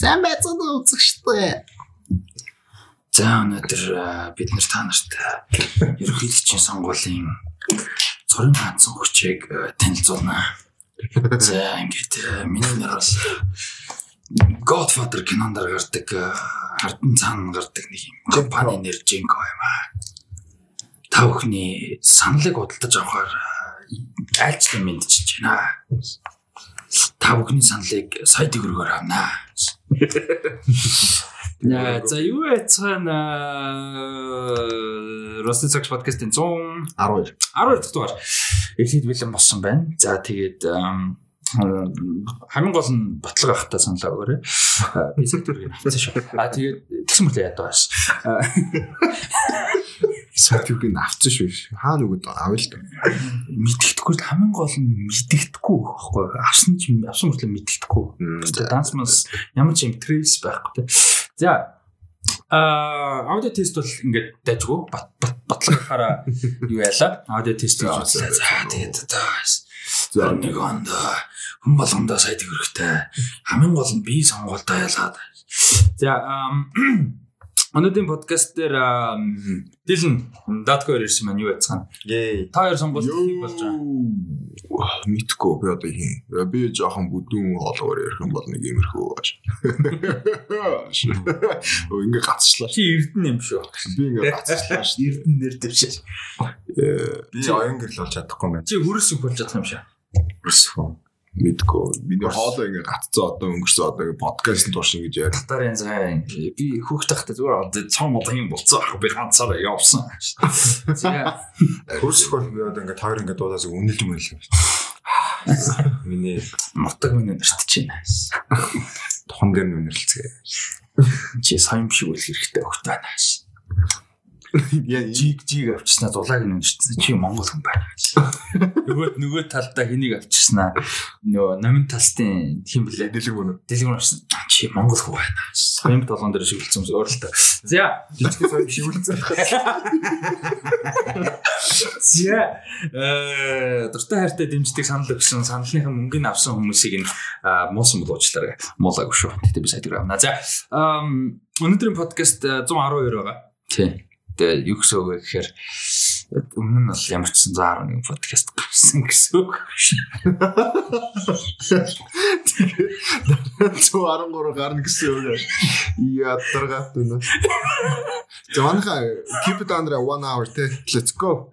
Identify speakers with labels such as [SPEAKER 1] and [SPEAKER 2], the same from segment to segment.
[SPEAKER 1] Сайн байцгаана үзэгчтэй. За өнөөдөр бид нэр та нарт ерөнхийлөгчийн сонгуулийн цорын ганцхан хүчийг танилцуулна. За ингээд миний нэр бол Godfather кинонд гардаг хардсан цаана гардаг нэг юм компани нэр Jinko юм аа. Та бүхний саналыг худалдаж авахаар айлчлан мэдчихэж байна. Та бүхний саналыг сая төгрөгөөр авнаа. Яа, за юу яцгаана Росны цагш подкастын 112 12 дахь дугаар. Эхлээд бэлэн болсон байна. За тэгээд хамгийн гол нь батлага авахтаа саналаа өгөөрэй. Би сектор гэнэ авсан шүү. А тэгээд тэгсэн мэт яадаг бас.
[SPEAKER 2] сертификат авсан шүү. Хаа нүгэд авъя л доо.
[SPEAKER 1] Мэддэхгүй л хамгийн гол нь мэддэхгүй байхгүй. Авсан ч авсан мөртлөө мэддэхгүй. Данс мас ямар ч трейс байхгүй те. За А аудио тест бол ингээд дайггүй батлагахаараа юу яалаа? Аудио тест хийж үзлээ. За тэгээд за нэг онд хүн болгондоо сая төгрөгтэй. Хамгийн гол нь би сонгуультай ялгаад. За Өнөөдрийн подкаст дээр Дилэн Датко ирсэн маань юу яцгаана?
[SPEAKER 2] Гээ.
[SPEAKER 1] Та хоёр сонгуульд хийх болж байгаа.
[SPEAKER 2] Мэдгүй би одоо хийн. Би жоохон бүдүүн хоолгоор ярих юм бол нэг иймэрхүү baаш. Ингээ гацчлаа.
[SPEAKER 1] Чи эрдэн юм шүү.
[SPEAKER 2] Би ингээ гацчлаа ш.
[SPEAKER 1] Эрдэн нэр дэвшээ.
[SPEAKER 2] Би оюун гэрэл болж чадахгүй юм байна.
[SPEAKER 1] Чи хүрээс болж чадах юм шиг.
[SPEAKER 2] Хүрээс мэдгүй. Миний хоолоо ингээ гатцсан одоо өнгөрсөн одоо ингээ подкаст туршин гэж яа.
[SPEAKER 1] Татарын зай би хүүхд тахтай зүгээр одоо цом одоо юм болцсон ах би ганцаараа явсан.
[SPEAKER 2] Хөрсөх бол би одоо ингээ таар ингээ дуудаас үнэлж мөрөл. Миний
[SPEAKER 1] нутаг минь нэртэж байна.
[SPEAKER 2] Тохон дээр нүнэрлцгээ.
[SPEAKER 1] Чи сайн шиг үл хэрэгтэй өгт байна. Жиг жиг авчснаа зулааг нь уншсан. Чи Монгол хүн байна. Нөгөө нөгөө талдаа хэнийг авчирснаа нөгөө номин талстын хин блэ?
[SPEAKER 2] Дэлэг мөн.
[SPEAKER 1] Дэлэг мөн авчирсан. Чи Монгол хүн байна. Соём толгон дээр шигүүлсэн юм өөрөлтөө. За,
[SPEAKER 2] жижиг соём шигүүлсэн.
[SPEAKER 1] За, э дуртай хайртай дэмждэг санал өгсөн саналынхаа мөнгөний авсан хүмүүсийг нь муусан болоочлаа. Муулаагүй шүү. Тэгтээ би сайдгаар авна. За, өнөөдрийн подкаст 112 байгаа. Тийм Гэтэ юу гэсэн үг вэ гэхээр өмнө нь бол ямар ч 111 подкаст гарсан гэсэн үг.
[SPEAKER 2] Тэгээ 113 гарна гэсэн үг. Ядаргаат үнэ. Жонха keep it under 1 hour те. Let's go.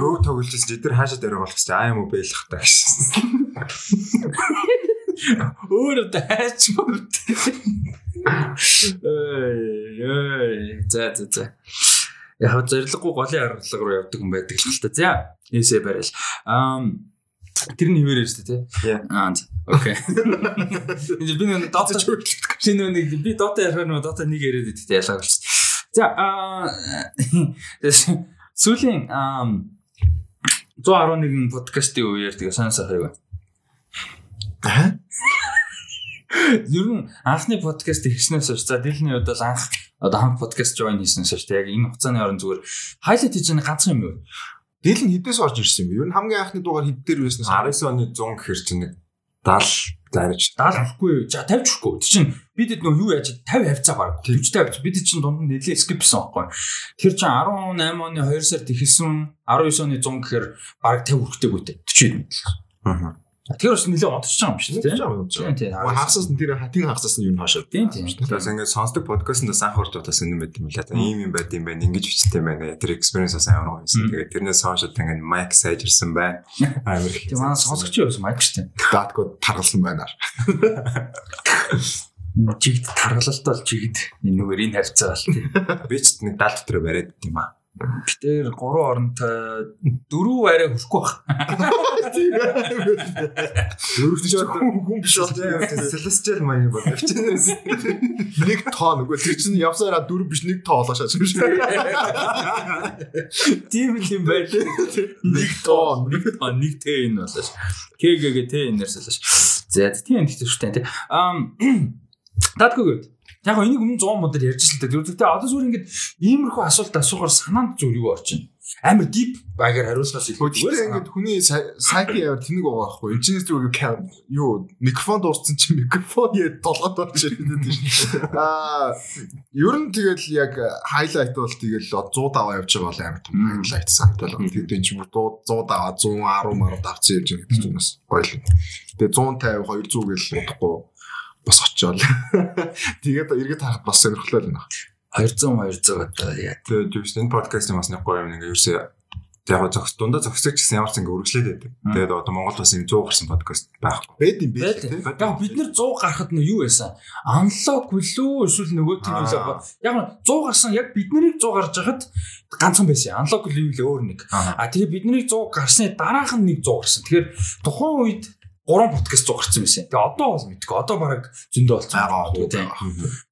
[SPEAKER 2] Go тоглолцсон эдгээр хаашаа дээр болгоч аа юм уу бэлэх та гэсэн.
[SPEAKER 1] Өөр дайч бүрт. Эй, за за за. Яг зориггүй голын аргалга руу явдаг юм байдаг л та. За, эсэ барил. Ам Тэр нь шүү дээ тий. Аа окей. Би нэг дота шинэ нэг би дота ярих нь дота нэг яриад идэх ялгаа болчихсон. За аа сүүлийн 111 подкастын үеэр тэгээ сайхан юу. Аа Ер нь анхны подкаст хийснээс хойш за дэлний хувьд бол анх одоо хамт подкаст join хийснээс хойш яг энэ хугацааны орон зүгээр хайлайт хийж байгаа ганцхан юм юу?
[SPEAKER 2] Дэл нь хэдээс орж ирсэн юм. Ер нь хамгийн анхны дугаар хэд дээр байснаас 19 оны 100 гэхэр чинь нэг 70 зарж
[SPEAKER 1] 70 авахгүй юу? За 50 ч үгүй. Тэг чинь бид нөө юу яаж 50 хавцаа баг. 40 50 бид чинь дунд нь нэлээ скипсэн байхгүй. Тэр чинь 18 оны 2 сард ихэлсэн 19 оны 100 гэхэр баг 50 хүрхтэйг үүтэй 40 мэт. Аа. Тэр бас нэлээд байгаа юм шиг
[SPEAKER 2] тийм. Тийм. Хагасаас нь тэр хатын хагасаас нь юу н хаашаа.
[SPEAKER 1] Тийм тийм.
[SPEAKER 2] Тэгээс ингээд сонсдог подкастт бас анх орж удаас энэ мэт юм лээ. Ийм юм байт юм байна. Ингэж бичтэй байна. Тэр experience бас амар гоё юм. Тэгээд тэрнээс хойш ингээд майк сайжирсан байна.
[SPEAKER 1] Амар их. Тийм манай сонсогчийн бас майк штэ.
[SPEAKER 2] Датко таргалсан байна.
[SPEAKER 1] Жигд таргалалт бол жигд энэгээр энэ харьцаа бол тийм.
[SPEAKER 2] Би ч нэг 70 дотор бариад тийм аа.
[SPEAKER 1] Гэтэр гурван оронтой дөрөв арай хүрхгүй баг.
[SPEAKER 2] Дөрөв ч хүн биш бол celestial маяг бол. Нэг тоо нөгөө тэр чинь явсараа дөрөв биш нэг тоо болоо шаач юм шиг.
[SPEAKER 1] Тийм юм байлээ. Нэг тоо, нэг тоо, нэг тэ энэ болоо. КГ тэ энерс болоо. За тийм гэхдээ шүү дээ. Ам Тадгүйгээд Яг энийг өмнө 100 модод ярьж л та. Тэгвэл одоо зүгээр ингээд иймэрхүү асуулт асуухаар санаанд зүгээр юу орж байна. амар deep багаар хариулахаас илүү
[SPEAKER 3] зүгээр ингээд хүний сайки яваар тэнэг байгаа байхгүй. Энэчнээс зүгээр юу микрофон дууссан чи микрофон яа толгойд болж ирээд тийм аа ер нь тэгэл яг хайлайт бол тэгэл 100 даваа явж байгаа бол амар том хайлайт санагдал байна. Тэгээд чи 100 даваа 110 марууд авцсан явж байгаа гэдэг чинь бас гоё л тэгээд 150 200 гэл бодохгүй бас очиол тэгээд эргээд харахад бас сонирхолтой байна
[SPEAKER 1] 200 200 одоо яа.
[SPEAKER 2] Тэгээд юу ч энэ подкастын бас нэг гоё юм ингээ ерөөсөө яг зогс дундаа зогсож гэсэн ямар ч ингээ үргэлжлээд байдаг. Тэгээд одоо Монгол бас юм 100 гарсан подкаст байхгүй.
[SPEAKER 3] Бэд юм
[SPEAKER 1] бэ. Яг бид нэр 100 гарахад нь юу байсан? Анлог хүлүү эсвэл нөгөө тийм юм яг 100 гарсан яг бид нарыг 100 гарч байхад ганцхан байсан. Анлог хүлээ өөр нэг. А тэгээ бид нарыг 100 гарсны дараах нь нэг 100 гарсан. Тэгэхээр тухайн үед гурван подкаст зугарсан байсан. Тэгээ одоо бол мэдгүй. Одоо баг зөндөө болсон байгаа тийм.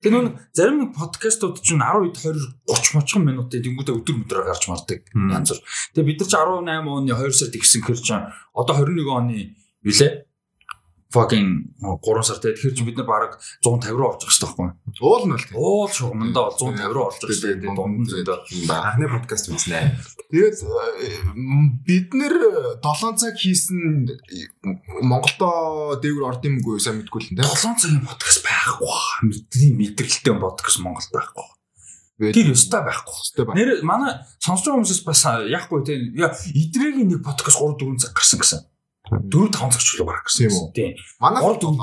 [SPEAKER 1] Тэгээ нүүн зарим нэг подкастууд чинь 10 20 30 30 минутын тэнгуүдээ өдөр өдрөөр гарч мардаг янз бүр. Тэгээ бид нар чи 18 оны 2 сард ихсэн хэр чинь одоо 21 оны юлээ fucking 3 сар те тэгэхээр чи бид нар баг 150 руу орчих шүү дээ.
[SPEAKER 3] Уул нь л.
[SPEAKER 1] Уул шугамдаа 150 руу орчих шүү дээ. Дунд нь зөндөө.
[SPEAKER 2] Анхны подкаст үзнэ.
[SPEAKER 3] Тэгээд бид нэр 7 цаг хийсэн Монголдо дээгүр орд юмгүй сайн мэдгүй л
[SPEAKER 1] те. 7 цагийн подкаст байхгүй. Мэдний мэдрэлтэй подкаст Монголд байхгүй. Тэр өстой байхгүй. Нэр манай сонсож байгаа хүмүүсээс бас яахгүй те. Яа идрэгийн нэг подкаст 3 4 цаг гарсан гэсэн. 4 5 цагч л баг гэсэн юм уу? Тийм.
[SPEAKER 3] Манай 3
[SPEAKER 1] 4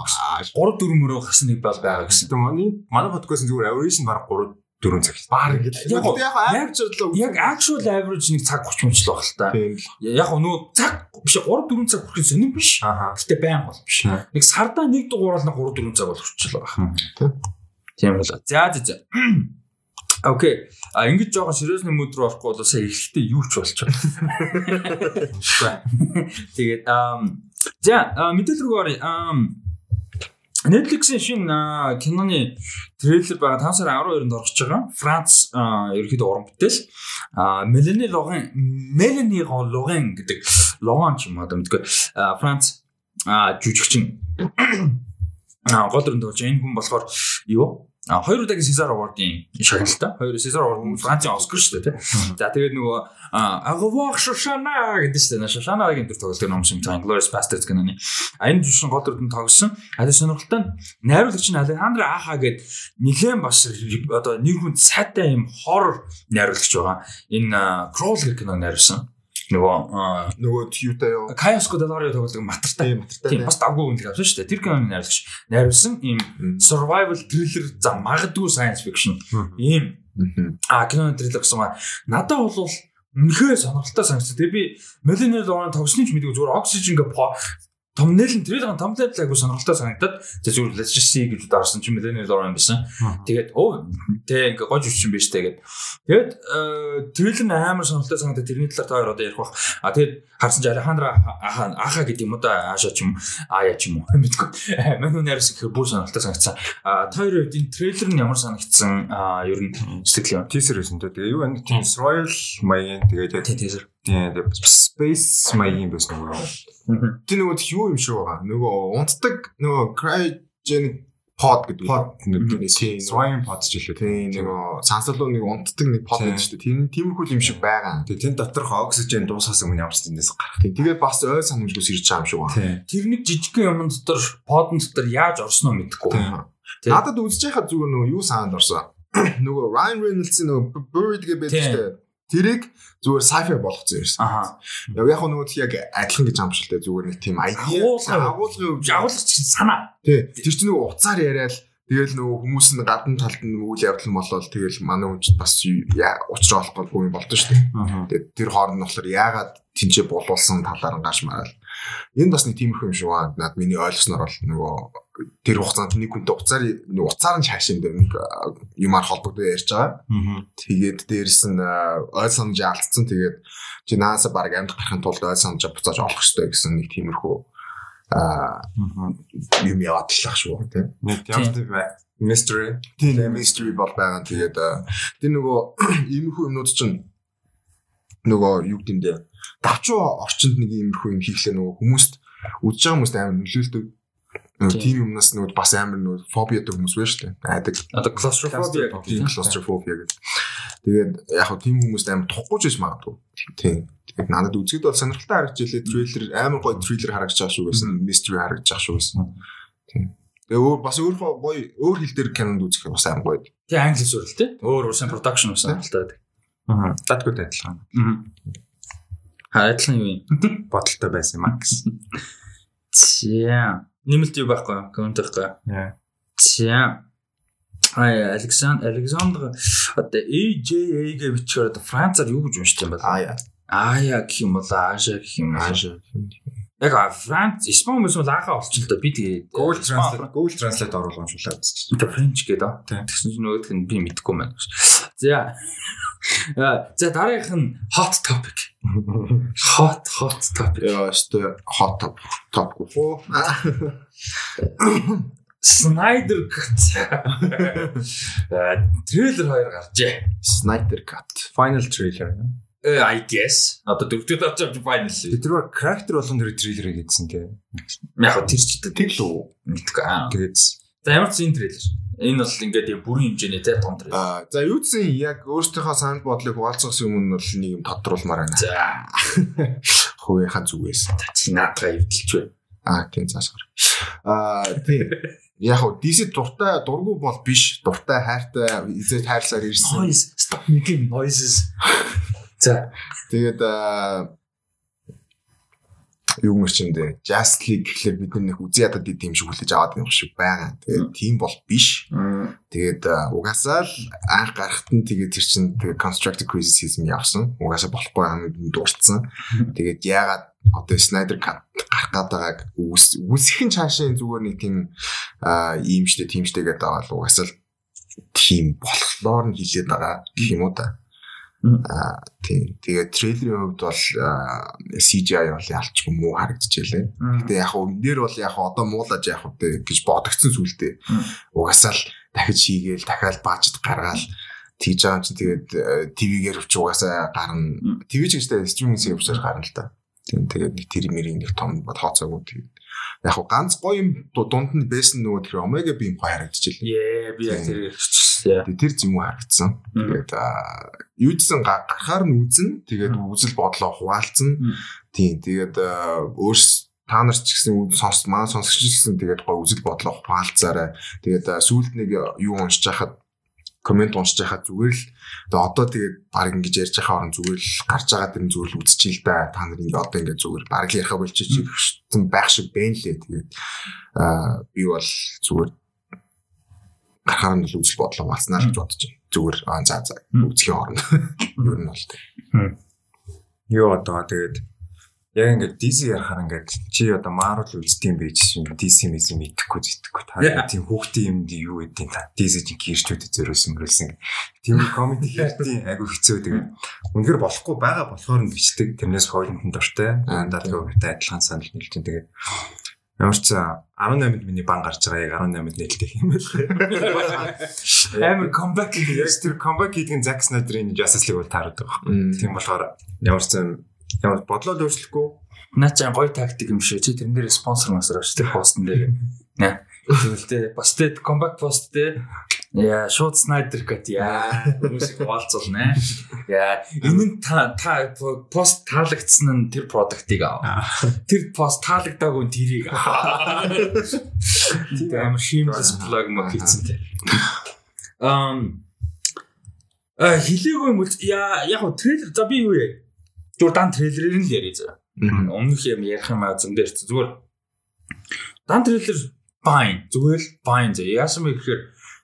[SPEAKER 1] 3 4 мөрөө гарсан нэг бол байгаа гэсэн.
[SPEAKER 2] Тэгээ манай манай подкаст зүгээр average баг 3 4 цаг.
[SPEAKER 3] Баар ингэж. Яг яг
[SPEAKER 1] яг actual average нэг цаг 30 минут л баг л та. Яг нөгөө цаг биш 3 4 цаг хүрэх сонирн биш. Гэтэ байн бол биш. Нэг сардаа нэг дугуураас нэг 3 4 цаг бол хүрчихэл байгаа. Тийм бол. За за за. Окей. А ингэж жоохон сериусны мод руу орохгүй бол сая ихтэй юу ч болж байгаа. Тэгээд за мэдээлэл рүү оръё. Netflix-ийн шинэ киноны трейлер байгаа 5 сарын 12-нд орж байгаа. Франц ерөөхдөө уран бүтээл. Мелани Логан Мелани Логан гэдэг Логан ч юм одоо мэдгүй. Франц жүжигчин. гол дүрэн тоглож энэ хүн болохоор юу? А хоёр удаагийн Cesar Award-ын шагналтай. Хоёр Cesar Award нь Францын Оскар шүү дээ, тий. За тэгээд нөгөө Агавах Шошана гэдэг чинь Шошанагийн дүр тоглолтын ном цаа Glorious Bastards гэнэ. А энэ жишээ гол дүрдэн тогсон. А тэгээд сонирхолтой нь найруулагч нь Алехандро Аха гэд нэгэн бас одоо нэр хүн сайтай юм хор найруулагч байгаа. Энэ Crawl гэх киног найруулсан нөгөө
[SPEAKER 3] нөгөө Тьюта юу
[SPEAKER 1] Кайоско Деларио тоглодог матартай матартай тийм бас давгүй үнэлэг авсан шүү дээ. Тэр киноны найруулагч найруулсан ийм survival thriller за магадгүй science fiction ийм. А киноны трейлер гэсэн маа. Надад бол үнэхээр сонирхолтой санагдсан. Тэгээ би Millennial Dawn тогсны ч мэдгүй зүгээр Oxygen гэ Thumbnail нь трейлерын thumbnail айгу сонирхолтой санагдаад зүгээр let's just see гэж даарсан чинь Millennial Dawn байсан. Тэгээд оо тэг ингээ гож өчсөн биш тэгээд тэгээд трейлер нь амар сонирхолтой санагдаад тэрний талаар та хоёр одоо ярих бах. А тэгээд харсан чинь Алехандро Аха гэдэг юм уу да Аша ч юм Ая ч юм уу? Мэдгүй. Мань нэрс их бүр сонирхолтой санагдсан. А та хоёр энэ трейлер нь ямар санагдсан? Ер нь сэтгэл юм.
[SPEAKER 2] Teaser байсан тэгээд юу энэ тийм Royal маягийн тэгээд
[SPEAKER 1] teaser
[SPEAKER 2] Тийм space маягийн байсан нөгөө.
[SPEAKER 3] Тэр нөгөө юу юм шиг байгаа. Нөгөө унтдаг нөгөө cryogenic под гэдэг
[SPEAKER 2] нэг тийм swine pod ч илүү
[SPEAKER 3] тийм нөгөө сансал руу нэг унтдаг нэг под гэдэг шүү дээ. Тийм тиймэрхүү юм шиг байгаа.
[SPEAKER 2] Тэгээ тэн доторх оксижен дуусгасан юм ямар ч тэндээс гарах.
[SPEAKER 3] Тэгээд бас ой санамжгүй сэрж байгаа юм шиг байна.
[SPEAKER 1] Тэр нэг жижигхэн юм дотор подн дотор яаж орсноо мэдэхгүй.
[SPEAKER 3] Надад үзэж байхад зүгээр нөгөө юу санаанд орсон. Нөгөө Ryan Reynolds-ийн нөгөө Buried гэдэг байдаг шүү дээ. Тэрийг зүгээр sci-fi болгоцсон юм. Аа. Яг яг нөгөө яг адилхан гэж амжилттай зүгээр нэг тийм
[SPEAKER 1] idea агуулгын агуулгач санаа.
[SPEAKER 3] Тий. Тэр чинь нөгөө уцаар яриад Тэгэл нөгөө хүмүүс нь гадна талд нь үйл явдал нь болоод тэгэл манай хүнч бас учраа болохгүй юм болдоо шүү дээ. Тэгээд тэр хооронд нь болохоор яагаад тэнцээ болуулсан талаар нь гаш мараал. Энэ бас нэг тиймэрхүү юм шиг байна. Наад миний ойлгосноор бол нөгөө тэр хугацаанд нэг хүнтэй уцаар уцаар нь шаашин дээр нэг юмар холбогдоо ярьж байгаа. Тэгээд дээрэс нь ойл санаж алдсан. Тэгээд чи нааса баг амьд гарахын тулд ойл санаж буцааж олох хэрэгтэй гэсэн нэг тиймэрхүү аа юм яваад тлах шүү тийм.
[SPEAKER 2] Нэг ямар mystery
[SPEAKER 3] тийм mystery бол байгаа. Тэгээд тэр нөгөө иймэрхүү юмнууд чинь нөгөө юу гэмдэ давчуу орчинд нэг иймэрхүү юм хийхлээр нөгөө хүмүүст үдж байгаа хүмүүст амар нөлөөлдөг тийм юмнаас нөгөө бас амар нөгөө фобиадаг хүмүүс байна шүү дээ. Айдаг.
[SPEAKER 1] Одоо claustrophobia
[SPEAKER 3] гэдэг claustrophobia гэдэг. Тэгээд яг хөө тийм хүмүүст амар тухгүй ч гэж магадгүй. Тийм. Тэгээд надад үзэхэд бол сонирхолтой харагдж илээ. Трейлер амар гоё трейлер харагдаж байгаа шүү гэсэн. Mystery харагдаж байгаа шүү гэсэн. Тийм. Тэгээ өөр бас өөр гоё өөр хэл дээр кинонд үзэх бас амар гоё.
[SPEAKER 1] Тэг англи сурал тий. Өөр усан production усан л таа.
[SPEAKER 2] Аа. Датгууд адилхан.
[SPEAKER 1] Аа. Хайдлан юу юм?
[SPEAKER 2] Бодолтой байсан юм аа гэсэн.
[SPEAKER 1] За. Нэмэлт юу байхгүй? Коммент байхгүй. За. Ай Александр Александр одоо AJA гэж бичгээр одоо Францаар юу гэж уншиж юм бэ?
[SPEAKER 3] Аа яа.
[SPEAKER 1] Ая гэх юм бол Аша гэх юм.
[SPEAKER 3] Аша.
[SPEAKER 1] Яг Франц, Испани хүмүүс бол аахаа олчихлоо да би тэгээд
[SPEAKER 2] Google Translate Google Translate оруулах уншуулаад үзчих.
[SPEAKER 1] одоо Френч гэдэг.
[SPEAKER 2] Тийм.
[SPEAKER 1] Тэгсэн чинь нөгөөх нь би мэдэхгүй байна. За. Аа, За дараагийнх нь hot topic. Hot hot topic.
[SPEAKER 3] Яа, өстө hot top top гоо.
[SPEAKER 1] Snyder Cut. Аа, трейлер хоёр гарчээ.
[SPEAKER 3] Snyder Cut.
[SPEAKER 2] Final trailer.
[SPEAKER 1] Э, I guess. Одоо дөрөвдөд очиж final.
[SPEAKER 2] Тэр character болгон тэр трейлерыг хийсэн тий.
[SPEAKER 1] Яг тэр ч гэдэг
[SPEAKER 3] Тэг л үү?
[SPEAKER 1] мэдгүй. Аа.
[SPEAKER 2] Тэгээд
[SPEAKER 1] За ямар ч энэ трейлер. Энэ бол ингээд юм бүрийн хэмжээний те том трейлер.
[SPEAKER 3] Аа, за юу гэсэн яг өөрсдийнхөө санал бодлыг хуваалцахс юм нь бол нэг юм тодруулмаар байна.
[SPEAKER 1] За.
[SPEAKER 3] Хувийнхаа зүгээс.
[SPEAKER 1] Чи наадгаа эвдэлч бай.
[SPEAKER 3] Аа, тийм заасгаар. Аа, тийм. Яг хөө DC дуртай дургу бол биш. Дуртай хайртай эзэд хайрласаар ирсэн.
[SPEAKER 1] Noise, stop making noises. За.
[SPEAKER 3] Тэгээд аа юу мөрчөндөө Just League гэхлээр бид нэг үзий ядад ийм шиг хүлээж аваад байх шиг байгаа. Тэгээд тийм бол биш. Тэгээд аа, угаасаа л анх гарахт нь тэгээд тэр чинь тэгээд constructive criticism явсан. Угаасаа болохгүй юм дурдсан. Тэгээд яагаад одоо Snyder Cut гарах гээд байгааг үс үсэх нь цаашаа зүгээр нэг тийм ийм штэ тийм штэ гэдэг байгаа л угаасаа л тийм болохоор нь хилээд байгаа гэх юм уу да. Аа тийм. Тэгээд трейлерийн хувьд бол CGI бол ялчгүй муу харагдчихжээ. Гэтэ яг энэ дээр бол яг одоо муулаж яг тэ гэж бодогдсон сүлдээ. Угаасаа л дахиж хийгээл дахиад бажет гаргаал тийж байгаа юм чинь тэгээд ТV-гээр өвч угаасаа гарна. ТV ч гэжтэй стриминг сервисээр гарна л та. Тийм тэгээд нэг тэр мэрийн нэг том тооцоогүй яг хөө ганц гоё юм ду- дунд нь байсан нөгөө тэр Омега бим гоё харагдчихлээ.
[SPEAKER 1] Яа, би яг тэр.
[SPEAKER 3] Тэгээд тэр зэм үү харагдсан. Тэгээд аа, юу гэсэн га- гарахаар нь үзэн тэгээд үзэл бодлоо хуваалцсан. Тийм тэгээд өөрс та нар ч гэсэн сонс маань сонсогч гэсэн тэгээд гоё үзэл бодлоо хуваалцаарай. Тэгээд сүүлд нэг юу уншиж хахад комент уншиж хахад зүгээр л одоо тэгээд баг ингэж ярьж байгаа орон зүгээр л гарч байгаа дэр нь зүгээр л үзчихээ л да. Та нар ингэ одоо ингэ зүгээр баг л ярихаа болчих чинь байх шиг байна лээ. Тэгээд аа би бол зүгээр гарахаар нь л үзэл бодлоо хуваалцнаа л гэж бодож байна. Зүгээр аа за за үзхийн оронд ер нь бол тийм.
[SPEAKER 2] юу одоо тэгээд яг ингээд DC ярахаар ингээд чи одоо Marvel үздэм байж шин DC мэс юм идэхгүй зидэхгүй та тийм хүүхдийн юмд юу гэдэг та? DC чинь гэрчүүдэд зөрөөсөн мөрөлсөн тийм комеди хийхдээ айгу хэцүү тэгээд үнэхээр болохгүй байгаа болохоор нь бичдэг. Тэрнээс хойлонд нь дуртай. Андаа тэгээд адилхан санал нийлж тэгээд ямар ч 18-нд миний бан гарч байгаа яг 18-нд нээлттэй юм байна.
[SPEAKER 1] Амар comeback
[SPEAKER 2] Яг тэр comeback хийдэг нь Zack Snyder-ийн Justice League бол таарад байгаа.
[SPEAKER 3] Мм.
[SPEAKER 2] Тийм болохоор ямар ч юм ямар бодлоо өөрчлөхгүй
[SPEAKER 1] Наа чи гоё тактик юм шүү. Чи тэрэн дээр спонсор масар авч тэр постн дээр. Нэ. Тэгвэл бас тэ comeback post тэ Яа, шууд Snyder Cut яа. Хүмүүсийг хаалцвал нэ. Яа, энэ нь та та пост таалагдсан нь тэр продуктыг ав. Тэр пост таалагдаагүй нь тэрийг ав. Тийм амар shameless plug мөн хийсэн тэ. Ам А хилээгүй юм бол яа яг хөө трейлер за би юу яа. Журдан трейлерээр нь л яриа заа. Өмнөх юм ярих юм аа зэн дээр ч зүгээр дан трейлер fine зүгээр л fine заа. Яасан бэ гэхээр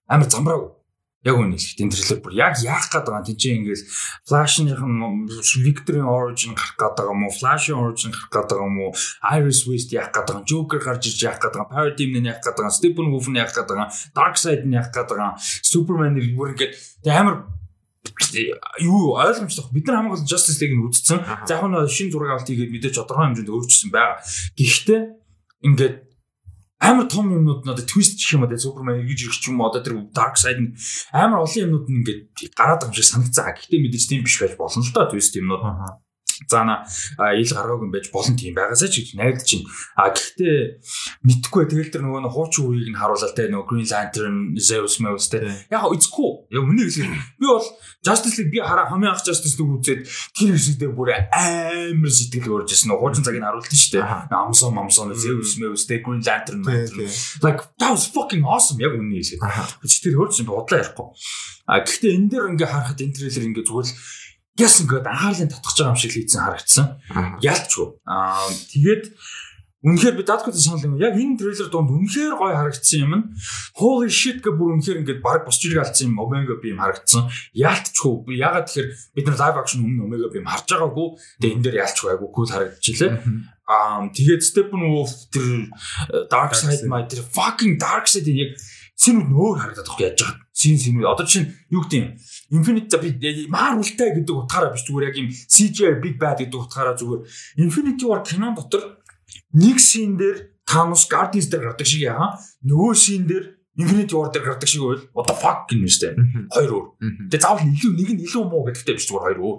[SPEAKER 1] амар замбраагүй. Яг үнэ хэлэхэд энэ трейлер бүр яг яах гээд байгаа тийм чинь ингээл Flash-ийн Victory Origin гарах гээд байгаа юм уу? Flash-ийн Origin гарах гээд байгаа уу? Iris West яах гээд байгаа? Joker гарч иж яах гээд байгаа? Paradigm нь яах гээд байгаа юм? Stephen Wolf нь яах гээд байгаа юм? Darkseid нь яах гээд байгаа юм? Superman нэр бүр ингээд тэг амар юу ойлгомжтой. Бид нар хамгаалал Justice League-ийг үзсэн. За яг нь шинэ зураг авалт хийгээд мэдээж тодорхой хэмжээнд өөрчилсөн байгаа. Гэхдээ ингээд амар том юмнууд одоо твист гэх юм одоо Супермен эргэж ирэх ч юм одоо тэр Dark Side нь амар олон юмнууд нь ингээд гараад байгаа юм шиг санагцаа. Гэхдээ мэдээж тийм биш байж болно л доо твист юмнууд. Заана ил гаргаагүй юм байж болон тийм байгаасаа ч гэж найдаж байна. А гэхдээ мэдхгүй тэгэл тэр нөгөө хуучин үеийг нь харуулалаа те нөгөө Green Lantern, Zeus Meus те. Яг эцгүй. Яг үнийг хэлэх. Би бол Justice League би хараа хамгийн анх Justice League үзээд тэр хэсэгдээ бүр амар сэтгэл өөрж ирсэн. Хуучин цагийг харуулсан шүү дээ. Amazon, Amazon, Zeus Meus те Green Lantern. Like that was fucking awesome яг үнийг хэлээ. Чи тэр хөрч бодлоо ярихгүй. А гэхдээ энэ дээр ингээ харахад энэ трейлер ингээ зүгээр л яс ингээд анхаарлын татгах байгаа юм шиг л хийсэн харагдсан. Ялчгүй. Аа тэгээд Үнэхээр би даткууд санал юм. Яг энэ трейлер донд үнэхээр гоё харагдсан юм. Holy shit гэ бүр үнэхээр ингээд баг босч ирэг алдсан юм. Omega beam харагдсан. Яалтчгүй. Би ягаад тэгэхээр бид нар live action өмнө Omega beam харж байгаагүй. Тэгээ энэ дээр яалтчгүй айгу cool харагдчихлээ. Аа тэгээд Steppenwolf тэр э, Dark Side my тэр fucking Dark Side яг синүүд нөөр харагдаад байгаа яаж байгаа. Син синүүд одоо чинь юу гэдэг юм Infinite би Marvel-тай гэдэг утгаараа биш зүгээр яг юм CGI Big Bad гэдэг утгаараа зүгээр Infinity War кинон дотор нэг шин дээр Thanos Guardians дээр гардаг шиг яа. Нөгөө шин дээр Infinity War дээр гардаг шиг байл what the fuck гэнэ штэ. Хоёр өөр. Тэгээ заавал илүү нэг нь илүү муу гэдэгтэй биш зүгээр хоёр өөр.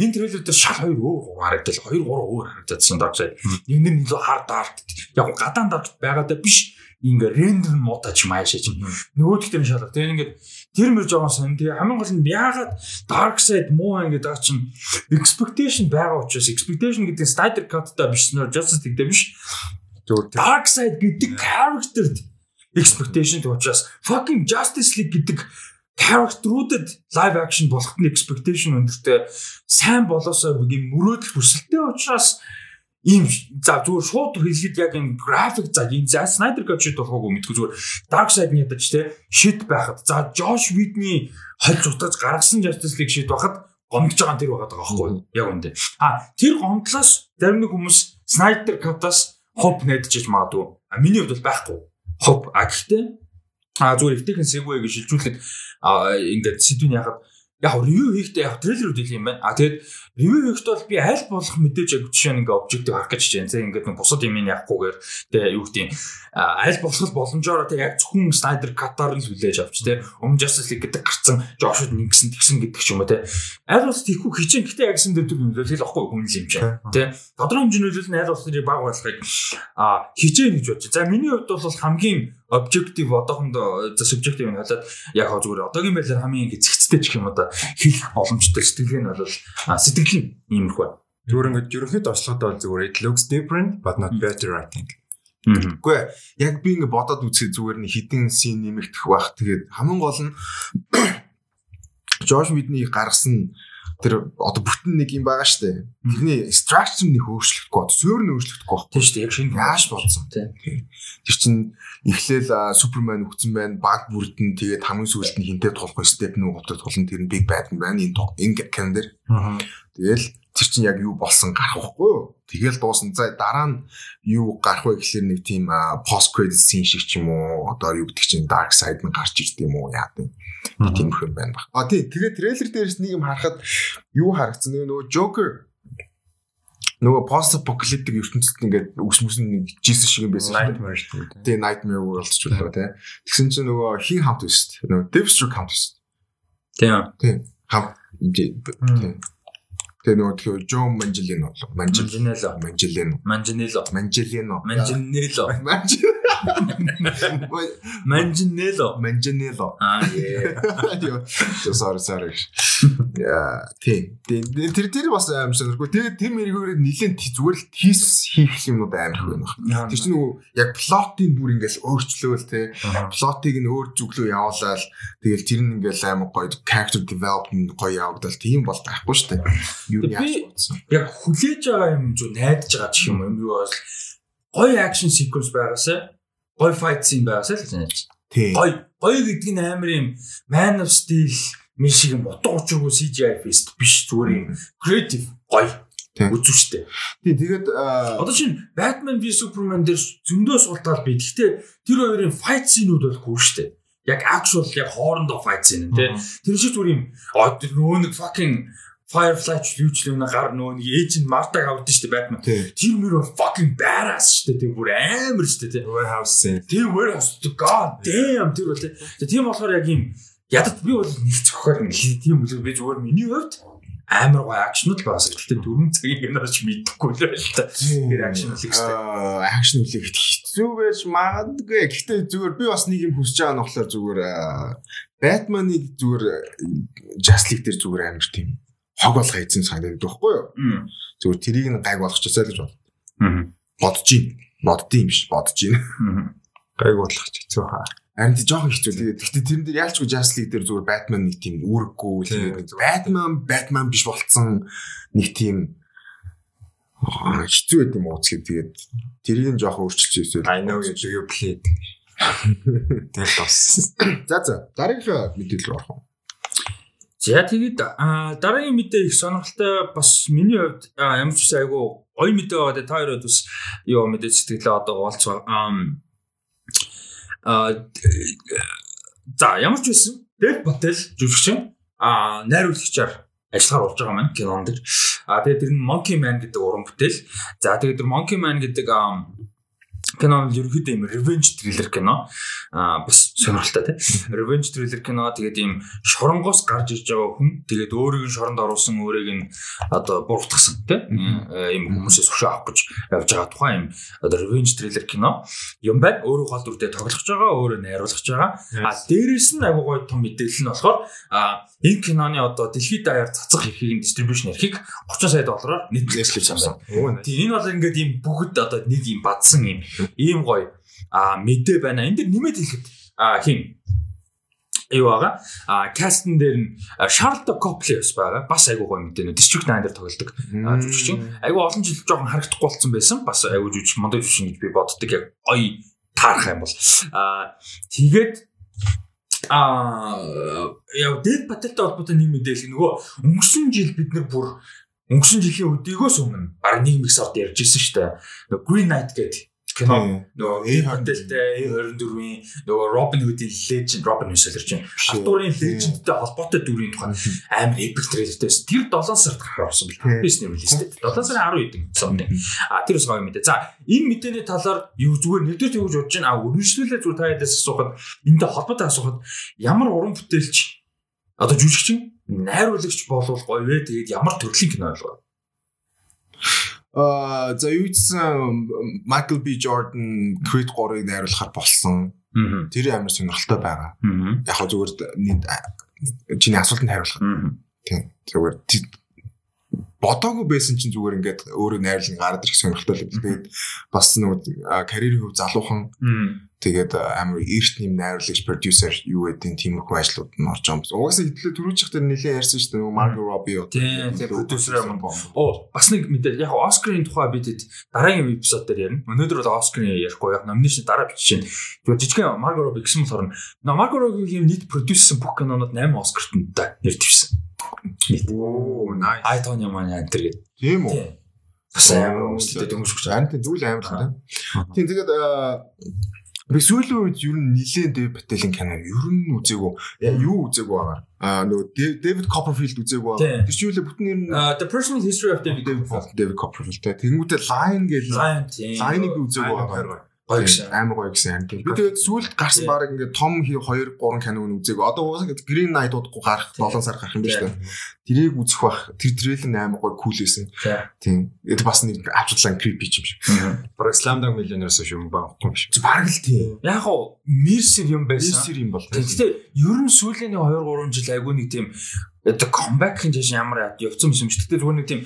[SPEAKER 1] Энэ трейлер дээр шал хоёр өөр харагдал хоёр гурав өөр харагдсан дагсаа. Нэг нь илүү hard dark. Яг гадаан dark байгаадаа биш ингээ рендер муудаж маашаач. Нөгөөдх тэр шалга. Тэгээ ингээд тэр мөр жоохон сон. Тэгээ хамгийн гол нь яагаад dark side муу ингээд байгаа чинь expectation байгаа учраас expectation гэдэг Snyder cut-та биш нөө Justice League-тэй биш. Dark side гэдэг character expectation гэж учраас fucking Justice League гэдэг character-уудад live action болоход нь expectation өндөртэй сайн болоосоо юм мөрөөдөл хүсэлтэй учраас ийм за зүгээр шууд хэлэхэд яг энэ график за энэ за Snyder Cut шит болохгүй мэдгүй зүгээр Dark Side нь ядаж те шит байхад. За Josh Whedon-ий холж утгаж гаргасан Justice League шит байхад гомдож байгаа тэр байгаа байхгүй яг үндэ а тэр гомдлоос зарим нэг хүмүүс Snyder Cut-аас хоп найдаж магадгүй. А миний хувьд бол байхгүй. Хоп а гэхдээ а зүгээр эвтэйхэн segue гэж шилжүүлэхэд ингээд сэдвийн яхад яг ревю хийхдээ яг трейлерүүд хэл юм байна. А тэгээд ревю хийхдээ бол би аль болох мэдээж яг жишээ нь ингээ обжектив харах гэж байна. Тэ ингээд бусад юм яахгүйгээр тэ юу гэдэг аль болох боломжоор тэ яг зөвхөн Snyder Cut-аар нь хүлээж авч тэ өмнө Justice League гэдэг гарцсан Josh-д нэгсэн тэгсэн гэдэг ч юм уу тэ аль болох тийхүү хичээн гэтээ яг гэсэн дээр нөлөөлөл ахгүй хүн юм чинь тэ тодорхой хэмжээний нөлөөлөл нь аль болох баг болохыг а хичээн гэж бодож. За миний хувьд бол хамгийн objective одоохондоо за subjective нь халаад яг зүгээр одоогийн байдлаар хамгийн гизэгцтэй ч юм уу да хийх боломжтой сэтгэл нь бол сэтгэл нь иймэрхүү.
[SPEAKER 2] Зүгээр ингээд ерөнхийд ослогод бол зүгээр it looks different but not better I think.
[SPEAKER 3] Үгүй яг би ингээд бодоод үзэх зүгээр нэг хідэн син нэмэгдэх байх. Тэгээд хамгийн гол нь Josh Whedon-ийг гаргасан тэр одоо бүтэн нэг юм байгаа шүү дээ. Тэрний structure нэг өөрчлөгдөхгүй, суурь нь өөрчлөгдөхгүй байна.
[SPEAKER 1] Тийм шүү дээ. Яг шинэ
[SPEAKER 3] яаш болсон тийм. Тэр чинь эхлээл Супермен өгцөн байна, баг бүрдэн тэгээд хамгийн сүүлд нь хинтээ тулах степ нүү готод тулан тэр нь big bad байна. Энэ энэ календар. Тэгэл тэр чинь яг юу болсон гарах байхгүй юу? Тэгэл дуусан. За дараа нь юу гарах вэ гэхэлэр нэг тийм post credit scene шиг ч юм уу одоо юу гэдэг чинь dark side нь гарч ирд юм уу яа гэв тиймэрхүү байна баг. А тий тэгээд трейлер дээрс нэг юм харахад юу харагдсан нөгөө Joker нөгөө post apocalyptic ертөнцид ингээд үс мүс нэг жисэн шиг юм байсан
[SPEAKER 2] nightmare шүү дээ.
[SPEAKER 3] Тий nightmare world ч үлээ тий. Тэгсэн чинь нөгөө хин хамт байсан. Нөгөө Deathstroke хамт байсан.
[SPEAKER 1] Тий.
[SPEAKER 3] Тий. Хамт тий. Тэгээ нөгөө тэгэхээр Жо Манжилино болов.
[SPEAKER 1] Манжилинело.
[SPEAKER 3] Манжилино.
[SPEAKER 1] Манжилино.
[SPEAKER 3] Манжилино.
[SPEAKER 1] Манжилино. Манжинело.
[SPEAKER 3] Манжинело.
[SPEAKER 1] Аа яа.
[SPEAKER 3] So sorry sorry. Яа, тий. Тэр тэр бас аим сонирхгүй. Тэгээ тэр мэрэгөөр нилээн зүгээр л хийс хийх юмнууд аимх байна. Тэр чинь нөгөө яг плотын бүр ингээл өөрчлөөл тий. Плотыг нь өөр зүглөө явуулаад тэгэл тэр нь ингээл аим гоё character development гоё явагдал тийм бол байхгүй шүү дээ.
[SPEAKER 1] Юу яаж бодсон. Яг хүлээж байгаа юм зү найдаж байгаа ч юм юм юу бол гоё action sequence байгаасаа гой fight scene байгаасаа л гэж.
[SPEAKER 3] Тий.
[SPEAKER 1] Гой гой гэдэг нь амар юм Man of Steel мэн шиг юм утга учиргүй CGI fest биш зүгээр юм creative гой үзүүштэй.
[SPEAKER 3] Тий тэгээд
[SPEAKER 1] одоо чинь Batman v Superman дээр зөндөө суултаал би. Гэхдээ тэр хоёрын fight scene-үүд бол хөө штэ. Яг actual яг хоорондоо fight scene тий. Тэр шиг зүгээр юм нөө нэг fucking Firefly ч юу ч юм гар нөгөө нэг эйжент Мартаг авдсан шүү дээ Batman. Тэр мөр fucking badass шүү дээ. Тэр бүр амар шүү дээ.
[SPEAKER 2] Warehouse.
[SPEAKER 1] Тэр warehouse god damn тэр бол тийм болохоор яг юм ядад би бол нэг цохол нэг тийм үл би зүгээр миний хувьд амар гоё акшнууд байгаас. Гэхдээ дөрвөн цагийн киноч мэдэхгүй л байл та. Тэр акшн үлэх
[SPEAKER 3] хэрэгтэй. Акшн үлэх хэцүү байж магадгүй. Гэхдээ зүгээр би бас нэг юм хүсэж байгаа нь болохоор зүгээр Batman-ыг зүгээр Justice League дээр зүгээр амар тийм хог болгоо эзэн санагдаад байхгүй юу? Зүгээр тэрийг нь гайг болгочихсаа л гэж бод. Бодож байна. Боддсон юм биш бодож байна.
[SPEAKER 2] Гайг болгох хэцүү хаа.
[SPEAKER 3] Харин тий жоохон хэцүү. Тэгээд гэхдээ тэрэн дээр яалчгүй Justice League дээр зүгээр Batman нэг тийм үүрэггүй Batman Batman биш болцсон нэг тийм хэцүү байт юм уу гэхэд тэгээд тэрийг нь жоохон өөрчилчихсэн.
[SPEAKER 2] I know you played. Тэр тос.
[SPEAKER 3] За за дараагийн мэдээлэл орох уу?
[SPEAKER 1] За тэгээд дараагийн мэдээ их сонирхолтой бас миний хувьд ямар ч үсэн айгу гоё мэдээ байгаа. Та хоёрод бас юу мэдээ сэтгэлээ одоо уулзгаа. Аа за ямар ч үсэн Дэв Батэл жүжигчин а найруулагчаар ажиллагаар болж байгаа маань кинонд дэр. А тэгээд тэр нь Monkey Man гэдэг уран бүтээл. За тэгээд тэр Monkey Man гэдэг кино нь ерөөхдөө юм revenge thriller кино а бас сонирхолтой тийм revenge thriller кино тэгээд ийм шоронгоос гарч иж байгаа хүн тэгээд өөрийг нь шоронд оруулсан өөрийг нь одоо буруутгасан тийм ийм хүмүүсээс өшөө авах гэж явж байгаа тухайн ийм одоо revenge thriller кино. Юм байна. Өөрөө гол дүрдээ тоглож байгаа өөрөө найруулж байгаа. А дээрэс нь агуу гой том мэдээлэл нь болохоор а энэ киноны одоо дэлхийд даяар цацах эрхийг distribution эрхийг 30 сая доллараар Netflix-ийг авсан. Тийм энэ бол ингээд ийм бүгд одоо нэг ийм бадсан ийм ийм гоё а мэдээ байна. Энд дэр нэмээд хэлэхэд а хин юу байгаа. А кастн дээр нь Шарло Коплиус байгаа. Бас айгуу гоё мэдээ нэ District 9 дээр тоглодог жүжигчин. Айгуу олон жил жоохон харагдахгүй болсон байсан. Бас айгуу жүжиг мондо жүжигчин гэж би боддог яг гоё таарах юм бол. А тэгээд а яа дэд баталтай холбоотой нэг мэдээлэл нөгөө өнгөрсөн жил бид нар бүр өнгөрсөн жилийн өдөөгөөс өмнө баг нэг микс орд ярьж ирсэн шүү дээ. Нөгөө Green Knight гэдэг кино нөгөө A Hotel-тэй A24-ийн нөгөө Robin Hood-ийн Legend Robin Hood солирч байна. Артурын Legend-тэй холбоотой дүрийн тухай амар epic трейлертэйс тэр 7 сард гарах болсон бэл. Бис нэм релизтэй. 7 сарын 10 хэдэн сонны. А тэр бас гоё мэдээ. За энэ мэдээний талаар юу зүгээр нэгдүгээр тэгж бодож байна. А үргэлжлүүлээ зүгээр та ядаас асуухад энэтэй холбоотой асуухад ямар уран бүтээлч одоо жүжигчин найруулагч болвол гоё вэ? Тэгээд ямар төрлийн кино байлгаа?
[SPEAKER 3] Аа за юу гэсэн Michael B Jordan Creed 3-ыг найруулахаар болсон. Тэр амар сонирхолтой байгаа. Яг зүгээр чиний асуултанд хариулах. Тийм. Зүгээр бодоогүй байсан чинь зүгээр ингээд өөрөө найрлан гараад ирэх сонирхолтой л. Тэгээд бас нөгөө карьерийн хөв залуухан тэгээд амар эрт нэм найруулагч продюсер юу гэдэг тиймэрхүү ажлууд нь орж байгаа юм. Угаасаа хэдлээ түрүүчих дээр нэлээд ярьсан шүү дээ нөгөө Margot Robbie
[SPEAKER 1] тийм продюсер юм. Оо бас нэг мэдээ яг Оскарын тухай бидэд дараагийн эпизод дээр ярина. Өнөөдөр бол Оскарын ярихгүй яг номинашн дараа бичиж байна. Тэгээд жижигхэн Margot Robbie гэсэн болохоор Margot Robbie-гийн нийт продюсерсэн бүх кинонууд 8 Оскарт нэр дэвсэн.
[SPEAKER 3] Оо, nice.
[SPEAKER 1] Айтон юм аа энэ гэдэг.
[SPEAKER 3] Тийм үү?
[SPEAKER 1] Бас амар өмсөлтөд өнгөрч
[SPEAKER 3] байна. Тийм зүйл амар л тийм. Тийм тэгээд би сүүлийн үед ер нь нилийн Дэв Пателин кино ер нь үзээгүй. Юу үзээгүй байгаа. Аа нөгөө Дэвид Копперфилд үзээгүй байгаа. Тэр чинь л бүтэн нэр нь
[SPEAKER 1] The Personal History of David
[SPEAKER 3] David Copperfield. Тэнгүүтээ Lion гэж
[SPEAKER 1] Lion-ыг
[SPEAKER 3] үзээгүй байгаа
[SPEAKER 1] гоё гэсэн
[SPEAKER 3] амар гоё гэсэн юм. Би тэгээд сүүлд гарсан баг ингээд том 2 3 киног үзээг. Одоо уусаа ингээд Green Knight удахгүй гарах 7 сар гарах юм шүү дээ. Тэрийг үзэх бах. Тэр трейлер амар гоё кул байсан. Тийм. Это бас нэг авчлаа creepy юм шиг.
[SPEAKER 2] Бараг Slam Dunk Millionaire-с юм баахгүй юм шиг.
[SPEAKER 3] Бараг л тийм.
[SPEAKER 1] Яг гоо Mercer юм байсан.
[SPEAKER 3] Mercer юм бол.
[SPEAKER 1] Гэхдээ ер нь сүүлийн 2 3 жил айгүй нэг тийм одоо comeback-ийн жишээ ямар явцсан юм шиг. Тэгтээ зүгээр нэг тийм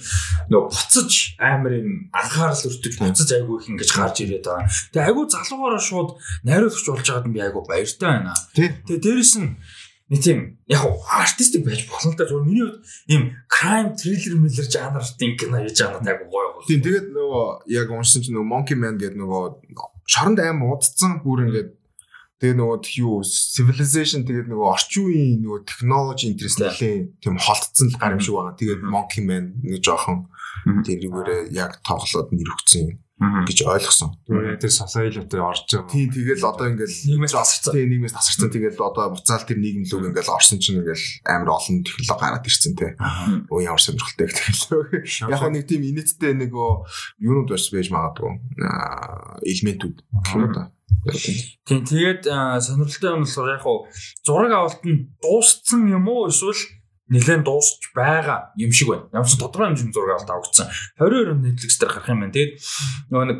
[SPEAKER 1] нөгөө буцаж амар юм анхаарал өртөг буцаж айгүй их ингэж гарч ирээд байгаа. Тэгээ айгүй залуугаараа шууд найруулагч болж байгаад би айгүй баяртай байна. Тэгээ дээрэс нь нэг тийм яг артистик байж болно да зүгээр миний хувьд ийм crime thriller miller жанрын кино хийж байгаа айгүй гоё байна.
[SPEAKER 3] Тийм тэгээд нөгөө яг уншсан чинь нөгөө Monkey Man гэдэг нөгөө шоронд аим удцсан бүр ингээд Тэгээ нөгөө юу civilization тэгээд нөгөө орчин үеийн нөгөө технологи интерес нэлийн тийм холтцсон л гар юм шиг байгаа. Тэгээд Monkey Man нэг жоохон тэрүүгээрээ яг тоглоод нэр өгсөн гэж ойлгосон.
[SPEAKER 2] Тэр society-тэй орж байгаа.
[SPEAKER 3] Тийм тэгэл одоо ингээл
[SPEAKER 1] нийгмээс тасарсан.
[SPEAKER 3] Тийм нийгмээс тасарсан. Тэгэл одоо буцаал тэр нийгэм лүг ингээл орсон чинь ингээл амар олон технологи гараад ирсэн те. Өө ямар сонирхолтой тэгэл. Яг нэг тийм инээдтэй нэг юунууд бас байж магадгүй. элементүүд гэх юм да.
[SPEAKER 1] Тийм тэгээд сонирхолтой юм болохоор яг хуу зураг авалт нь дууссан юм уу эсвэл нэлээд дуусч байгаа юм шиг байна. Ямар ч тодорхой хэмжээний зураг аваад авагдсан. 22 он Netflix дээр гарах юм байна. Тэгээд нөгөө нэг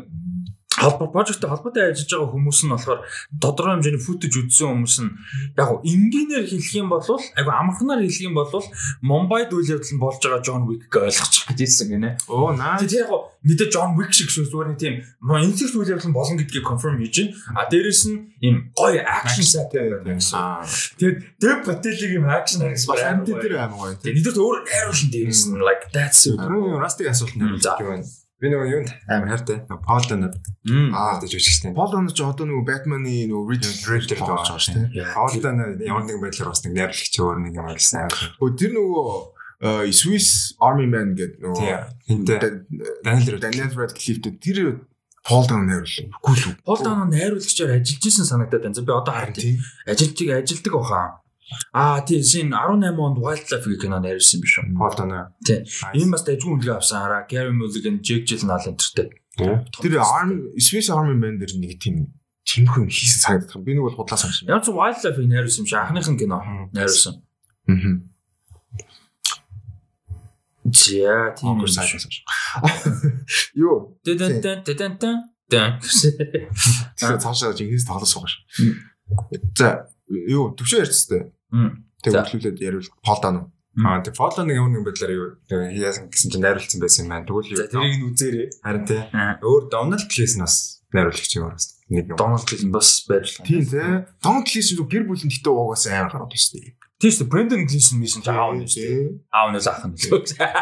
[SPEAKER 1] холбоо прожекттэй холбоотой ажиллаж байгаа хүмүүс нь болохоор тодорхой хэмжээний футэж үзсэн хүмүүс нь яг гоо энгийнээр хэлэх юм бол айгу амархнаар хэлэх юм бол Мумбайд үйл явдал нь болж байгаа Джон Уик ойлгочих гэж хэлсэн гинэ.
[SPEAKER 3] Оо наа.
[SPEAKER 1] Тэгээд яг гоо мэдээ Джон Уик шиг шүү зүгээр нэг тийм инсект үйл явдал нь болно гэдгийг конфирм хийж байна. А дээрэс нь ийм гоё акшн сайтай байна гэсэн. Тэгээд Дэв Пателиг ийм акшн харагс
[SPEAKER 3] бас амт дээр амар гоё.
[SPEAKER 1] Тэгээд нэгдүгээр өөр найруулсан дээрэс нь like that's it.
[SPEAKER 2] Растиг асуулт нь байна. Би нөгөө юунд амар хайртай. Пол Донер. Аа гэж үжигчтэй.
[SPEAKER 3] Пол Донер ч одоо нөгөө Batman-ы нөгөө Riddler тоглож байгаа шүү дээ.
[SPEAKER 2] Пол Донер ямар нэгэн байдлаар бас нэг найруулагч өөр нэг юм хэлсэн амар.
[SPEAKER 3] Хөө тэр нөгөө Swiss Army Man гэдэг нөгөө
[SPEAKER 2] Daniel
[SPEAKER 3] Daniel Radcliffe тэр Пол Донер найруулсан. Үгүй л.
[SPEAKER 1] Пол Донер найруулагчаар ажиллаж исэн санагдаад байна. Би одоо тийм ажилтгийг ажилдаг баха. Аа тийм шин 18 онд Wildlife гэх кино найруулсан биш үү?
[SPEAKER 2] Пол Донер.
[SPEAKER 1] Тийм. Энэ бас дайггүй үнэлгээ авсан хараа. Gary Mulligan, Jake Gyllenhaal энтертэй.
[SPEAKER 3] Тэр Army Swiss Army Man дээр нэг тийм тиймэрхүү юм хийсэн санагдах. Би нэг бол худлаа санаж байна.
[SPEAKER 1] Ямар ч Wildlife-ыг найруулсан юм шиг анхных нь кино найруулсан.
[SPEAKER 3] Аа.
[SPEAKER 1] За тийм
[SPEAKER 3] юм санаж. Юу?
[SPEAKER 1] Тэн тэн тэн тэн тэн.
[SPEAKER 3] Тэгэхээр цаашаа жинхэнэ тоглож байгаа ш. За юу төвшөө ярьцтэй. Тэг хөдлүүлээд яривал полдано.
[SPEAKER 2] Аа тэг фоло нэг ямар нэг байдлаар юу яасан гэсэн чинь найруулсан байсан юм байна. Тэгвэл юу
[SPEAKER 1] тэрийг нь үзээрэй.
[SPEAKER 2] Харин тий. Өөр Donald Pleasant бас найруулагч юм байна.
[SPEAKER 1] Нэг Donald Pleasant бас байрлал.
[SPEAKER 3] Тийм тий. Donald Pleasant гэр бүлийн дэхтэй уугаас амар гараад байна шүү дээ.
[SPEAKER 1] Тийм шүү Брэндон Глисэн мисэн ч аав нь шүү дээ. Аав нь заах нь.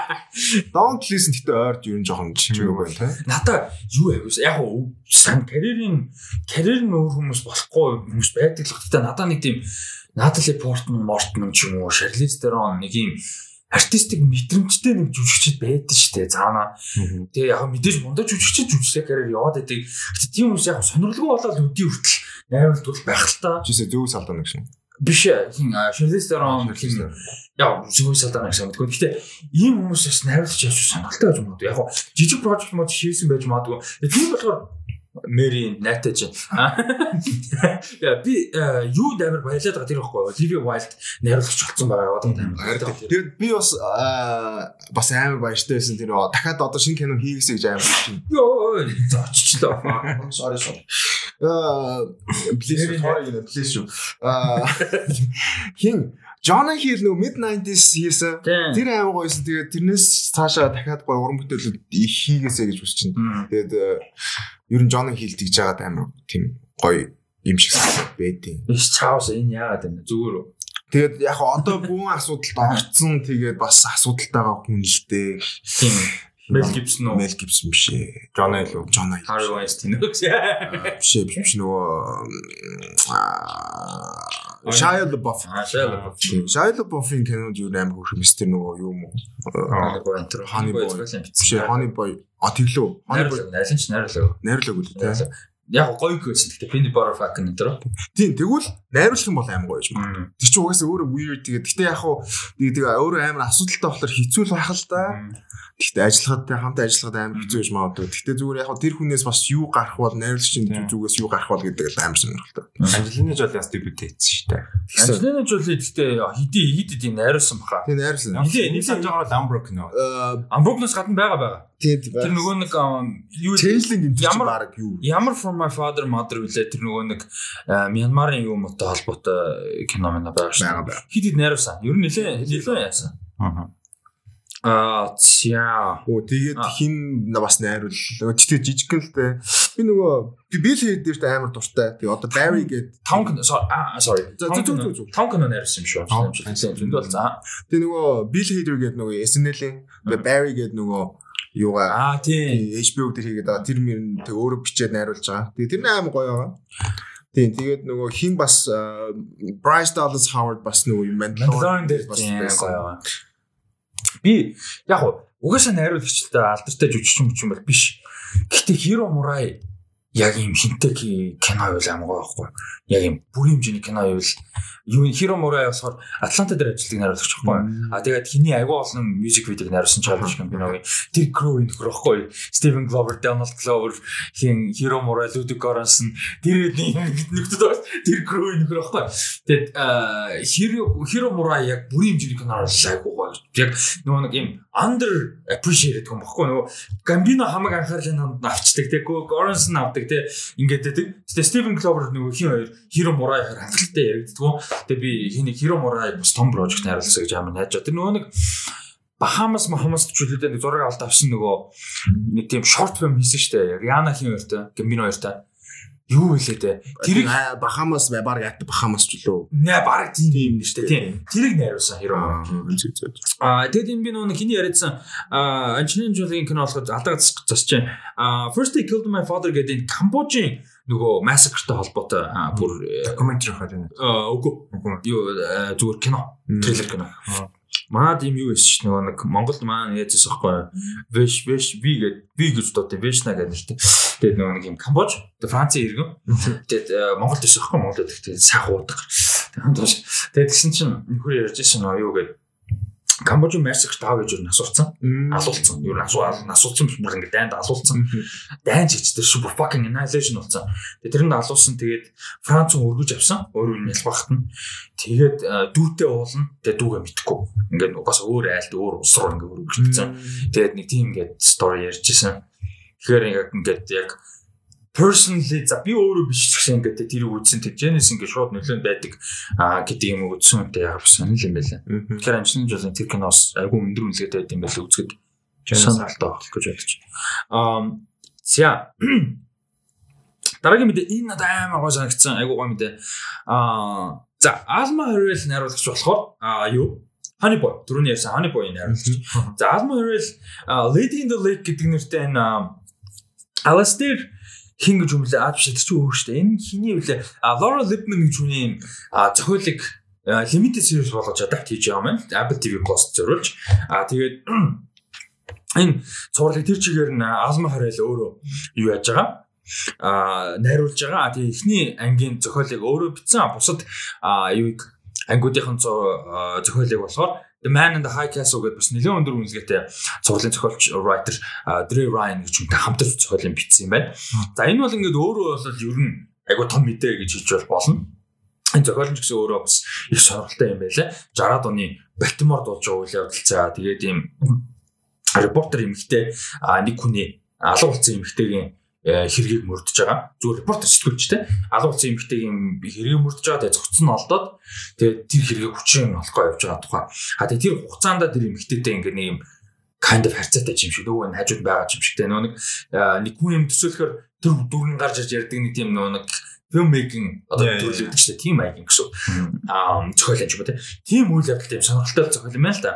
[SPEAKER 3] Donald Pleasant гэхдээ ойрд юу н жоохон чимээг байна тий.
[SPEAKER 1] Надаа юу авис яг уу сан карьерийн карьер нь өөр хүмүүс болохгүй хүмүүс байдаг л гэхдээ надаа нэг тийм Натали Портман, Мортман ч юм уу, Шарлиз Терон нэг юм артистик мэдрэмжтэй нэг жүжигчд байдаг шүү дээ. Цаана. Тэгээ яг мэдээж мундаж жүжигчд жүжигчтэй карьер яваад байдаг. Гэтэ тийм хүмүүс яг сонирхолгүй болоод өдий хүртэл найруулт бол байх л та.
[SPEAKER 3] Жишээ зөв салдаа нэг шин.
[SPEAKER 1] Биш хин Шарлиз Терон хин яа зөв салдаа нэг шин. Гэхдээ ийм хүмүүс бас найруулж явж сонирхолтой байж магадгүй. Яг жижиг прожект мод хийсэн байж магадгүй. Тийм болохоор Мэри найтай чинь. Яа би юу даймар баялаад байгаа тэр ихгүй. Ливи Вайлд найруулагч болсон байгаа одоо таймар.
[SPEAKER 3] Тэгээд би бас бас амар баяртай байсан тэр дахиад одоо шинэ кино хийгээсэй гэж амар чинь.
[SPEAKER 1] Йоо зочлоо. Sorry sorry.
[SPEAKER 3] Аа please sorry please шүү. Аа хин John Hill нөгөө mid 90s хийсэн. Тэр амар гоёсэн. Тэгээд тэрнээс цаашаа дахиад гоё уран бүтээлүүд хийгээсэй гэж хүсэж байна. Тэгээд ер нь John Hill тэгж байгаад амар тийм гоё юм шиг байдیں۔
[SPEAKER 1] Иш чаус энэ яагаад юм зүгээр үү?
[SPEAKER 3] Тэгээд яг одоо бүгэн асуудалд орцсон тэгээд бас асуудалтайгаа хүн л дээ.
[SPEAKER 1] Тийм. Мел Гибсон уу?
[SPEAKER 3] Мел Гибсон биш ээ.
[SPEAKER 2] John Hill уу?
[SPEAKER 3] John Hill.
[SPEAKER 1] Harvey Weinstein үү?
[SPEAKER 3] Биш биш нөгөө Shia LaBeouf.
[SPEAKER 1] Shia LaBeouf.
[SPEAKER 3] Shia LaBeouf-ийн кинонд юу амар хөрх мистер нөгөө юу юм уу?
[SPEAKER 1] Honey Boy.
[SPEAKER 3] Honey Boy. А тэглөө.
[SPEAKER 1] Honey Boy найрсан ч найрлаа.
[SPEAKER 3] Найрлаг үл тээ.
[SPEAKER 1] Яг гоё гэсэн. Гэтэ Penny Butterfuck энэ төр.
[SPEAKER 3] Тийм, тэгвэл найруулах юм бол амар гоё юм байна. Тэр чинь угаасаа өөрөө weird тэгээд гэтээ яг хуу тэгээд өөрөө амар асуудалтай болохоор хэцүү л байх л да. Гэхдээ ажиллахад хамт ажиллахад амар хэцүү гэж магадгүй. Гэхдээ зүгээр яг тэр хүнээс бас юу гарах бол найруулагчийн зүгээс юу гарах бол гэдэг л амар сонирхолтой.
[SPEAKER 2] Анжелина Жоли бас дебют хийсэн шүү дээ.
[SPEAKER 1] Анжелина Жоли гэхдээ хэдий хэд хэдий найруулсан баха.
[SPEAKER 3] Тийм найруулсан.
[SPEAKER 2] Нилийн нилийн жоохон Ламброк нөө.
[SPEAKER 1] Амброкноос гадна байгаа байгаа.
[SPEAKER 3] Тийм.
[SPEAKER 1] Тэр нөгөө нэг юу
[SPEAKER 3] Changeling энэ
[SPEAKER 1] ямар
[SPEAKER 3] баг юу?
[SPEAKER 1] Ямар from my father mother үлээ тэр нөгөө нэг Мянмарын юу мөтэй холбоотой кино мэн байгаа шүү. Хэд хэд найруулсан. Ер нь нэлээ нэлээ яасан. Аа. Аа тиа.
[SPEAKER 3] Оо тэгээд хин бас найруул. Тэгтээ жижигхэн л дээ. Би нөгөө би бил хэд дээрт амар дуртай. Тэгээ одоо Barry гээд
[SPEAKER 1] 5 кино sorry.
[SPEAKER 3] Зүг зүг зүг.
[SPEAKER 1] 5 кино найруулсан юм шүү. Зөндөө бол за.
[SPEAKER 3] Тэгээ нөгөө Bill Hader гээд нөгөө SNL-ийн Barry гээд нөгөө юугаа HBO дээр хийгээд байгаа тэр мөр тэг өөрөө бичээд найруулж байгаа. Тэгээ тэр амар гоё байгаа. Тийм тэгээд нөгөө хин бас Bryce Dallas Howard бас нөгөө юм
[SPEAKER 1] Mandalorian дээр бас гоё байгаа. Би яг угаасаа найруулагч л да алдартай жүжигчин мөч юм бол биш. Гэхдээ Hero Murai яг юм хинтэг кино байл амгаа байхгүй. Яг юм бүрийн хэмжээний кино байл юу Хиро Мурай болохоор Атланта дээр ажилладаг найруулагч байхгүй. А тэгээд хиний агүй олон мьюзик видеог найруулсан чалж киногийн тэр crew нөхөр байхгүй. Steven Glover, Donald Glover, хин Хиро Мурай, Ludwig Göransson тэр нэгдэд байна. Тэр crew нөхөр байхгүй. Тэгээд Хиро Хиро Мурай яг бүрийн хэмжээний кино найруулсан агүй гоё. Яг нөгөө нэг юм under appreciated юм баггүй нөгөө Gambino хамаг анхаарлын хамт авчдаг тэггүй Göransson авдаг те ингээд те Steven Glover нөгөө хин хоёр Хиро Мурай хоёр хангалттай яригддаг. Тэгээ би хэнийг Hero Murai бас том прожект найруулсан гэж амар найж. Тэр нөгөө нэг Бахамас Махамас чөлөөдөө нэг зураг авалт авсан нөгөө нэг тийм short film хийсэн шүү дээ. Rihanna хин хоёртой, Gambino хоёртой. Юу вэ те?
[SPEAKER 3] Тэрийг Бахамас баг ят Бахамас ч лөө.
[SPEAKER 1] Нэ баг тийм юм нь шүү дээ. Тийм. Тэрийг найруулсан Hero Murai. Аа тэгэд энэ би нөгөө хиний яриадсан Angelina Jolie кино болоход алдаа засч чинь. Аа First They Killed My Father гэдэг Камбожийн нөгөө massacre-тай холбоотой бүр
[SPEAKER 2] докюментари хаад байна.
[SPEAKER 1] Аа үгүй. Юу зүгээр кино. Трейлер кино. Манад юм юу ш нөгөө нэг Монголд маань яажс байхгүй. Вэш вэш ви гэд ви гэж дуудаа вэшна гэдэг нэртэй. Тэгээд нөгөө нэг юм Камбож, Францын иргэн. Тэгээд Монголд ирсэн байхгүй Монголд тэгээд сайхан уудаг. Тэгээд тэгсэн чинь нөхөр ярьж ирсэн нөө юу гэдэг Камбож Мерсик тав гэж юу асууцсан. Асуулцсан. Юу асууад асууцсан бүр ингэ дайнд асуулцсан. Дайн чигчтэй шүү fucking annihilation болсон. Тэгээ тэрэнд алуусан тэгээд Франц өргөж авсан. Өөрөө нь ялбахт нь. Тэгээд дүүтэй уулна. Тэгээд дүүгээ мэдхгүй. Ингээд бас өөр айлт өөр ус руу ингэ өргөжчихсэн. Тэгээд нэг тийм ингээд story ярьжсэн. Тэгэхээр ингээд яг personally за би өөрөө биш ч гэсэн ингээд тэрийг үзсэн тэжэнэс ингээд шууд нөлөөнд байдаг. Гэдэг юм үзсэн үнтэй яг сонир юм байлаа. Тэгэхээр амжилтны жолын тэр киноос айгүй өндөр үнэлгээтэй байт юм байлаа үзэхэд сонирхолтой байх гэж бодож. Аа за. Дараагийн мэдээ энэ надад амар гоо санагдсан. Айгүй гоо мэдээ. Аа за Alma Harrell найруулагч болохоор аа юу? Honey Boy. Түрүүний ярьсан Honey Boy найруулагч. За Alma Harrell Lady in the Lake гэдэг нэртэй энэ Alastair хин гэж юм лээ аа биш тэр чинь өөр шүү дээ. Энэ хиний үлээ Laura Lipman гэж хүний зохиолыг limited series болгож адапт хийж байгаа юм байна. Apple TV Plus зориулж. Аа тэгээд энэ цувралыг тэр чигээр нь Alma Harrell өөрөө юу яаж байгаа а найруулж байгаа. Тэгээ эхний ангийн зохиолыг өөрөө бичсэн. Бусад юуг ангиудынхан зохиолыг болохоор The Man in the High Castle гэдэг бас нэлээд өндөр үнэлгээтэй цувралын зохиолч writer Dre Ryan гэж хүнтэй хамтарч зохиолын бичсэн юм байна. За энэ бол ингээд өөрөө бол ер нь айгу том мэдээ гэж хэлж болно. Энэ зохиолч гэсэн өөрөө бас их сонирхолтой юм байлаа. 60-аад оны Балтимор дуулж байгаа үйл явдал цаа тэгээд ийм репортер эмэгтэй нэг хүний алга болсон эмэгтэйгийн Э, хэргийг мөрдөж байгаа. Зүгээр репортер сэтгүүлчтэй алуу болсон эмэгтэйгийн хэргийг мөрдөж байгаа. Тэгээ зогцсон нь олдоод тэгээ тэр хэргийг хүчин олохгүй явж байгаа тухай. А тэгээ тэр хугацаанд тэр эмэгтэйтэй ингээ нэг юм kind of харьцаатай юм шиг нөгөө хажууд байгаа юм шигтэй нөгөө нэг нэг хүн юм төсөөлөхөр тэр дүүрэн гарч ирж ярьдаг нэг тийм нөгөө нэг film making одоо төрлөд чинь тийм маяг гэсэн. Аа зохиол юм байна тийм үйл явдал тийм сонирхолтой зохиол юм байна л да.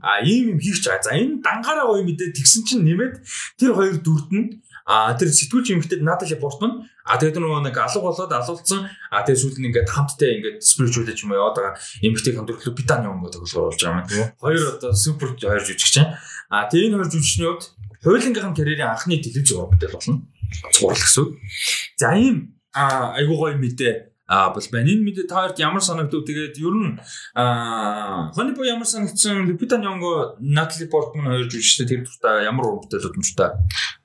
[SPEAKER 1] А ийм юм хийх ч байгаа. За энэ дангаараа гоё мэдээ тэгсэн чинь нэмээд тэр хоёр дүрд нь А тэр сэтгүүлч эмэгтэйд надад репортно. А тэгээд нөгөө нэг алга болоод алуулсан. А тэгээд сүүлд нь ингээд хамттай ингээд spiritual гэж юм яваад байгаа эмэгтэй Питани юм гэдэг болохоор болж байгаа юм. Хоёр одоо супер хоёр жүжигч. А тэгээд энэ хоёр жүжигчний хувьд хуулийн карьерийн анхны телевиз модель болно. Цуврал гэсэн. За ийм айгуу гоё мэдээ А бол байна. Энэ мэдээ та хоёрт ямар санагдав? Тэгээд ер нь аа Honeybo ямар санагдсан? Lupita Nyong'o, Natalie Portman хоёр жүжигчтэй тэр дуртай ямар уран бүтээл удамжтай?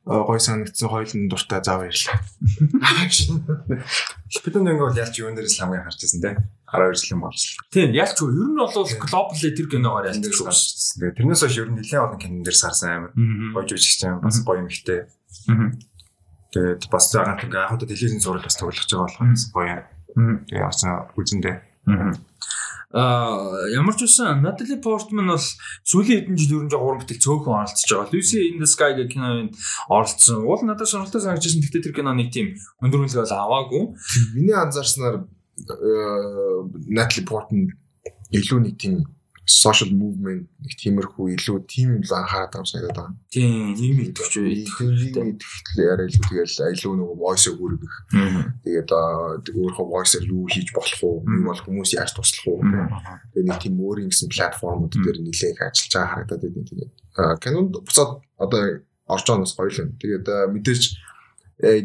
[SPEAKER 3] Гой санагдсан хоёулын дуртай зав ярьлаа.
[SPEAKER 2] Lupita Nyong'o бол ялч юун дээрээс хамгийн харж байсан те. 12 жилийн болж.
[SPEAKER 1] Тийм, ялч юу? Ер нь бол globally тэр киногоор ялч
[SPEAKER 2] шүү. Тэгээд тэрнээс хойш ер нь нэлээд олон кинон дээр сарсан амар. Гой жүжигч юм бас гоё юмхтэй. Тэгээд бас заагаад ингээ анхудаа телевизэн зурлал бас тоглож байгаа болохоос гоё Тэгээ яасан үзэндээ.
[SPEAKER 1] Аа ямар ч үсэн Natalie Portman бол сүүлийн хэдэн жил ерөнхий гурван бүтээл цөөхөн оролцож байгаа. Lucy in the Sky гэх кинонд оролцсон. Уул надад сонирхолтой санагдсан. Гэхдээ тэр кино нэг тийм өндөр үнэлгээ бол аваагүй.
[SPEAKER 3] Миний анзаарснаар Natalie Portman илүү нэг тийм social movement нэг тиймэрхүү илүү тийм л анхаарат байгаа санагдаад байгаа.
[SPEAKER 1] Тийм, ийм идэвч
[SPEAKER 3] ийм идэвч яриа илүү тэгэл илүү нөгөө voice өгөх. Тэгээд өөрийнхөө voice-аар юу хийж болох уу? Юу бол хүмүүс яаж туслах уу? Тэгээд нэг тийм өөрийн гэсэн платформуд дээр нэлээх ажиллаж байгаа харагдаад байна. Тэгээд Canon буцаад одоо орж байгаа нас гоё л юм. Тэгээд мэдээж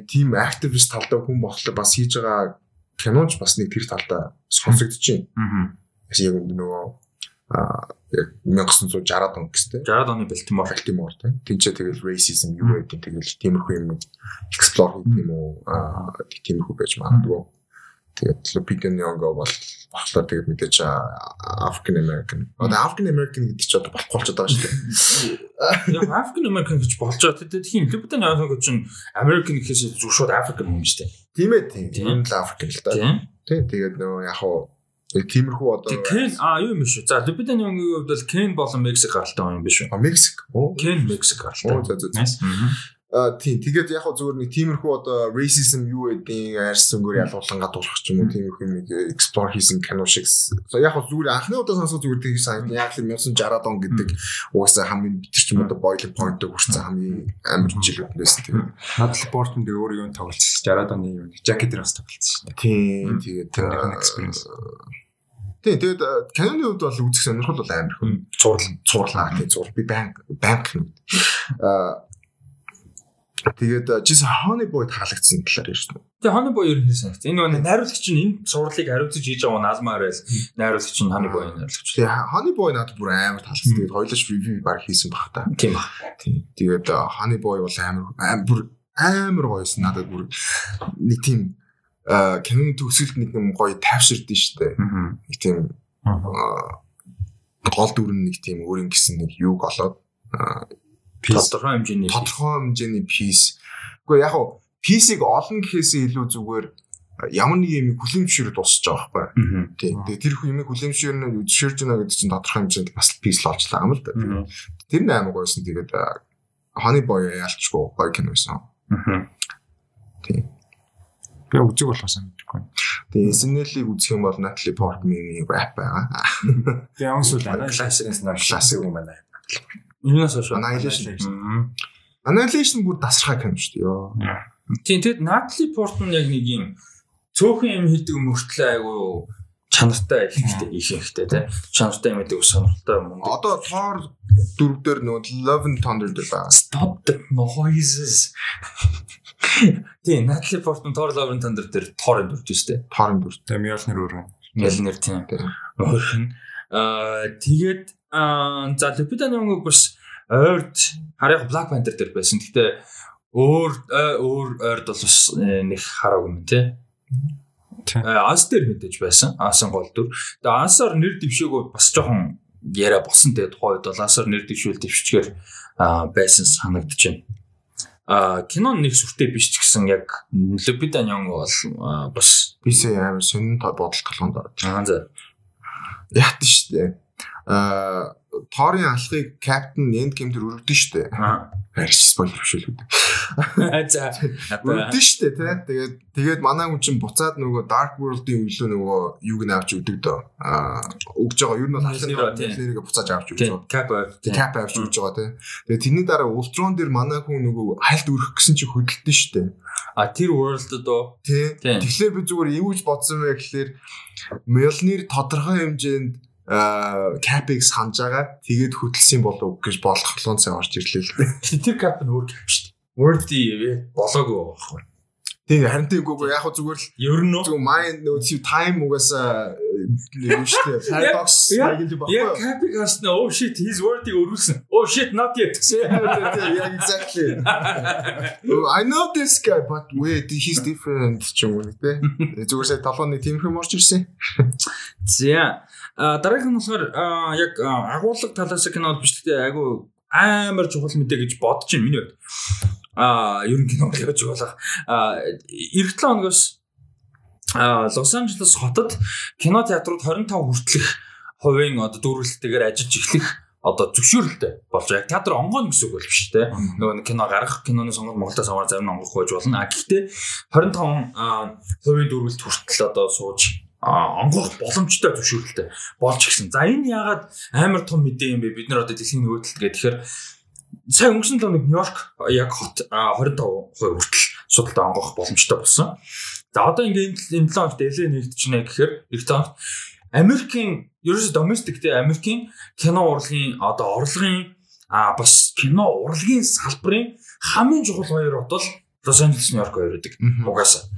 [SPEAKER 3] тийм активист талдаа хүн болохоор бас хийж байгаа киноч бас нэг тэр талдаа сонсогдож байна. Аа. Яг нөгөө а яг 1960-аад он гэстэй.
[SPEAKER 1] 60-аад оны Балтимор
[SPEAKER 3] Балтимор тийм. Тинчээ тэгэл racism юу гэдэг тэгэл тиймэрхүү юм explore хийх юм уу а тиймэрхүү байж магадгүй. Тэгээд Lupita Nyong'o бол болохоор тэгээд мэдээж African American. Одоо African American гэдэг чинь одоо болохгүй болчиход байгаа шүү дээ.
[SPEAKER 1] Яг African American гэж болж байгаа. Тэгээд тийм Lupita Nyong'o чинь American гэхээс зүг шууд African юм шүү дээ.
[SPEAKER 3] Тийм ээ тийм. Тийм л African л да. Тийм. Тэгээд нөгөө яг хуу тиймэрхүү одоо
[SPEAKER 1] Кен а юу юм биш үү? За Nyong'o-гийн хувьд бол Ken болон Мексик гаралтай юм биш үү?
[SPEAKER 3] А Мексик.
[SPEAKER 1] Ken Мексик гаралтай.
[SPEAKER 3] Оо за за. Тийм тэгээд яг зүгээр нэг тиймэрхүү одоо racism юу гэдгийг арьс өнгөөр ялгуулан гадуурах ч юм уу тиймэрхүү нэг explore хийсэн кино шиг. Яг хөө зүгээр анхны удаа сонсох зүгээр тийм сайн. Яг л 1960-аад он гэдэг угаасаа хамгийн битэр ч юм одоо boiling point-д хүрсэн хамгийн амар жилүүд байсан тийм.
[SPEAKER 2] Portman дээр өөр юу тоглолцсон 60-аад оны юу jacket дээр бас тоглолцсон шүү дээ.
[SPEAKER 3] Тийм тэгээд
[SPEAKER 2] тэрний experience.
[SPEAKER 3] Тийм тэгээд киноны хувьд бол үзэх сонирхол бол амар хүн зурлал зурлаа тийм зур би банк банк а Тэгээд жис Honey Boy таалагдсан талаар ярьсан.
[SPEAKER 1] Тэгээ Honey Boy ер нь санагц. Энэ нэг найруулагч нь энэ сурлыг хариуцаж хийж байгаа нь Алмаар байл. Найруулагч нь Honey Boy найруулагч.
[SPEAKER 3] Тэгээ Honey Boy надад бүр амар таалагдсан. Тэгээд хоёулаа review баг хийсэн баг та.
[SPEAKER 1] Тийм ба.
[SPEAKER 3] Тэгээд Honey Boy бол амар бүр амар гоёсэн надад бүр нэг тийм киноны төгсөлд нэг юм гоё тайвширдэн штэ. Нэг тийм гол дүрэн нэг тийм өөрийн гэсэн нэг юг олоод
[SPEAKER 1] тодорхой хэмжээний
[SPEAKER 3] тодорхой хэмжээний пис. Гэхдээ яг хуу писийг олон гэхээсээ илүү зүгээр ямар нэг юм хүлэмжшүүр дуусч байгаа байхгүй. Тийм. Тэгээ тэр хүн юм хүлэмжшүүр нь үзшэрж байна гэдэг чинь тодорхой хэмжээнд бас пис л олчлаа юм л да. Тэр нь амар гойсон. Тэгээд Honey Boy ялчгүй гоё кино байсан. Аа. Тийм.
[SPEAKER 2] Би үзэг болохоос мэдгүй.
[SPEAKER 3] Тэгээ SNL-ийг үзэх юм бол Natalie Portman-ийн rap байгаа.
[SPEAKER 2] Тэгээ онсул классикс нь классик юм байна.
[SPEAKER 1] Юунаас хойш
[SPEAKER 3] Annihilation. Annihilation бүр дасрахаа кино шүү дээ. Йоо.
[SPEAKER 1] Тийм тэгэд Natalie Portman яг нэг юм цөөхөн юм хийдэг мөртлөө айгу чанартай ихтэй их ихтэй тий. Чанартай юм гэдэг сонирхолтой юм.
[SPEAKER 3] Одоо Thor дөрөв дээр нөгөө Love and Thunder дээр байгаа.
[SPEAKER 1] Stop the noises. Тийм Natalie Portman Thor Love and Thunder дээр Thor-ын дүрж штэ.
[SPEAKER 3] Thor-ын дүр.
[SPEAKER 2] Тэгээ Mjolnir өөр.
[SPEAKER 1] Mjolnir тийм. Өөр нь аа тэгээд за Nyong'o бас ойрд хараа Black Panther дээр байсан. Гэтэ өөр өөр ойрд бол бас нэг хараагүй юм тий. Ас дээр мэдээж байсан. Асан гол дүр. Тэгээ Асаар нэр дэвшээгөө бас жоохон яриа босон тэгээ тухайд бол Асаар нэр дэвшүүл дэвшчихээр байсан байна. А кино нэг сүртэй биш ч гэсэн яг Lupita Nyong'o бол бас
[SPEAKER 3] бисээ амар сонин бодол толгонд орж.
[SPEAKER 1] Аа за.
[SPEAKER 3] Яат шүү дээ. Алхахыг Captain Endgame дээр өргөдөн шүү дээ.
[SPEAKER 1] Аа.
[SPEAKER 3] Харин спойлер биш үү.
[SPEAKER 1] За.
[SPEAKER 3] Өргөдөн шүү дээ тий. Тэгээд тэгээд манай хүн чинь буцаад нөгөө Dark World-ийн үйлөө нөгөө юуг нь авч өгдөг дөө. Аа өгж байгаа. Ер нь бол нэрийг буцааж авч өгч байгаа.
[SPEAKER 1] Cap
[SPEAKER 3] Cap авч өгч байгаа тий. Тэгээд тэрний дараа Ultron дээр манай хүн нөгөө хальт өрөх гэсэн чинь хөдөлтөн дээ.
[SPEAKER 1] А тэр world доо
[SPEAKER 3] тий. Тэгэхээр би зүгээр юу гэж бодсон бэ гэхлээр Mjolnir тодорхой хэмжээнд капыг санаж байгаа. Тэгээд хөдөлсөн болов гэж болохлоон цай орж ирлээ л дээ.
[SPEAKER 1] Тэр кап нь өөр кап шүү дээ. Word-ий болоогүй байхгүй.
[SPEAKER 3] Тийм харин тийм гоо яг зүгээр л
[SPEAKER 1] ер нь
[SPEAKER 3] зөв mind нөө time угаасаа юу шүү дээ. Paradox
[SPEAKER 1] яг л баг. Яг капыг хаснаа oh shit his word-ийг өрүүлсэн. Oh shit not yet.
[SPEAKER 3] Яг exactly. I know this guy but wait he's different ч юм уу те. Зүгээр сая толгойн тийм юм орж ирсэн.
[SPEAKER 1] За дараагийнх нь болохоор яг агуулга талаас кино биш гэхдээ айгу амар чухал мэдээ гэж бодож байна миний хувьд. Аа ер нь кино гэж болох. Аа эх 7 хоногоос Лос Анжелес хотод кино театрууд 25 хүртэлх хувийн одоо дүүрэлтээр ажиллаж эхлэх одоо зөвшөөрөлтэй болж яг театр онгоно гэсэн үг бол биш те нөгөө кино гарах киноны сонголт Монголда самар зарим онгох байж болно а гэхдээ 25 хувийн дүүрэлт хүртэл одоо сууж онгох боломжтой зөвшөөрөлтэй болж гисэн. За энэ яагаад амар том мэдээ юм бэ? Бид нар одоо дэлхийн нөгөөдөлт гэх тэгэхээр сая өнгөрсөн лоног Нью-Йорк яг хот 25% хүртэл судалтай онгох боломжтой болсон. За одоо ингээд энэ 7 хоногт LA нэгдчихнэ гэхээр эх тоногт Америкийн ерөөсө доместик те Америкийн кино урлагийн одоо орлогын а бас кино урлагийн салбарын хамгийн чухал хоёр хот бол Лос Анжелес Нью-Йорк байдаг. Угаасаа.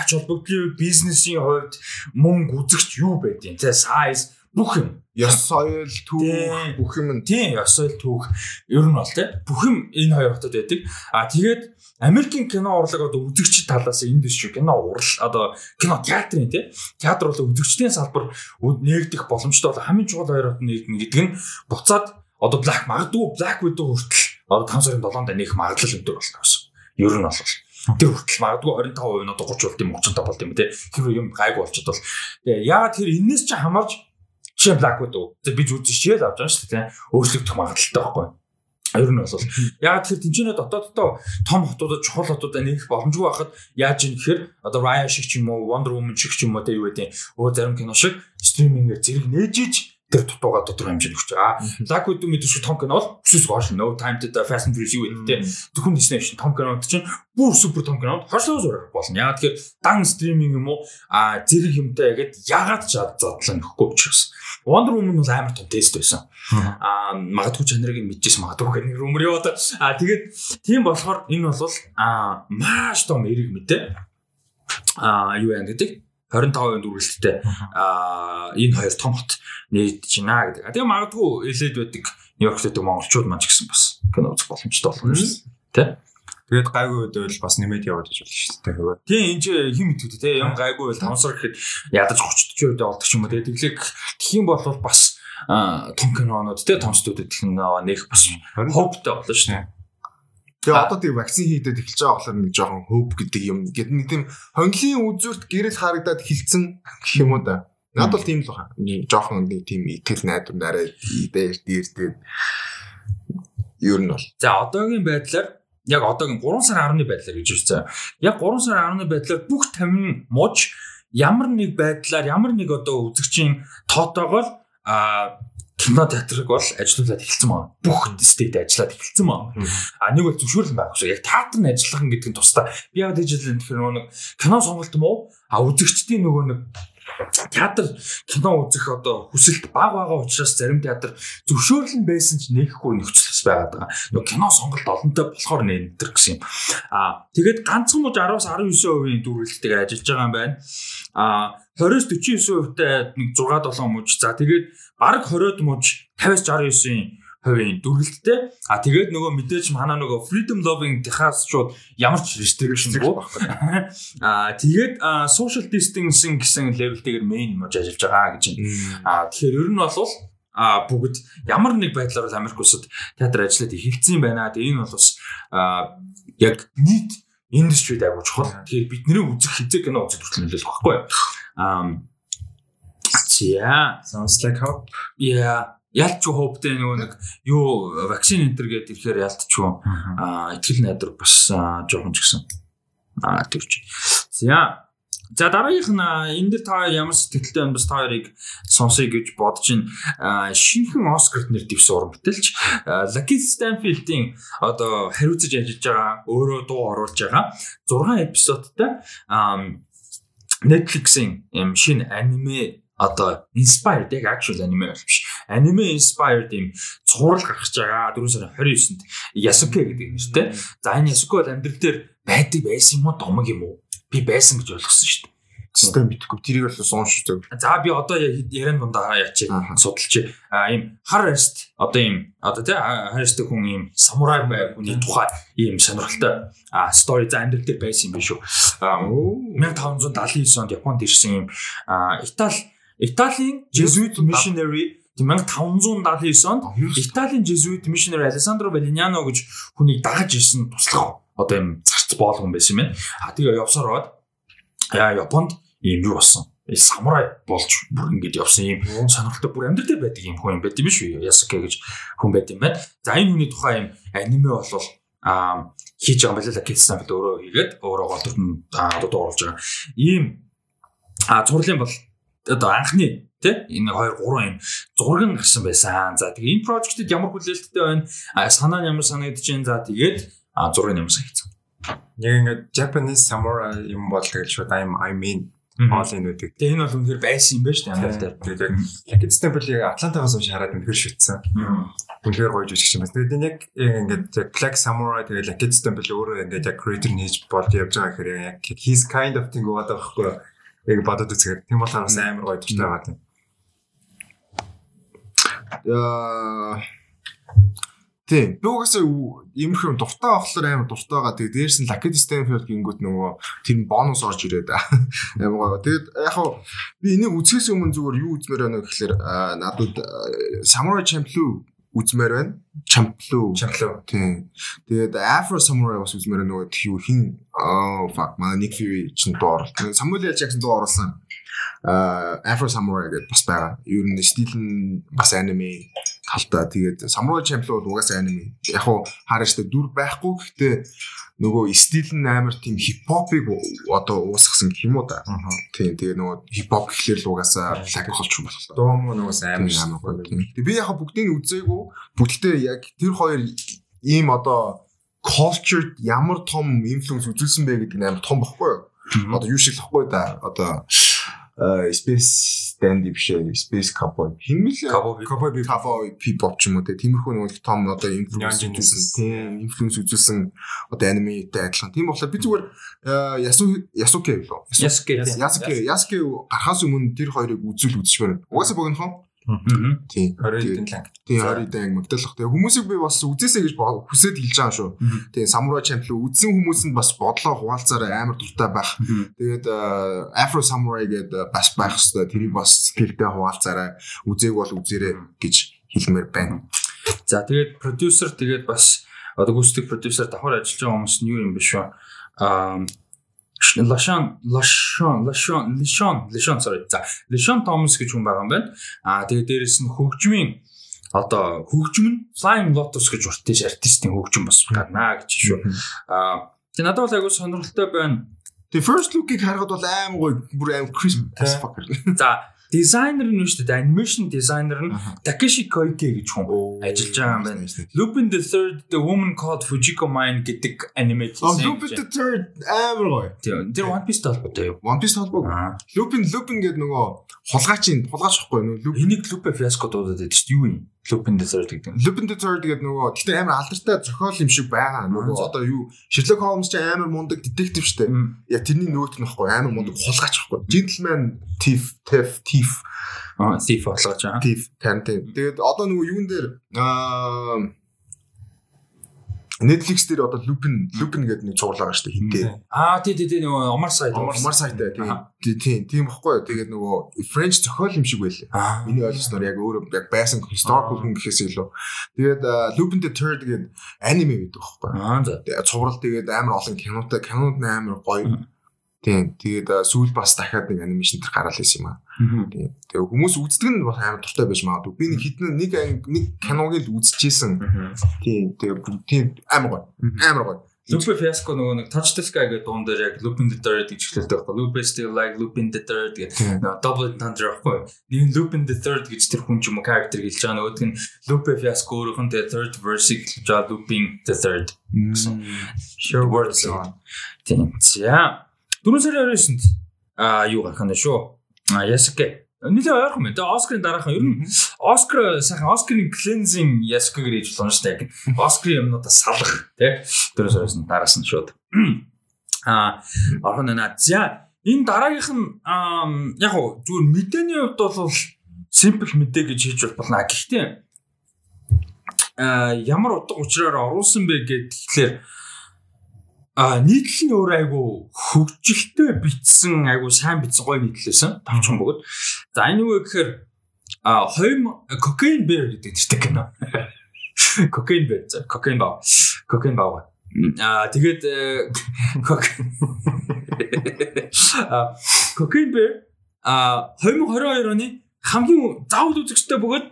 [SPEAKER 1] Ач холбогдлын бизнесийн хувьд мөнгө үзэгч юу байдیں۔ Тэ size бүх юм.
[SPEAKER 3] Ёс соёл, түүх бүх юм.
[SPEAKER 1] Тийм, ёс соёл, түүх ер нь бол тэ бүх юм энэ хоёр хотод байдаг. А тэгээд Америкийн кино урлаг одоо үзэгч талаас индустри кино урал одоо кино театрын тий театр бол үзэгчдийн салбар нээгдэх боломжтой бол хамгийн чухал хоёр хот нэгдэн гэдэг нь буцаад одоо black магадгүй black widow хүртэл одоо 5 сарын 7-нд нээх магадлал өндөр болно гэсэн. Ер нь бол тэр хүртэл магадгүй 25% нь одоо 30 болт юм 35 болт юм тий тэр юм гайг болчиход бол. Тэгээ яагаад тэр энэс ч хамаарч жишээ black widow. Тэг би үзчихэл авч байгаа шүү дээ өөрчлөгдөх магадaltaй байхгүй. Ер нь бол. Яг тэр тэнцэнэ дотооддоо том хотуудад чухал хотуудад нээх боломжгүй байхад яаж юм гэхээр одоо Raya шиг ч юм уу Wonder Woman шиг ч юм уу тэ юу гэдэг өө зарим кино шиг стримингээр зэрэг нээжиж тэр дутууга тодорхой хэмжээнд өгч байгаа. Black Widow мэдээж том кино бол өсөс гош no time to the fast and furious юу гэдэг зөвхөн Disney шин том кинод чинь бүр супер том кинод хошлоо зурах болно. Яг тэгэхээр дан стриминг юм уу а зэрэг юмтай гэд ягаад ч задлаа нөхгүй учраас. Wonder Woman бол амар том тест байсан. Аа магадгүй чанарыг мэдчихсэн магадгүй нэг rumor яваад аа тэгээд тийм болохоор энэ бол аа маш том эрэг мэдээ. Аа юу яа гэдэг 25% дүргэлттэй аа энэ хоёр том хот нийтж байна гэдэг. Тэгээ магадгүй элэд байдаг Нью-Йоркт байдаг монголчууд маань ч гэсэн бас кино үзэх боломжтой болох юм шүү дээ.
[SPEAKER 2] Тэгээд гайгүй үед бол бас нэмээд яваад иж болно шүү дээ.
[SPEAKER 1] Тийм энэ чи хим мэдвүд те юм гайгүй бол 5 сар гэхэд ядаж 30 40% болдог ч юм уу те. Тэглэг юм бол бас том кинонууд те том студиуд нэг бас ховтой болно шүү дээ.
[SPEAKER 3] Тэгээ одоо тийм вакцин хийдээд эхэлж байгаа болохоор нэг жоохон hope гэдэг юм. Гэт нэг тийм хонглын үзүүрт гэрэл харагдаад хилцэн гэх юм уу да. Наад бол тийм л байна. Жохон нэг тийм итгэл найдвар нарай дээр дээр дээр ер нь бол.
[SPEAKER 1] За одоогийн байдлаар яг одоогийн 3 сарын 10-ны байдлаар гэж үзсэн. Яг 3 сарын 10-ны байдлаар бүх 50 мууч ямар нэг байдлаар ямар нэг одоо үзэгчийн тоотоогоор а кино театрыг бол ажилуулад эхэлсэн маа. Бүх стэйд ажиллаад эхэлсэн маа. А нэг бол зөвшөөрөл байх шүү. Яг театр нь ажиллах гэдэг нь тусдаа би яг дижитал тэгэхээр нэг кино сонголт юм уу? А үзэгчдийн нөгөө нэг театр кино үзэх одоо хүсэлт баг байгаа учраас зарим театр зөвшөөрлөн байсан ч нээхгүй нөхцөлс байгаад байгаа. Нөгөө кино сонголт олонтой болохоор нэнтэр гэсэн юм. Аа тэгээд ганцхан мууж 10-аас 19% дүргэлтээр ажиллаж байгаа юм байна. Аа 20-49% та нэг 6 7 мууж. За тэгээд баг 20-од мууж 50-69 хувийн дүргэлттэй. А тэгээд нөгөө мэдээж манай нөгөө freedom loving Техас шууд ямар ч restriction-гүй. А тэгээд social distancing гэсэн level-тэйгээр main мож ажиллаж байгаа гэж байна. А тэгэхээр ер нь бол а бүгд ямар нэг байдлаар Америк улсад театр ажиллаад юм байна. Тэгээ энэ бол бас яг нийт индустрид агуу чухал. Тэгэхээр бидний үзэх хизээ кино үзэх хүртэл нөлөөлөх байхгүй? Um Yeah.
[SPEAKER 2] Sounds like hope.
[SPEAKER 1] Yeah ялч хооптэй нөгөө нэг юу вакцин энтер гэдэг ихээр ялтчгүй аа итгэл найдар бас жоохон ч гэсэн аа тэрч. За За дараагийнх нь энэ дэр та ямар сэтгэлтэй байна бас та хоёрыг сонсъё гэж бодож байна. Шинэхэн Оскарт нэр дэвсэн уран бүтээлч Lucky Stanfield-ийн одоо хариуцаж ажиллаж байгаа өөрөө дуу оруулж байгаа 6 эпизодтай Netflix-ийн юм шинэ аниме одоо inspired яг actual anime биш. Anime inspired юм цуврал гарч байгаа 4 сарын 29-нд Yasuke гэдэг нэртэй. За энэ Yasuke бол амьдрал дээр байдаг байсан юм уу, домог юм уу? Би байсан гэж ойлгосон шүү дээ.
[SPEAKER 3] Систем битгэв. Тэрийг бол үзэг.
[SPEAKER 1] За би одоо яран дундаа яач судалж а ийм хар аст одоо ийм одоо тий хар аст хүн ийм самурай бай хүний тухай ийм сонирхолтой а стори за амьдрал дээр байсан юм биш үү. 1579 онд Японд ирсэн ийм Итали Италийн Jesuit missionary 1579 онд Италийн Jesuit missionary Alessandro Valignano гэж хүнийг дагаж ирсэн туслах одоо юм зарц боолгон байсан юм байна. А тэгээ явсаар бод яа Японд ийм юу болсон. Самурай болж бүр ингэж явсан юм сонирхолтой бүр амьдрал дээр байдаг юм хүн юм байт юм биш үү? Ясаке гэж хүн байт юм байна. За энэ хүний тухай юм аниме болвол а хийж байгаа юм байна л Китсан фил өөрөө хийгээд өөрөө голдорт нь одоо оруулж байгаа. Ийм а зурлын бол одоо анхны тий энэ 2 3 юм зурган гарсан байсан. За тэгээ энэ прожектэд ямар хүлээлттэй байна? Санаа нь ямар санагдаж байна? За тэгээд зургийг ямар санагдсан?
[SPEAKER 2] Яг ингээд Japanese samurai юм бол тэгэл шууд I'm I mean all in үүдэг.
[SPEAKER 1] Тэгээ энэ бол үнэхээр байсан юм байна шүү дээ Англи дээр.
[SPEAKER 2] Тэгээд яг Lucky Temple-ийг Атлантагаас унш хараад үнэхээр шүтсэн. Үнэхээр гоё жүжигч юм байна. Тэгээд энэ яг ингээд Black Samurai тэгээд Lucky Temple өөрөө ингээд яг creator нээж болж явж байгаа гэхээр яг he's kind of thing байгаа байхгүй юу? Яг бодод үзэхээр тийм болохоор бас амар гоё дуртай байгаа тийм.
[SPEAKER 3] Аа Тийм. Би угаасаа иймэрхүү дуртай авахлаар амар дуртай байгаа. Тэгээд дээрс нь Lucky Stanfield гингүүд нөгөө тэр бонус орж ирээд амар гоё. Тэгээд яг хаа би энийг үзэхээс өмнө зүгээр юу үзмээр байна гэхэлэр надад Samurai Champloo үзмээр байна. Champloo.
[SPEAKER 2] Champloo.
[SPEAKER 3] Тийм. Тэгээд Afro Samurai бас үзмээр нөгөө хин аа fuck манай Nick Fury ч дуу оруулсан. Samuel L. Jackson дуу оруулсан Afro Samurai гэдэг бас байгаа. Ер нь стил нь бас аниме талтай. Тэгээд Samurai Champloo бол угаасаа аниме. Яг хуу хараа штэ дүр байхгүй гэхдээ нөгөө стил нь амар тийм хипхопыг одоо уусгасан гэх юм уу да. Тийм тэгээ нөгөө хипхоп гэхлээр л угаасаа лаг холч юм.
[SPEAKER 2] Дуу муу нөгөө амар
[SPEAKER 3] амар гоё. Тэгээ би яг бүгдийг үзээгүй. Бүгдээ яг тэр хоёр ийм одоо culture ямар том инфлюенс үзүүлсэн бэ гэдэг нь амар том баггүй юу? Одоо юу шиг л баггүй да. Одоо Space Dandy биш ээ Space Cowboy хинмэл
[SPEAKER 2] Cowboy
[SPEAKER 3] Cowboy P-pop ч юм уу тиймэрхүү нэг том одоо инфлюенс үзүүлсэн тийм инфлюенс үзүүлсэн одоо аниметэй адилхан тийм болохоор би зүгээр Yasuke юу
[SPEAKER 1] Yasuke
[SPEAKER 3] Yasuke Yasuke гарахаас өмнө тэр хоёрыг үзүүл үзчихмээр угаасаа богинохон
[SPEAKER 2] Тийм. 20 эдэн ланг.
[SPEAKER 3] Тийм 20 эдэн магтаалах. Тэгээ хүмүүсийг би бас үзээсэй гэж хүсэж хэлж байгаа шүү. Тийм Samurai Champloo үзсэн хүмүүс нь бас бодлоо хуваалцаараа амар дуртай байх. Тэгээд Afro Samurai гэдэг бас байх хэвээр тэрийг бас сэтгэлдээ хуваалцаараа үзээг бол үзээрэй гэж хэлмээр байна.
[SPEAKER 1] За тэгээд продюсер тэгээд бас одоо гүйцэтгэх продюсер давхар ажиллаж байгаа хүмүүс нь юу юм бэ шүү. Аа Лашан Лашан Лашан Лишан Лишан sorry. За Лишан Томас гэж хүн байгаа юм байна. Аа тэгээ дээрэс нь хөгжмийн одоо хөгжим нь Flying Lotus гэж уртж артистийн хөгжим бас гарнаа гэж шүү. Аа тэгээ надад бол айгүй сонирхолтой байна.
[SPEAKER 3] The first look-ийг харахад бол аим гоё бүр аим crisp as fuck.
[SPEAKER 1] За дизайнер нь шүү дээ. Анимашн дизайнер нь Takeshi Koike гэж хүн ажиллаж байгаа юм байна. Lupin the Third The Woman Called Fujiko Mine гэдэг аниме
[SPEAKER 3] хийсэн. Lupin the Third амар гоё.
[SPEAKER 1] Тэр One Piece толботой юу?
[SPEAKER 3] One Piece толбог. Lupin Lupin гэдэг нөгөө хулгаачийн хулгаачихгүй нөгөө Lupin.
[SPEAKER 1] Энийг Lupin fiasco дуудаад байдаг шүү дээ. Юу юм? Lupin Desert гэдэг.
[SPEAKER 3] Lupin Desert гэдэг нөгөө гэхдээ амар алдартай зохиол юм шиг байгаа. Нөгөө одоо юу Sherlock Holmes ч амар мундаг детектив штэ. Яг тэрний нөөт нь баггүй амар мундаг хулгайч баггүй. Gentleman thief thief thief
[SPEAKER 1] аа thief болгож байгаа.
[SPEAKER 3] Thief тань тийм. Тэгээд одоо нөгөө юун дээр аа Netflix дээр одоо Lupin Lupin гэдэг нэг цуврал байгаа шүү дээ хинтээ.
[SPEAKER 1] Аа тий тий тий нөгөө Omar Sy
[SPEAKER 3] Omar Sy тий тий тийм баггүй. Тэгээд нөгөө French зохиол юм шиг байлээ. Миний ойлгосноор яг өөрөө яг байсан historical хүн гэхээс илүү. Тэгээд Lupin the Third гэдэг аниме гэдэг баггүй.
[SPEAKER 1] Аа за.
[SPEAKER 3] Цуврал тэгээд амар олон кинотой кинод амар гоё Тийм. Тэгээд сүүл бас дахиад нэг анимашн төр гараал байсан юм аа. Тэгээ хүмүүс үздэг нь бас амар дуртай байж магадгүй. Би нэг хитэн нэг нэг киног л үзчихсэн. Тийм. Тэгээ тийм амар гоё. Амар гоё.
[SPEAKER 1] Lupin Fiasco нөгөө нэг Touch the Sky гэдэг дуун дээр яг Lupin the Third гэж хэлдэг байхгүй. Lupin still like Lupin the Third гэх нөгөө double entendre байхгүй. Нэг Lupin the Third гэж тэр хүн ч юм уу character хэлж байгаа нөгөөдг нь Lupin Fiasco өөрөөх нь third verse-ийг хэлж байгаа Lupin the Third. Sure words. Тийм. За 4 сарын 29-нд аа юу гарах нь шүү. А Яске Нилээ ойрхон байна. Тэгээ Оскарын дараахан ер нь Оскар сайхан Оскарын cleansing Яске гэж болно шүү дээ. Оскарын юмнуудаа салах тий. 4 сараас нь дараас нь шууд. Аа орхон наа. За энэ дараагийнх нь яг хуу зүгээр мэдээний хувьд бол simple мэдээ гэж хийж болно. Гэхдээ а ямар утга учраар оруулсан бэ гэхлээр А нийтлэл нь өөр айгу хөгжилтэй битсэн айгу сайн битсэн гоё нийтлэлсэн тавчхан бөгөөд. За энэ юу гэхээр а хойм кокаин бэр гэдэг тийм кино. Кокаин бэр за кокаин баа. Кокаин баа. А тэгээд кокаин бэр а 2022 оны хамгийн заавал үзэгчтэй бөгөөд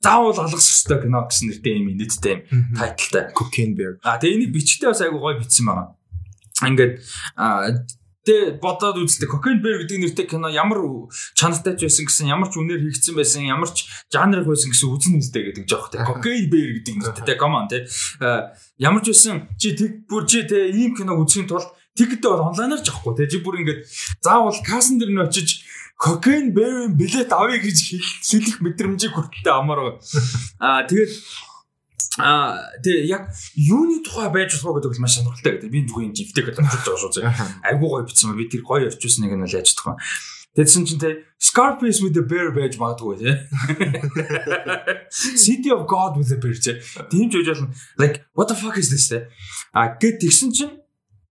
[SPEAKER 1] заавал алгах ёстой кино гэсэн нэртэй юм нийттэй юм тайлтай
[SPEAKER 3] Cocaine Bear.
[SPEAKER 1] А тэгээ энийг бичгтээ бас айгу гоё бичсэн байгаа ингээд тэ бодоод үзтээ Bear гэдэг нэртэй кино ямар чанартай ч байсан гэсэн ямар ч үнээр хийгдсэн байсан ямар ч жанр байсан гэсэн үзэн үстэй гэдэг жоох тэ Bear гэдэг нэртэй тэ on тэ. Ямар ч байсан чи тэг бүр чи тэ ийм кино үзхийн тулд тикетээ бол онлайнаар ч авахгүй те. Чи бүр ингээд заавал кассан дээр нь очиж кокейн бэрэн билет авъя гэж хэлэх мэдрэмжийг хүртэлтэй байгаа. Аа тэгээд А тэгээ яг юуны тухай байж болох гэдэг бол маш сонирхолтой гэдэг. Би зүгээр энэ живтэй гэдэг бодож байгаа шүү зэ. Айгуу гоё бичсэн би тэр гоё явчихсан нэг нь л чадах вэ? Тэгсэн чинь тэ Scarface with the bear байж магадгүй тий. City of God with the bear тий. Тийм ч үгүй болно. Like what the fuck is this тий. А гэт тэгсэн чинь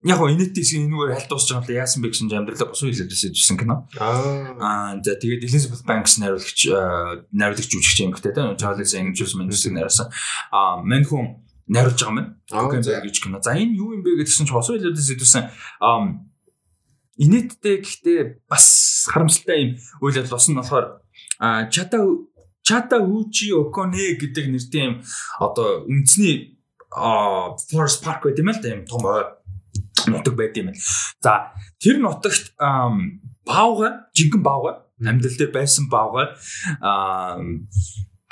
[SPEAKER 1] яг гоо инээдээс энэгээр хальт дуусч байгаа юм яасан бэ гэсэн амьдралаа босоо хэлээдсэн жисэн кино. Аа за тэгээд Elizabeth Banks найруулагч найруулагч жүжигч юм гэдэг тийм Charles Angels Mendes найруулсан. Аа мань хүн найруулж байгаа юм. Окей гэж кино. За энэ юу юм бэ гэдгсэн чинь босоо хэлээдээс хэдүүлсэн аа инээдтэй гэхдээ бас харамсалтай юм үйл явдал болсон нь болохоор чата чата үчи оконе гэдэг нэртэй юм одоо үндэсний Forest Park гэдэг юм л да юм том нутаг байд юм байна. За тэр нутагт баавга жинхэнэ баавга амьдал дээр байсан баавга аа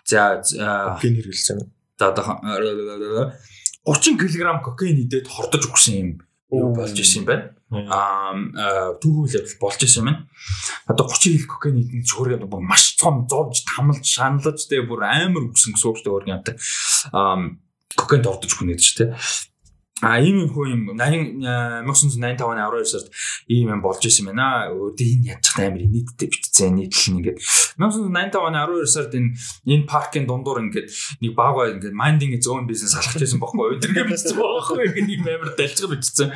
[SPEAKER 1] за
[SPEAKER 3] кокаин хэрэглэсэн.
[SPEAKER 1] За одоо 30 кг кокаин идээд хордож өгсөн юм болж исэн юм байна. Аа түүхүүл болж исэн юм. Одоо 30 кг кокаин идэх чөөрөө бүр маш том зовж тамалж шаналж тэгээ бүр амар өгсөн гэсэн үг шүү дээ өөр юм. Аа кокаинд ордож өгнө гэдэг чинь А ийм юм хөө юм 80 1985 оны 12 сард ийм юм болж исэн байна. Өөдөө энэ ядчих амар нийтдээ бичсэн нийтлэл нэгээд 1985 оны 12 сард энэ энэ паркын дундуур ингээд нэг баагаа ингээд minding own business алхаж байсан бохоо өдөргөө бичсэн бохоо ингээд ийм амар далжгал бичсэн.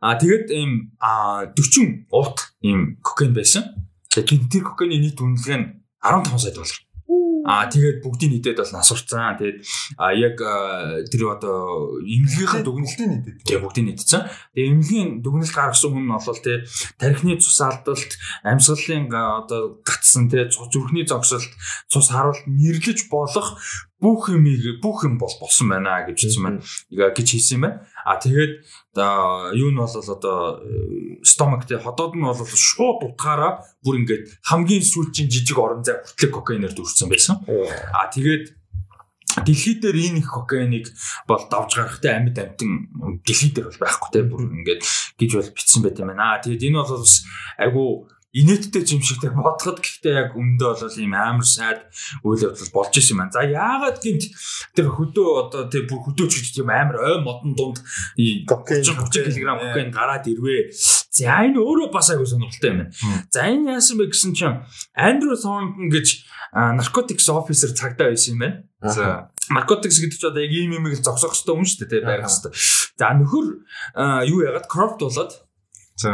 [SPEAKER 1] А тэгээд ийм 40 уут ийм кокаин байсан. Тэгээд тэр кокаины нийт үнэлгээ нь 15 сая доллар. Аа тэгээд бүгдийг нийтээд бол насурцсан. Тэгээд а яг тэр одоо имлэгийнхэн дүгнэлтийн нийтэд. Тэгээд бүгдийг нийтсэн. Тэгээд имлэгийн дүгнэлт гаргасан хүн нь бол тий тархины цус алдалт, амьсгалын одоо гатсан тий зүрхний зогсолт, цус харуулт нэрлэж болох бүх юмыг бүх юм бол болсон байна гэж хэлсэн байна. гэж хэлсэн юм байна. А тэгээд юу нь бол одоо стомак те хотод нь бол шууд утгаараа бүр ингээд хамгийн сүүлчийн жижиг орон зай хүртлэг кокаинаар дүүрсэн байсан. А тэгээд Дэлхий дээр энэ их кокаиныг бол давж гарахтай амьд амтан дэлхий дээр бол байхгүй те бүр ингээд гэж бол бичсэн байт юм байна. Тэгээд энэ бол бас айгу инээдтэй юм шигтэй бодоход гэхдээ яг өндөө бол ийм амар сайд үйл явдал болж исэн юм байна. За яагаад гинт тэр хөдөө одоо тэр бүр хөдөөч гэж тийм амар ой модон дунд 30 30 кг кокаин гараад ирвэ. За энэ өөрөө бас айгу сонирхолтой юм байна. За энэ яасан бэ гэсэн чинь Андрю Thornton гэж наркотикс офисер цагдаа байсан юм байна. За наркотикс гэдэг чинь одоо яг ийм юм их зогсоох хэрэгтэй юм шүү дээ байх хэрэгтэй. За нөхөр юу яагаад крофт болоод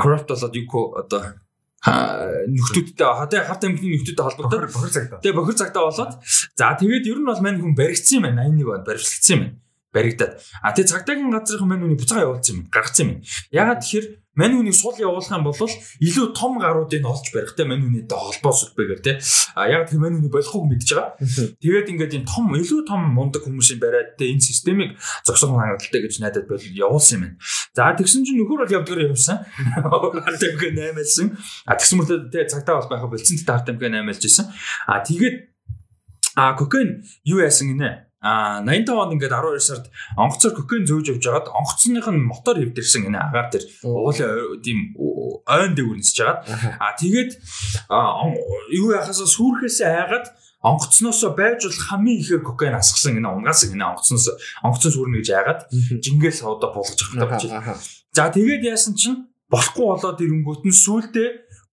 [SPEAKER 1] крофт болоод юу одоо нөхдүүдтэй хатаа хат амтны нөхдүүдтэй холбогдоод
[SPEAKER 3] бохир цагтаа.
[SPEAKER 1] Тэгээ бохир цагтаа болоод за тэгээд ер нь бол мань хүн баригдсан юм байна 81 онд баривчлагдсан юм байна. Баригдаад. А тэгээ цагдаагийн газрын мань хүний буцаага явуулсан юм. Гаргацсан юм. Ягаад тэгэхээр мань хүнийг сул явуулах юм бол илүү том гаруудыг олж барихтай мань хүнийтэй холбоос үлбэгээр те. А яг тэр мань хүний болохыг мэдж байгаа. Тэгээд ингээд энэ том илүү том мундаг хүмүүсийн бариад те энэ системийг зогсоох хангалттай гэж найдад бол явуулсан юм байна. За тэгсэн чинь нөхөр бол явдгаар явсан. Ард амгаа 8-aalсан. А тэгсэн мөртөө те цагтаа бол байха болцсон те ард амгаа 8-aalж исэн. А тэгээд а кокаин юу яасан гинэ? А 85 онд ингээд 12 сард онгоцоор кокаин зөөж явж байгаад онгоцных нь мотор хэвдэрсэн гинэ агаар дээр. Уулын тийм ойн дээр үнсэж жагаад а тэгээд юу яхасаа сүрхээсээ айгаад онгоцноосоо байж болох хамгийн ихээр кокаин асгасан гинэ унгаас гинэ онгоцноос онгоцон сүрнэ гэж айгаад жингээл одоо болгож авах гэж. За тэгээд яасан чинь болохгүй болоод ирэнгүүт нь сүултээ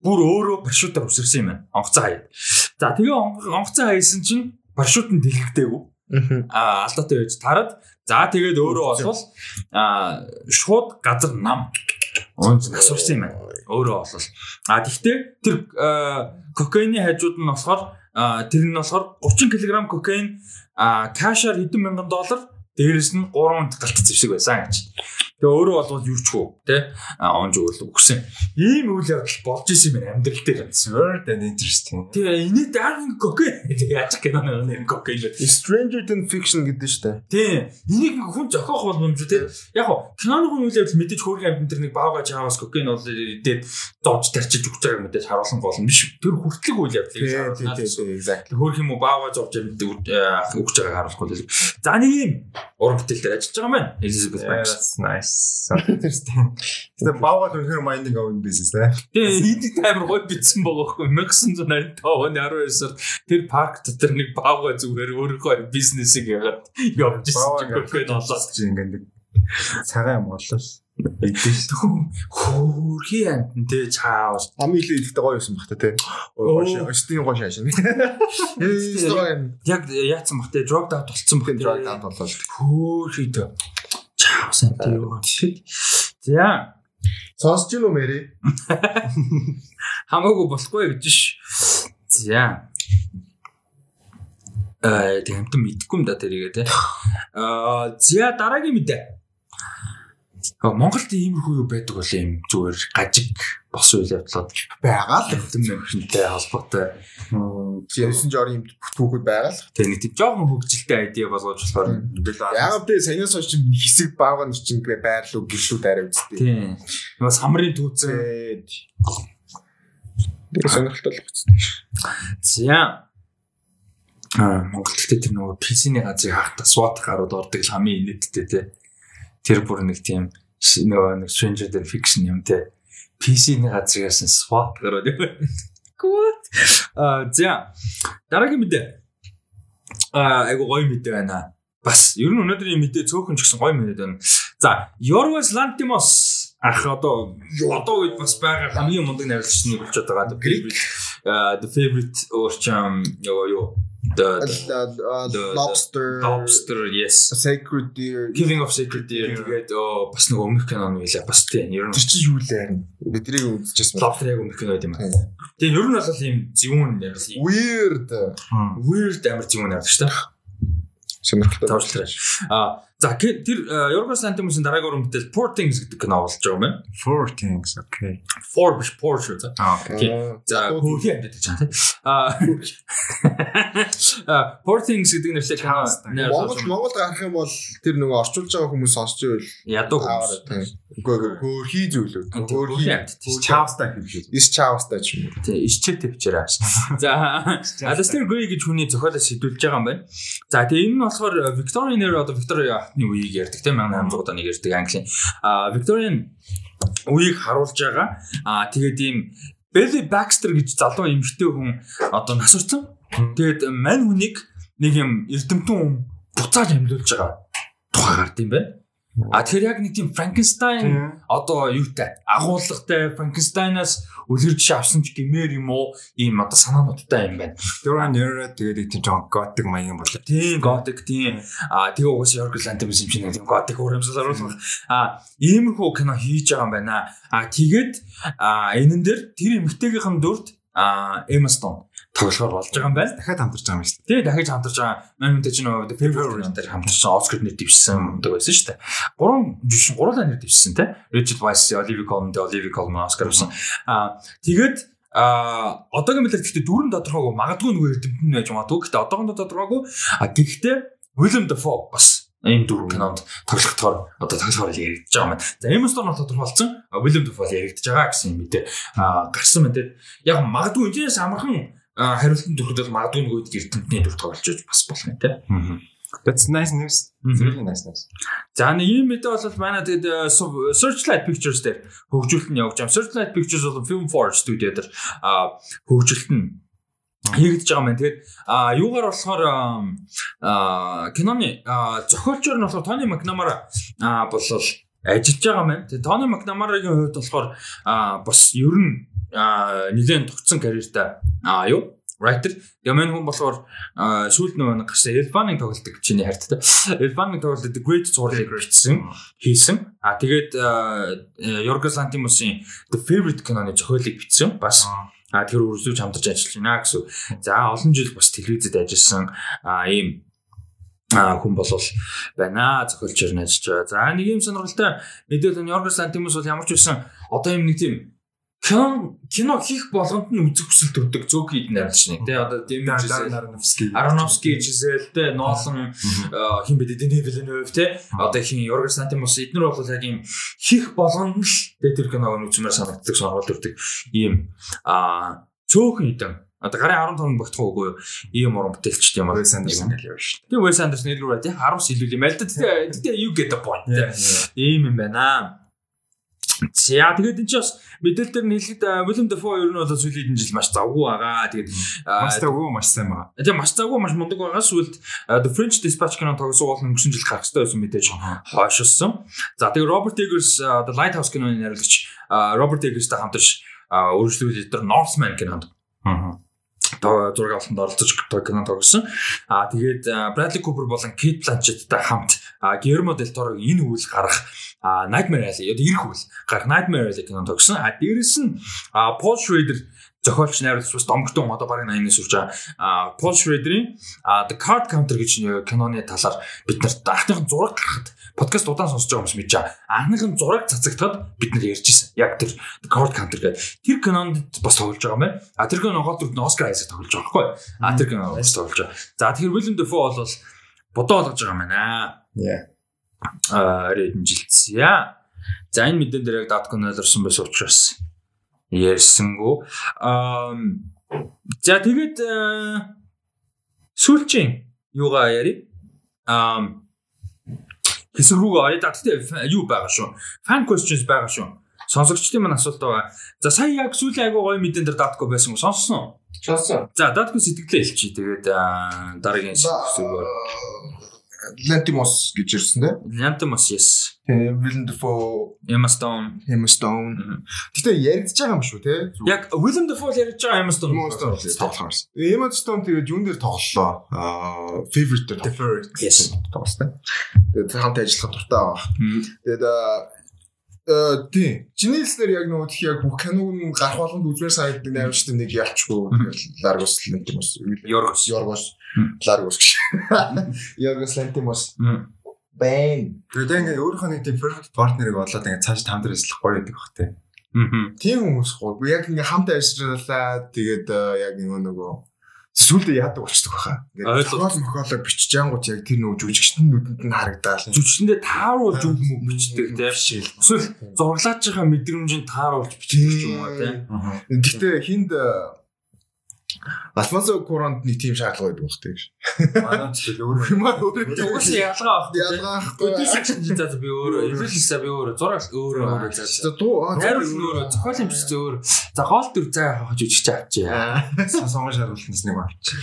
[SPEAKER 1] бүр өөрөө парашютаар үсэрсэн юм байна. Онгоцоо хаяа. За тэгээ онгоцоо хаяасан чинь парашют нь дэлгэдэггүй Аа алдаатай байж тараад за тэгээд өөрөө болвол аа шууд газар нам онц асуурсан юм байна. Өөрөө болвол. А тэгвэл тэр кокаины хажууд нь болохоор тэр нь болохоор 30 кг кокаин кашаар хэдэн мянган доллар дээрэс нь 3 галт зэвсэг байсан гэж. Тэгээ өөрөө ч хөө те онж өгөл өгсөн. Ийм үйл явдал болж исэн юм амьдрал дээр.
[SPEAKER 2] Weird and interesting.
[SPEAKER 1] Тэгээ энэ дараагийн. Тэгээ яаж киноны нэр кокей л.
[SPEAKER 3] Stranger Than Fiction гэдэг нь шүү дээ.
[SPEAKER 1] Тийм. Энийг хүн зохиох боломж те. Яг гоо киноны үйл явдал мэдээж хөөрхөн амьд тэр нэг баага чаавас кокей нь бол идээд дооч тарчиж өгч байгааг мэдээж харуулсан гол юм биш. Тэр хүртлэг үйл явдлыг
[SPEAKER 3] харуулсан. Exactly.
[SPEAKER 1] Хөөрх юм уу баага зовж амьд өгч байгааг харуулахгүй л. За нэг юм уран бүтээл дээр ажиллаж байгаа байна. Elizabeth Banks.
[SPEAKER 2] Nice. Тэгээ баавал үнэхээр minding own business те.
[SPEAKER 1] Тэгээ энд таймер гой битсэн байгаа хгүй 1985 оны 12 сард тэр парк дотор нэг баавга зүгээр өөрийнхөө бизнесийг ягаад явж ирсэн үгүй болоод
[SPEAKER 2] чи ингээд нэг цагаан юм
[SPEAKER 1] Эдээс хөөрхий амт тэ чаавал
[SPEAKER 3] хамгийн их идэхтэй гоё байсан бах та тий. Гоё өстийн гоё шааш.
[SPEAKER 1] Яг яатсан бах тэ drug out болцсон бах
[SPEAKER 3] drug out болоод
[SPEAKER 1] хөөрхий тэ чаавсан тий. За
[SPEAKER 3] сонсож гинөө мэри.
[SPEAKER 1] Хамаагүй болохгүй гэж ш. За э тэгэмтэн мэдгүй юм да тэрийгээ те. Аа за дараагийн мэдээ. Монголд иймэрхүү юу байдаг бол юм зүгээр гажиг бос үйл явдлууд
[SPEAKER 3] байгаа л
[SPEAKER 1] хэвтэн мэрхэнтэй холбоотой.
[SPEAKER 3] Жирсэн жоор юм бүхүүд байгаа л.
[SPEAKER 1] Тэгээ нэг тийм жоохон хөгжилтэй айдиа болгож болохоор
[SPEAKER 3] яг тэ саянаас хойш хэсэг баага нь чинь байрлуу гэлүүд арай үсттэй.
[SPEAKER 1] Тийм. Нөгөө самрын түүцэн.
[SPEAKER 3] Тэгээ сонирхолтой л болчихсон.
[SPEAKER 1] За А Монголд тэр нөгөө PC-ний газрыг хаахта SWAT гарууд ордог л хамгийн инээдтэй те. Тэр бүр нэг тийм нөгөө нэг Stranger Than Fiction юм те. PC-ний газраас SWAT гараад яваа. Good. А за дараагийн мэдээ. А айгу гоё мэдээ байна. Бас ер нь өнөөдрийн мэдээ цөөхөн ч гэсэн гоё мэдээ байна. За Yorgos Lanthimos ах одоо одоо үед бас байгаа хамгийн мундаг найруулагч нэг болчиход байгаа. The favorite орчим ёо ёо
[SPEAKER 3] the, lobster.
[SPEAKER 1] Lobster yes.
[SPEAKER 3] Sacred deer.
[SPEAKER 1] Giving of sacred deer. Тэгээд бас нэг өмнөх кинон байлаа бас тийм ер нь
[SPEAKER 3] тэр чи юу лээ? Бидний үзчихсэн
[SPEAKER 1] lobster яг өмнөх кино юм аа. Тэгээд ер нь бол ийм зөвүүн ярил
[SPEAKER 3] weird.
[SPEAKER 1] Weird амар зөвүүн ярил шүү дээ.
[SPEAKER 3] Сонирхолтой.
[SPEAKER 1] Тооцлоо а За тэр Yorgos Lanthimos-ын дараагийн уран бүтээл Poor Things гэдэг кино болж байгаа юм байна.
[SPEAKER 2] Four Things okay.
[SPEAKER 1] Four биш Poor шүү дээ.
[SPEAKER 2] Окей.
[SPEAKER 1] За хөөе гэдэг чинь тийм. Аа Poor Things гэдэг нэртэй кино.
[SPEAKER 3] Монгол Монгол гарах юм бол тэр нөгөө орчуулж байгаа хүмүүс сонсч ивэл
[SPEAKER 1] ядуу
[SPEAKER 3] хүмүүс. Үгүй хөөрхий зүйлөө.
[SPEAKER 1] Хөөрхий
[SPEAKER 2] чаавстай юм шиг.
[SPEAKER 3] Ис чаавстай ч юм уу.
[SPEAKER 1] Тийм, исчээ твчээрээ. За Alastair Gray гэж хүний зохиолоос сэдвүүлж байгаа юм байна. За тэгээ энэ нь болохоор Victorian era одоо Victoria хатны үеийг ярьдаг тийм 1800 оны ярьдаг Английн. Victorian үеийг харуулж байгаа. А тэгээд ийм Belly Baxter гэж залуу эмэгтэй хүн одоо нас орсон. Тэгээд мань хүнийг нэг юм эрдэмтэн хүн буцааж амьлуулж байгаа тухай гард юм байна. А тэр яг нэг тийм Frankenstein одоо юутай? Агуулгатай Frankenstein-аас үлгэрж авсан ч гэмээр юм уу? Ийм одоо санаануудтай юм байна.
[SPEAKER 2] Duran era тэгээд тийм John Gothic маягийн болоо.
[SPEAKER 1] Тийм Gothic тийм а тэгээ угаасаа Yorgos Lanthimos юм шиг нэг тийм Gothic урамсал оруулах. А иймэрхүү кино хийж байгаа юм байна. А тэгээд энэн дээр тэр эмэгтэйгийнхэн дүрд а Emma Stone тоглохоор болж байгаа юм байна.
[SPEAKER 2] Дахиад хамтарч байгаа юм шүү дээ.
[SPEAKER 1] Тэгээ дахиж хамтарч байгаа. Манай мэдээж нөгөө дээр хамтарч Оскар нэр дэвшсэн гэдэг байсан шүү дээ. Гурван жишээ гурлаа нэр дэвшсэн те. Richard Weisz, Olivia Colman, Olivia Colman Оскар авсан. Аа тэгээд а одоогийн мэдлэг гэхдээ дөрөв тодорхойгүй магадгүй нөгөө эрдэмтэн байж магадгүй гэхдээ одоогондоо тодорхойгүй а гэхдээ William Dafoe бас энэ дөрөв кинонд тоглохдоор одоо тоглохоор яригдж байгаа юм байна. За Emma Stone тодорхойлсон William Dafoe яригдж байгаа гэсэн юм мэдээ а гарсан байна. Яг магадгүй энэс амархан хариултанд дүрхэд бол магадгүй нэг үед эрдэмтний дүр тоглож бас болох юм те.
[SPEAKER 2] That's nice news. Really nice news.
[SPEAKER 1] За нэг юм мэдээ бол манай тэгээд Searchlight Pictures дээр хөгжүүлэлт нь явж байгаа. Searchlight Pictures бол Film Forge студио дээр хөгжүүлэлт нь хийгдэж байгаа юм. Тэгээд а юугаар болохоор киноны зохиолчор нь болохоор Тони Макнамара болол ажиллаж байгаа юм. Тэгээд Тони Макнамарагийн хувьд болохоор бас ер нь нэгэн тогтсон карьертай а юу writer Яман хүн болохоор сүүлд нөгөө гарсан Elfan-ыг тоглолдог чиний хайртай. Elfan-ыг тоглолдог Great зурлыг бичсэн хийсэн. А тэгээд Yorgos Lanthimos-ын The Favorite киноны зохиолыг бичсэн. Бас а тэр үргэлжлүүлж хамтарч ажиллаж байна гэсэн. За олон жил бас телевизэд ажилласан а ийм а хүн болол байна зохиолчор нь ажиллаж байгаа. За нэг юм сонирхолтой мэдээлэл нь Yorgos Lanthimos бол ямар ч байсан одоо юм нэг тийм кино кино хийх болгонд нь үзэх хүсэл төрдөг зөг хийд найруулагч нэг тий одоо Дэмжис
[SPEAKER 2] Ароновский
[SPEAKER 1] Жизел тий Нолан хин бэ Дэни Виленов тий одоо хин Yorgos Lanthimos эднэр бол яг юм хийх болгонд л тий тэр киног үзмээр санагддаг сонирхол төрдөг ийм а цөөхөн идэв Одоо гарын 15 багтах уугүй юу? Ийм уран бүтээлч юм аа.
[SPEAKER 2] Wes Anderson гэж явж шүү.
[SPEAKER 1] Тэгээ Wes Anderson илүү тий 10 илүү юм аль да. Тэгээ you get the point. Ийм юм байна. За тэгээд энэ ч бас мэдээлэл дээр нь хэлэхэд William Dafoe ер нь бол сүүлийн жил маш завгүй байгаа. Тэгээд
[SPEAKER 2] маш завгүй маш сайн байгаа.
[SPEAKER 1] Тэгээд маш завгүй маш мундаг байгаа. Сүүлд The French Dispatch кино тогсоол өнгөрсөн жил гарах хэрэгтэй байсан мэдээж хойшилсан. За тэгээд Robert Eggers The Lighthouse киноны найруулагч Robert Eggers-тай хамтарч өөрчлөлт дээр Northman кинонд. Аа зураг авалтанд оролцож кино тогсон. Аа тэгээд Bradley Cooper болон Kate Blanchett-тай хамт Guillermo del Toro энэ үйл гарах Nightmare Alley одоо ирэх үйл гарах Nightmare Alley кино тогсон. А дээрэс нь Paul Schrader зохиолч найруулагч бас домгтон одоо бараг 80-аас сурж байгаа. Paul Schrader-ийн The Card Counter гэж киноны талаар бид нарт анхныхан зураг гаргахад подкаст удаан сонсож байгаа хүмүүс мэдэж байгаа. Анхныхан зураг цацагдахад бид нар ярьж ирсэн. Яг тэр Card Counter гэдэг. Тэр кинонд бас тоглож байгаа юм байна. А тэр кино гол дүрд нь Oscar Isaac тоглож байгаа байхгүй. А тэр кино бас тоглож байгаа. За тэгэхээр Willem Dafoe бол бодоо болгож байгаа юм байна.
[SPEAKER 2] Yeah.
[SPEAKER 1] А рэдэн жилцээ. За энэ мэдэн дээр яг даткон ойлгорсон байсан учраас ярьсангүй. Аа за тэгээд сүүлчийн юугаа яри? Аа хэсэг рүү орё. Гэхдээ юу байгаа шүү. Fan questions байгаа шүү. Сонсогчдын маань асуулт байгаа. За сая яг сүүлийн айгуу гоё мэдэн дээр датко байсан уу? Сонссон уу?
[SPEAKER 3] Сонссон.
[SPEAKER 1] За датко сэтгэлээ хэлчихье. Тэгээд дараагийн хэсгээр
[SPEAKER 3] Lantimos гэж ирсэн дээ.
[SPEAKER 1] Lantimos yes.
[SPEAKER 3] Тэгээ Willem Dafoe,
[SPEAKER 1] Emma Stone,
[SPEAKER 3] Emma Stone. Гэтэ яригдж байгаа юм шүү те.
[SPEAKER 1] Яг Willem Dafoe ярьж байгаа Emma Stone
[SPEAKER 3] тоглохоос. Emma Stone тэгээ юун дээр тоглолоо. Аа favorite дээр.
[SPEAKER 1] Favorite. Yes.
[SPEAKER 3] Тоглосон. Тэгээ хамт ажиллах дуртай байгаа. Тэгээд э тий. Чиний хэлснээр яг нөгөө тхи яг бүх киног нь гарах болгонд үзмээр санагддаг найруулагчтай нэг ялчгүй. Largos Lantimos.
[SPEAKER 1] Yorgos.
[SPEAKER 3] Yorgos. Largos гэж. Yorgos Lantimos. Бэн.
[SPEAKER 2] Тэгээд ингээ өөрийнхөө нэг тийм perfect partner-ыг олоод ингээ цааш хамт ажиллах гоё байдаг бах тий.
[SPEAKER 1] Аа.
[SPEAKER 3] Тийм хүмүүс гоё. Яг ингээ хамт ажиллалаа. Тэгээд яг нөгөө сүлдө яадаг болчдөг баха. Ингээд зохиол мохоолоо бичиж ангууд яг тэр нөгөө жүжигчдэн нүдэнд нь харагдаал.
[SPEAKER 1] Жүжигчэндээ тааруулж үг мөг бичдэг тийм. Эсвэл зураглаж байгаа мэдрэмжийг тааруулж бичдэг юм аа тийм.
[SPEAKER 3] Гэхдээ хинд Альфонсо Куронд нэг тийм шаардлага байдаг багтай гэж.
[SPEAKER 2] Манай ч л өөр
[SPEAKER 3] юм аа өөр.
[SPEAKER 1] Угаасаа ялгаа авах.
[SPEAKER 3] Ялгаа авахгүй.
[SPEAKER 1] Продюсер чинь за би өөрөө, эвлэлсээ би өөрөө, зураг өөрөө.
[SPEAKER 3] За дуу
[SPEAKER 1] найруулал нь өөрөө, зохиол юм чи өөр. За гол төр заа хавж үжигч авчи.
[SPEAKER 2] Сонгон шаруулнаас нэг авчи.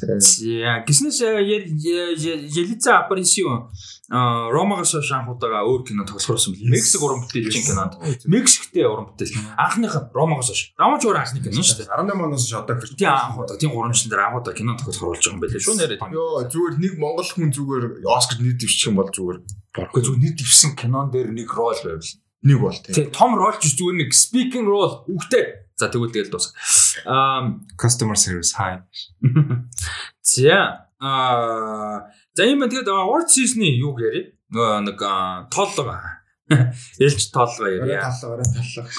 [SPEAKER 1] За гиснэс Елиза Апарисио Ромагаас шанхуудаага өөр кино тоглохорсон бил. Мексик уран бүтээлчин кинонд. Мексиктэй уран бүтээл. Анхных нь Ромагаас ш. Ромач өөр анхны кино шүү дээ.
[SPEAKER 2] 18 оноос шатаа гэж.
[SPEAKER 1] Тийм анхудаа тийм гурамчин дээр анхудаа кино тоглохор болж байгаа юм байлээ шүү нэрээ.
[SPEAKER 3] Йоо зүгээр нэг монгол хүн зүгээр Оскар нийт дэвшчих юм бол зүгээр.
[SPEAKER 1] Борхоо зүгээр нийт дэвшсэн кинон дээр нэг рол байвал.
[SPEAKER 3] Нэг бол тийм.
[SPEAKER 1] Том рол ч зүгээр нэг speaking role үгтэй За тэгвэл тэгэл дуус. Аа
[SPEAKER 2] customer service high.
[SPEAKER 1] За аа за юм тэгээд award season-ы юу? Нөгөө нэг тооллого. Элч тооллого яри.
[SPEAKER 3] Таллага, орой таллага.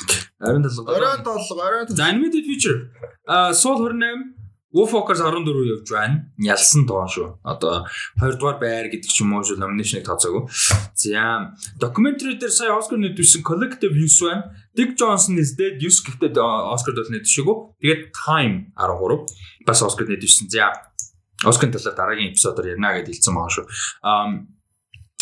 [SPEAKER 1] Оройн таллага.
[SPEAKER 3] Оройн тооллого.
[SPEAKER 1] За animated feature. Аа Soul 28 Wolfwalkers 14 явж байна. Ялсан тоо шүү. Одоо 2 дугаар байр гэдэг ч юм уу шүү номинашныг тооцоогүй. За documentary дээр сая Oscar нэдвсэн Collective Use байна. Dick Johnson is dead use гэхдээ Oscar бол нэдвшээгүй. Тэгээд Time 13 бас Oscar нэдвсэн. За Oscar талаар дараагийн эпизодоор ярина гэж хэлсэн байгаа шүү. Um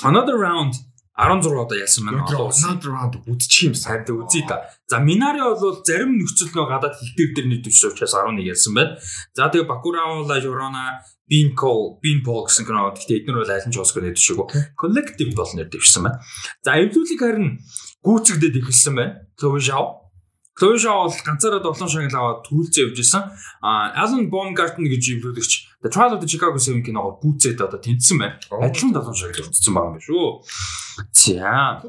[SPEAKER 1] Another round 16 одоо яасан байна.
[SPEAKER 3] Another round үдчих юм
[SPEAKER 1] сайн дэ үзье та. За Минари бол зарим нөхцөл нөө гадаад хэлтэр дээр нэдвч учраас 11 ялсан байна. За тэгээ Бакураула Жорона Бинкол Бинпол гэсэн кино гэхдээ эдгээр бол аль нь ч Оскар нэдвшээгүй. Collective бол нэдвшсэн байна. За эвлүүлэг харин гүйцэгдээд эхэлсэн байна. Chloe Zhao Chloe Zhao бол ганцаараа долоон шагнал аваад төрүүлцээ явж исэн. А Alan Baumgarten гэж эвлүүлэгч The Trial of the Chicago 7 киногоор гүйцээд одоо тэнцсэн байна. Адилхан долоон шагнал өртсөн байгаа юм шүү. За.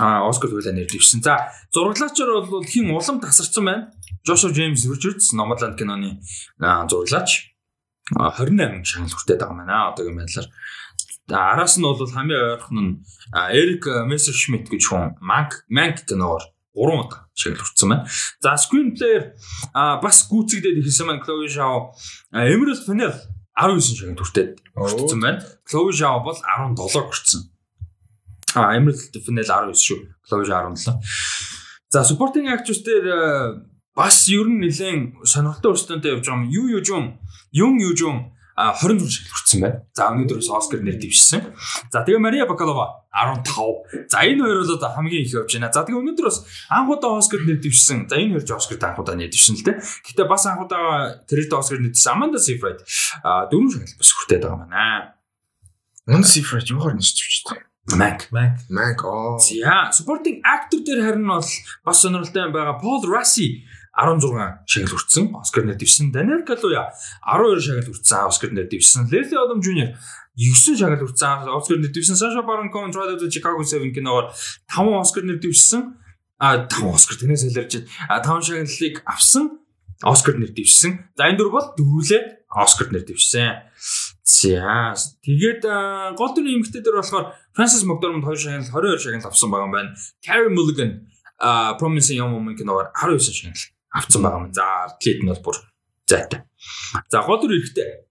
[SPEAKER 1] А Оскар хуулиар нэрлэвсэн. За зураглаачаар бол хин улам тасарсан байна. Joshua James Richards Nomadland киноны зураглаач 28 шагнал хүртээд байгаа юм байна. Одоогийн байдлаар араас нь бол хамгийн ойрхон нь Эрик Мессершмитт гэж хүн Mank Mank киноор 3 удаа шагнал хүртсэн байна. За screenplay бас гүйцэгдээд ихсэн маань Chloe Zhao Emerald Fennell 19 шагнал хүртээд хүртсэн байна. Chloe Zhao бол 17 хүртсэн. А Emerald Fennell 19 шүү. Chloe 17. За supporting actress дээр бас ер нь нэлээд сонирхолтой өрсөлдөөнтэй явж байгаа юм. Юу юу жун, юм юу жун 26 шагнал хүрсэн байна. За өнөөдрөөс Оскар нэр дэвшсэн. За тэгээ Мария Бакалова 15. За энэ хоёр бол хамгийн их явж байна. За тэгээ өнөөдрөөс анхудаа Оскар нэр дэвшсэн. За энэ хоёр ч Оскар анхудаа нэр дэвшсэн л дээ. Гэтэ бас анхудаа тэрээр Оскар нэр дэвшсэн Amanda Seyfried а дөрөв шагнал бас хүртээд байгаа маань.
[SPEAKER 3] Amanda Seyfried юугаар нэрч вчтэй.
[SPEAKER 1] Mank.
[SPEAKER 3] Mank. Mank. оо.
[SPEAKER 1] За supporting actor дээр харин бол бас сонирхолтой байгаа Paul Rassi 16 шагнал хүртсэн. Оскар нэр дэвшсэн. Daniel Kaluuya 12 шагнал хүртсэн. Оскар нэр дэвшсэн. Leslie Odom Jr 9 шагнал хүртсэн. Оскар нэр дэвшсэн. Sacha Baron Cohen Trial of the Chicago 7 киногоор 5 Оскар нэр дэвшсэн. А 5 Оскар тэнэс хэлэрч а 5 шагналыг авсан. Оскар нэр дэвшсэн. За энэ дөр бол дөрвөлээ Оскар нэр дэвшсэн. За тэгээд гол дүрийн эмэгтэй дээр болохоор Francis McDormand 2 шагнал 22 шагнал авсан байгаа юм байна. Carey Mulligan а Promising Young Woman киногоор 19 шагнал авсан байгаа юм. За атлет нь бол бүр зайтай. За гол дүр эрэхтэй.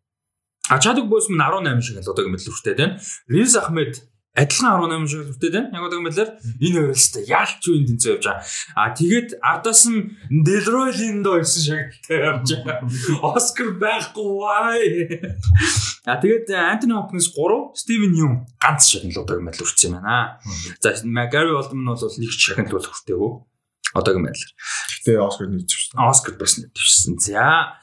[SPEAKER 1] А Чадук Босман 18 шагнал одоо гэмэд хүртээд байна. Риз Ахмед адилхан 18 шиг хүртээд байна. Яг одоо мэлэр энэ хоёр л та яалч үн тэнцээ явж байгаа. А тэгээд ардаас нь Делрой Линдо 9 шагналтай явж байгаа. Оскар байхгүй вай. А тэгээд Антони Хопкинс 3, Стивен Юм ганц шагнал одоо мэлэр хүрсэн юм байна. За Гари Олдман бол нэг шагнал бол хүртээгөө. Одоогийн байдлаар.
[SPEAKER 3] Тэгээ Оскар нийтвсэн.
[SPEAKER 1] Оскар бас нийтвсэн. За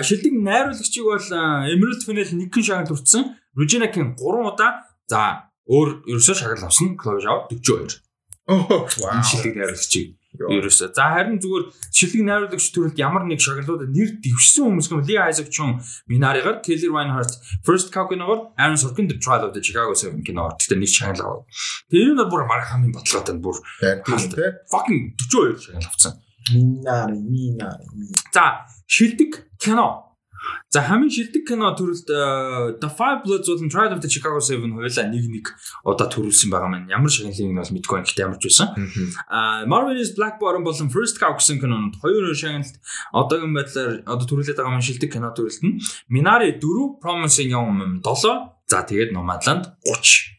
[SPEAKER 1] шилдэг найруулагчийг бол Emerald Fennell нэг шагнал хүртсэн. Regina King 3 удаа. За өөр ерөөсөө шагнал авсан Chloe Zhao 42.
[SPEAKER 3] Оо вау.
[SPEAKER 1] Шилдэг найруулагчийг ерөөсөө. За харин зүгээр шилдэг найруулагч төрөлд ямар нэг шагналуудад нэр дэвшсэн хүмүүс юм Ли Айзек Чун Минаригаар Kelly Reinhardt First Cow киногоор Aaron Sorkin The Trial of the Chicago 7 киногоор тэгтээ нэг шагнал авав. Тэр нь бүр марга хамгийн бодлоготой бүр fucking 42 шагнал авсан.
[SPEAKER 3] Минари Минари.
[SPEAKER 1] За шилдэг кино За хамгийн шилдэг кино төрөлд э, The Five Bloods болон Trial of the Chicago 7 хоёулаа нэг нэг удаа төрүүлсэн байгаа маань. Ямар шагналыг нь бол мэдгүй байна гэхдээ ямар ч байсан. Аа Marvel's Black Bottom болон First Cow гэсэн кинонд хоёр шагналт одоогийн байдлаар одоо төрүүлээд байгаа маань шилдэг кино төрөлд нь Minari 4, Promising Young Woman 7, за тэгээд Nomadland 30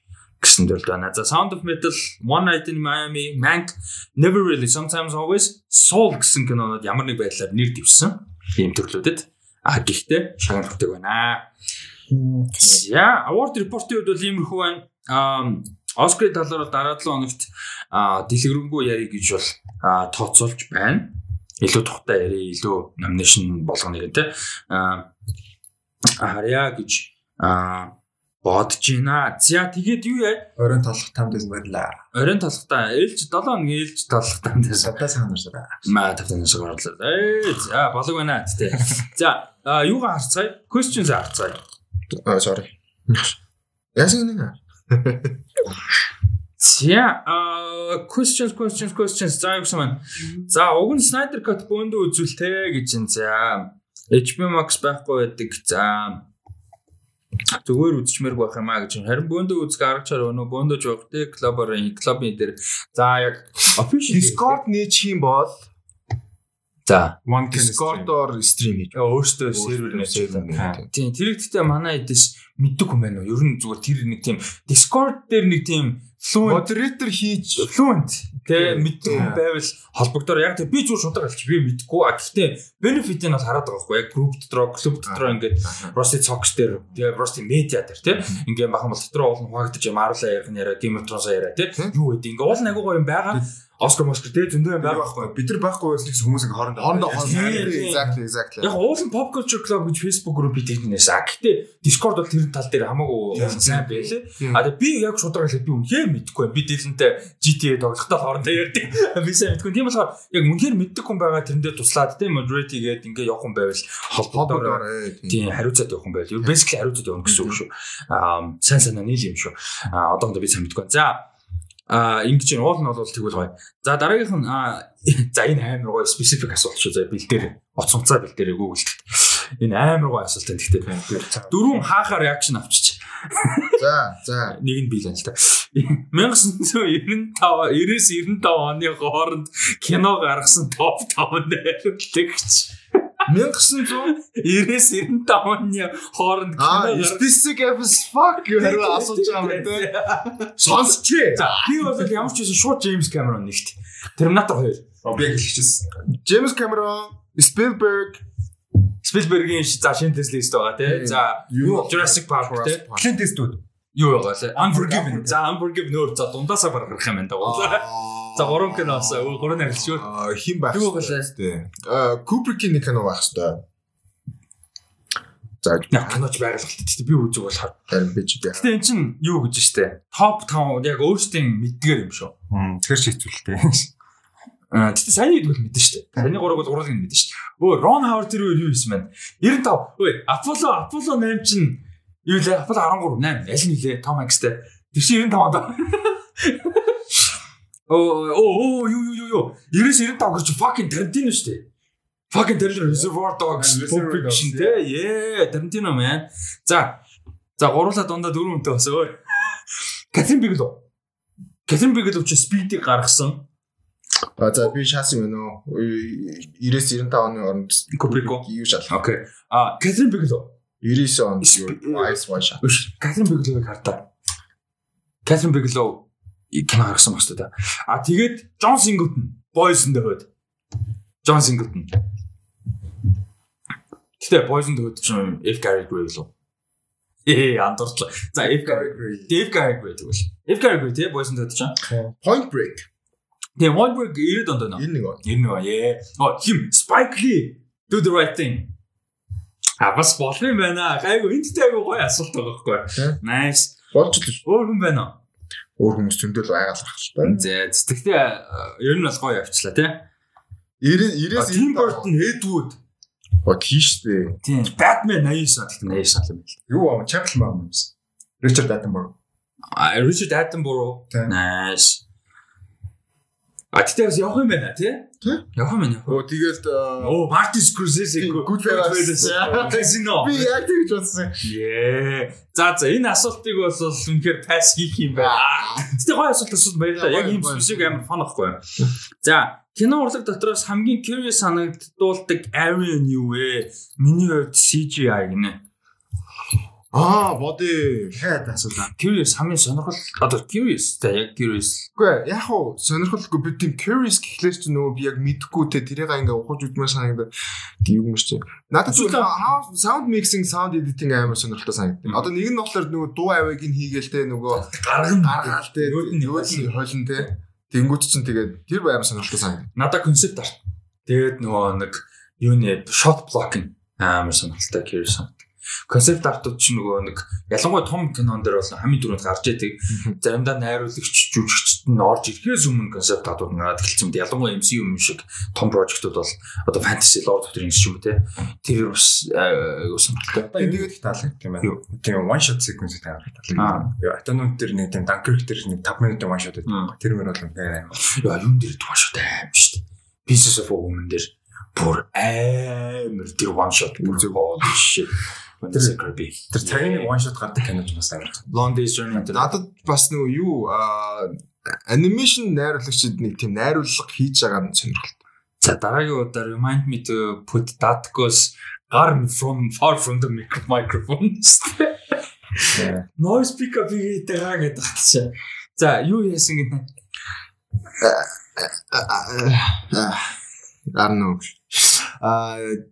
[SPEAKER 1] гэсэн төрөлд байна. За Sound of Metal, One Night in Miami, Mank, Never Really Sometimes Always, Soul гэсэн кинонод ямар нэг байдлаар нэр дэвсэн ийм төрлүүдэд А гэхдээ шагнал хүрдэг байна. За, award report-ийн хувьд бол иймэрхүү байна. Аа Оскарын талаар бол дараа 7 хоногт дэлгэрэнгүй ярих гэж бол тооцоолж байна. Илүү тухтай ярих, илүү номинашн болгоно. Аа харьяа гэж бодож байна. За тэгээд юу яа?
[SPEAKER 3] Оройн толох тамдээс баярлаа.
[SPEAKER 1] Оройн толохтаа ээлж 7 хоног ээлж толох тамдээс
[SPEAKER 3] садаа санаарсаа.
[SPEAKER 1] Маа тавтанаас орлоо. Ээ за болог байна тээ. За юугаа харцгаая? Questions харцгаая.
[SPEAKER 3] Аа sorry. Яасан нэг.
[SPEAKER 1] За а questions questions questions за юу гэсэн. За уг нь Snyder Cut бөөндөө үзүүлтэй гэж байна. За HBO Max байхгүй байдаг. За зүгээр үзчихмээр байх юм а гэж. Харин бөөндөө үзэх арга чар өнөө бөөндөө жоох те клубын клубын дээр. За яг
[SPEAKER 3] official Discord нээчих юм бол
[SPEAKER 1] За,
[SPEAKER 3] One Discord-оор стрим хийж.
[SPEAKER 1] Өөртөө сервер нээчихсэн. Тийм, тэр ихтэй манай эдэс мэддэг юм байна уу? Ер нь зүгээр тэр нэг тийм Discord дээр нэг тийм
[SPEAKER 3] moderator хийж
[SPEAKER 1] fluent. Мэддэг юм байвал холбогдоор яг тэг би зүгээр шударга алч би мэдгүй а гэхдээ benefit нь бол хараад байгаа байхгүй. Яг group дотор club дотор ингээд Rusty Talks дээр тэгээ Rusty Media дээр тэ. Ингээд бахан бол дотор уулын хуваагдаж Marvel ярих нь яриа of Thrones яриа тэ. Юу гэдэг ингээд уул агуу юм байгаа. Оскар Москер тэ зөндөө юм байхгүй.
[SPEAKER 3] Бид нар байхгүй байсан гэсэн хүмүүс ингээ хоорондоо хоорондоо exactly exactly.
[SPEAKER 1] Яг уулын pop culture club гэж Facebook group хийдэгнээс. А гэтээ Discord бол тэр тал дээр хамаагүй сайн байлээ. А би яг шударга хэлээд би үнхээр мэдгүй. Би дилэнтэй GTA тоглохтой хоорондоо ярьдаг. Би сайн мэдгүй. Тийм болохоор яг үнхээр мэддэг хүн байгаа тэрэндээ туслаад тийм moderate хийгээд ингээ явах хүн байвал холбоодоор тийм хариуцаад явах хүн байвал. Basically хариуцаад явна гэсэн үг шүү. Аа сайн санаа нийл юм шүү. А одоохондоо би сайн мэдгүй. За А ингэж уул нь бол тэгвэл гоё. За дараагийнх нь за энэ амар гоё specific асуулт шүү. За бэлдээр оцонцоо бэлдээрээ гуглд. Энэ амар гоё асуулт энэ гэхдээ дөрвөн хаахаа реакшн авчиж.
[SPEAKER 3] За за
[SPEAKER 1] нэг нь бий л л та. 1995 90-с 95 оны хооронд кино гаргасан топ 5 найруулагч.
[SPEAKER 3] 1990-с
[SPEAKER 1] 95 оны хооронд
[SPEAKER 3] кино specific as fuck хэрэг асууж байгаа юм те. Сонсч.
[SPEAKER 1] За би бол ямар ч байсан шууд Джеймс Камерон нэгт. Терминатор 2.
[SPEAKER 2] Объект хэлчихсэн.
[SPEAKER 3] Джеймс Камерон, Спилберг,
[SPEAKER 1] Спилбергийн за шинэ Tesla лист байгаа тий. За Jurassic Park тий.
[SPEAKER 2] Clint Eastwood.
[SPEAKER 1] Юу байгаа лээ? Unforgiven. За Unforgiven өөр за дундаасаа барах юм байна даа. За гурван киноос гурван арилшгүй.
[SPEAKER 3] хин байх.
[SPEAKER 1] Юу гэлээ?
[SPEAKER 3] Тий. Аа Кубрикийн нэг кино байх хэвээр. За
[SPEAKER 1] киноч байгалалт тий би үзэг болохоор.
[SPEAKER 3] харин би ч би.
[SPEAKER 1] Гэтэ эн чин юу гэж штэ. Топ 5 яг өөрсдийн мэддгээр юм шүү.
[SPEAKER 2] Тэгэхээр шийдвэрлэтэй.
[SPEAKER 1] Аа тэгтээ сайн идвэл мэдэн штэ. Таны гурав бол гурвыг мэдэн штэ. Өө Рон Хавард тэр юу юм байна? 95. Өө Apollo Apollo 8 чин юу лээ? Apollo 13 8 аль нь лээ? Том Hanks-тэй. Тэр чинь 95 даа. Оо оо юу юу юу юу 99 95 гэж fucking Tarantino штэ. Fucking Tarantino Reservoir Dogs Fiction те. Yeah, Tarantino man. За. За гурлаа дундаа дөрөв үнтэй бас өө. Катрин Бигл. Катрин Бигл ч спидийг гаргасан.
[SPEAKER 3] А за би шаас юм нөө 90-95 оны оронд
[SPEAKER 1] Кубрико.
[SPEAKER 3] юу шал.
[SPEAKER 1] Окей. А Катрин Бигл.
[SPEAKER 3] 99 онд Ice One Shot.
[SPEAKER 1] Катрин Бигловыг хардаа. Катрин Биглов кино гаргасан багс та. А тэгээд Джон Сингутон Boys-ын дэвэд. Джон Сингутон. Гэтэ Boys-ын дэвэд чинь F Gary Gray лөө. Ээ андуурчлаа. За F Gary Gray. F Gary Gray тэгвэл. F Gary Gray тий Boys-ын дэвэд чинь.
[SPEAKER 3] Point Break.
[SPEAKER 1] Тэгээ Wildberg 90 онд байна.
[SPEAKER 3] 91 он.
[SPEAKER 1] 91 ээ. Оо хим Spike Lee Do the right thing. А бас болох юм байна. Гайгүй энд тайгуу гоё асуулт байгаа байхгүй. Nice.
[SPEAKER 3] Болж л.
[SPEAKER 1] Өөр хүн байна уу?
[SPEAKER 3] Өөр хүмүүс зөндөл байгалах л та.
[SPEAKER 1] За тэгтээ ер нь бол гоё явчлаа тий.
[SPEAKER 3] 90 90-с
[SPEAKER 1] Tim Burton, Edward.
[SPEAKER 3] Оо тийштэй.
[SPEAKER 1] Тийм. Batman 89 тэгтээ 89 юм байна.
[SPEAKER 2] Юу аа Чарлз Маам юмс. Ричард Атенборг.
[SPEAKER 1] А Richard Attenborough. Nice. А тэгтээ бас явах юм байна тий? Юм байна. явах.
[SPEAKER 3] Оо тэгээд
[SPEAKER 1] Оо, Martin Scorsese.
[SPEAKER 3] Goodfellas.
[SPEAKER 1] Casino.
[SPEAKER 3] би яг тэгж бодсон.
[SPEAKER 1] Yeah. За за энэ асуултыг бол үнэхээр пасс хийх юм байна. Тэгтээ гоё асуулт асуулт баярлалаа. Яг ийм спесифик амар фан ахгүй. За кино урлаг дотроос хамгийн curious санагдуулдаг area нь юу вэ? Миний хувьд CGI гинэ.
[SPEAKER 3] Аа, боди.
[SPEAKER 2] Хэд асуулаа.
[SPEAKER 1] Curious хамгийн сонирхол одоо curious за яг curious.
[SPEAKER 3] Үгүй яг хуу сонирхолгүй би тийм curious гэхлээр чи нөгөө би яг мэдхгүй те тэрийг ингээ ухаж үдмээр санагдаад юм чи. Надад зүгээр how sound mixing sound editing амар сонирхолтой санагдав. Одоо нэг нь болохоор нөгөө дуу авиг нь хийгээл те нөгөө
[SPEAKER 1] Гарган
[SPEAKER 3] гаргаал те
[SPEAKER 1] Нөгөөд нь
[SPEAKER 3] хойлон те тэнгуут чинь тэгээд тэр амар сонирхолтой санагдав.
[SPEAKER 1] надад концепт арт. Тэгээд нөгөө нэг юуны shot blocking амар сонирхолтой curious санагдав. Концепт артууд ч нөгөө нэг ялангуяа том кинон дээр бол хамгийн түрүүнд гарч идэг. Заримдаа найруулагч жүжигчд нь орж ирэхээс өмнө концепт артууд надад хэлсэн мэт ялангуяа MCU юм шиг том прожектууд бол одоо fantasy Lord of the Rings юм те. Тэр бас юу сонирхолтой.
[SPEAKER 2] Тэгээд их таалагддаг юм байна. Тийм one shot sequence таалагддаг. Яа, Атанууд тэр нэг тийм Dunkirk тэр нэг 5 минутын one shot байдаг. Тэр мөр бол үнээр амар.
[SPEAKER 1] Яа юун дээр тугаш шот аим шүү дээ. Pieces of Woman дээр бүр амар тэр one shot бүр зөв holy shit. Тэр creepy.
[SPEAKER 2] Тэр цагийн нэг one shot гардаг киноч бас амар.
[SPEAKER 1] Long Day's Journey дээр
[SPEAKER 3] Надад бас нөгөө юу аа анимашн найруулагчид нэг тийм найруулга хийж байгаа нь сонирхолтой.
[SPEAKER 1] За дараагийн удаа remind me to put goes gар from far from the mic- microphone. Noise pickup хийдэг гэдэг чинь. За юу яасан гэдэг
[SPEAKER 3] Арно. Аа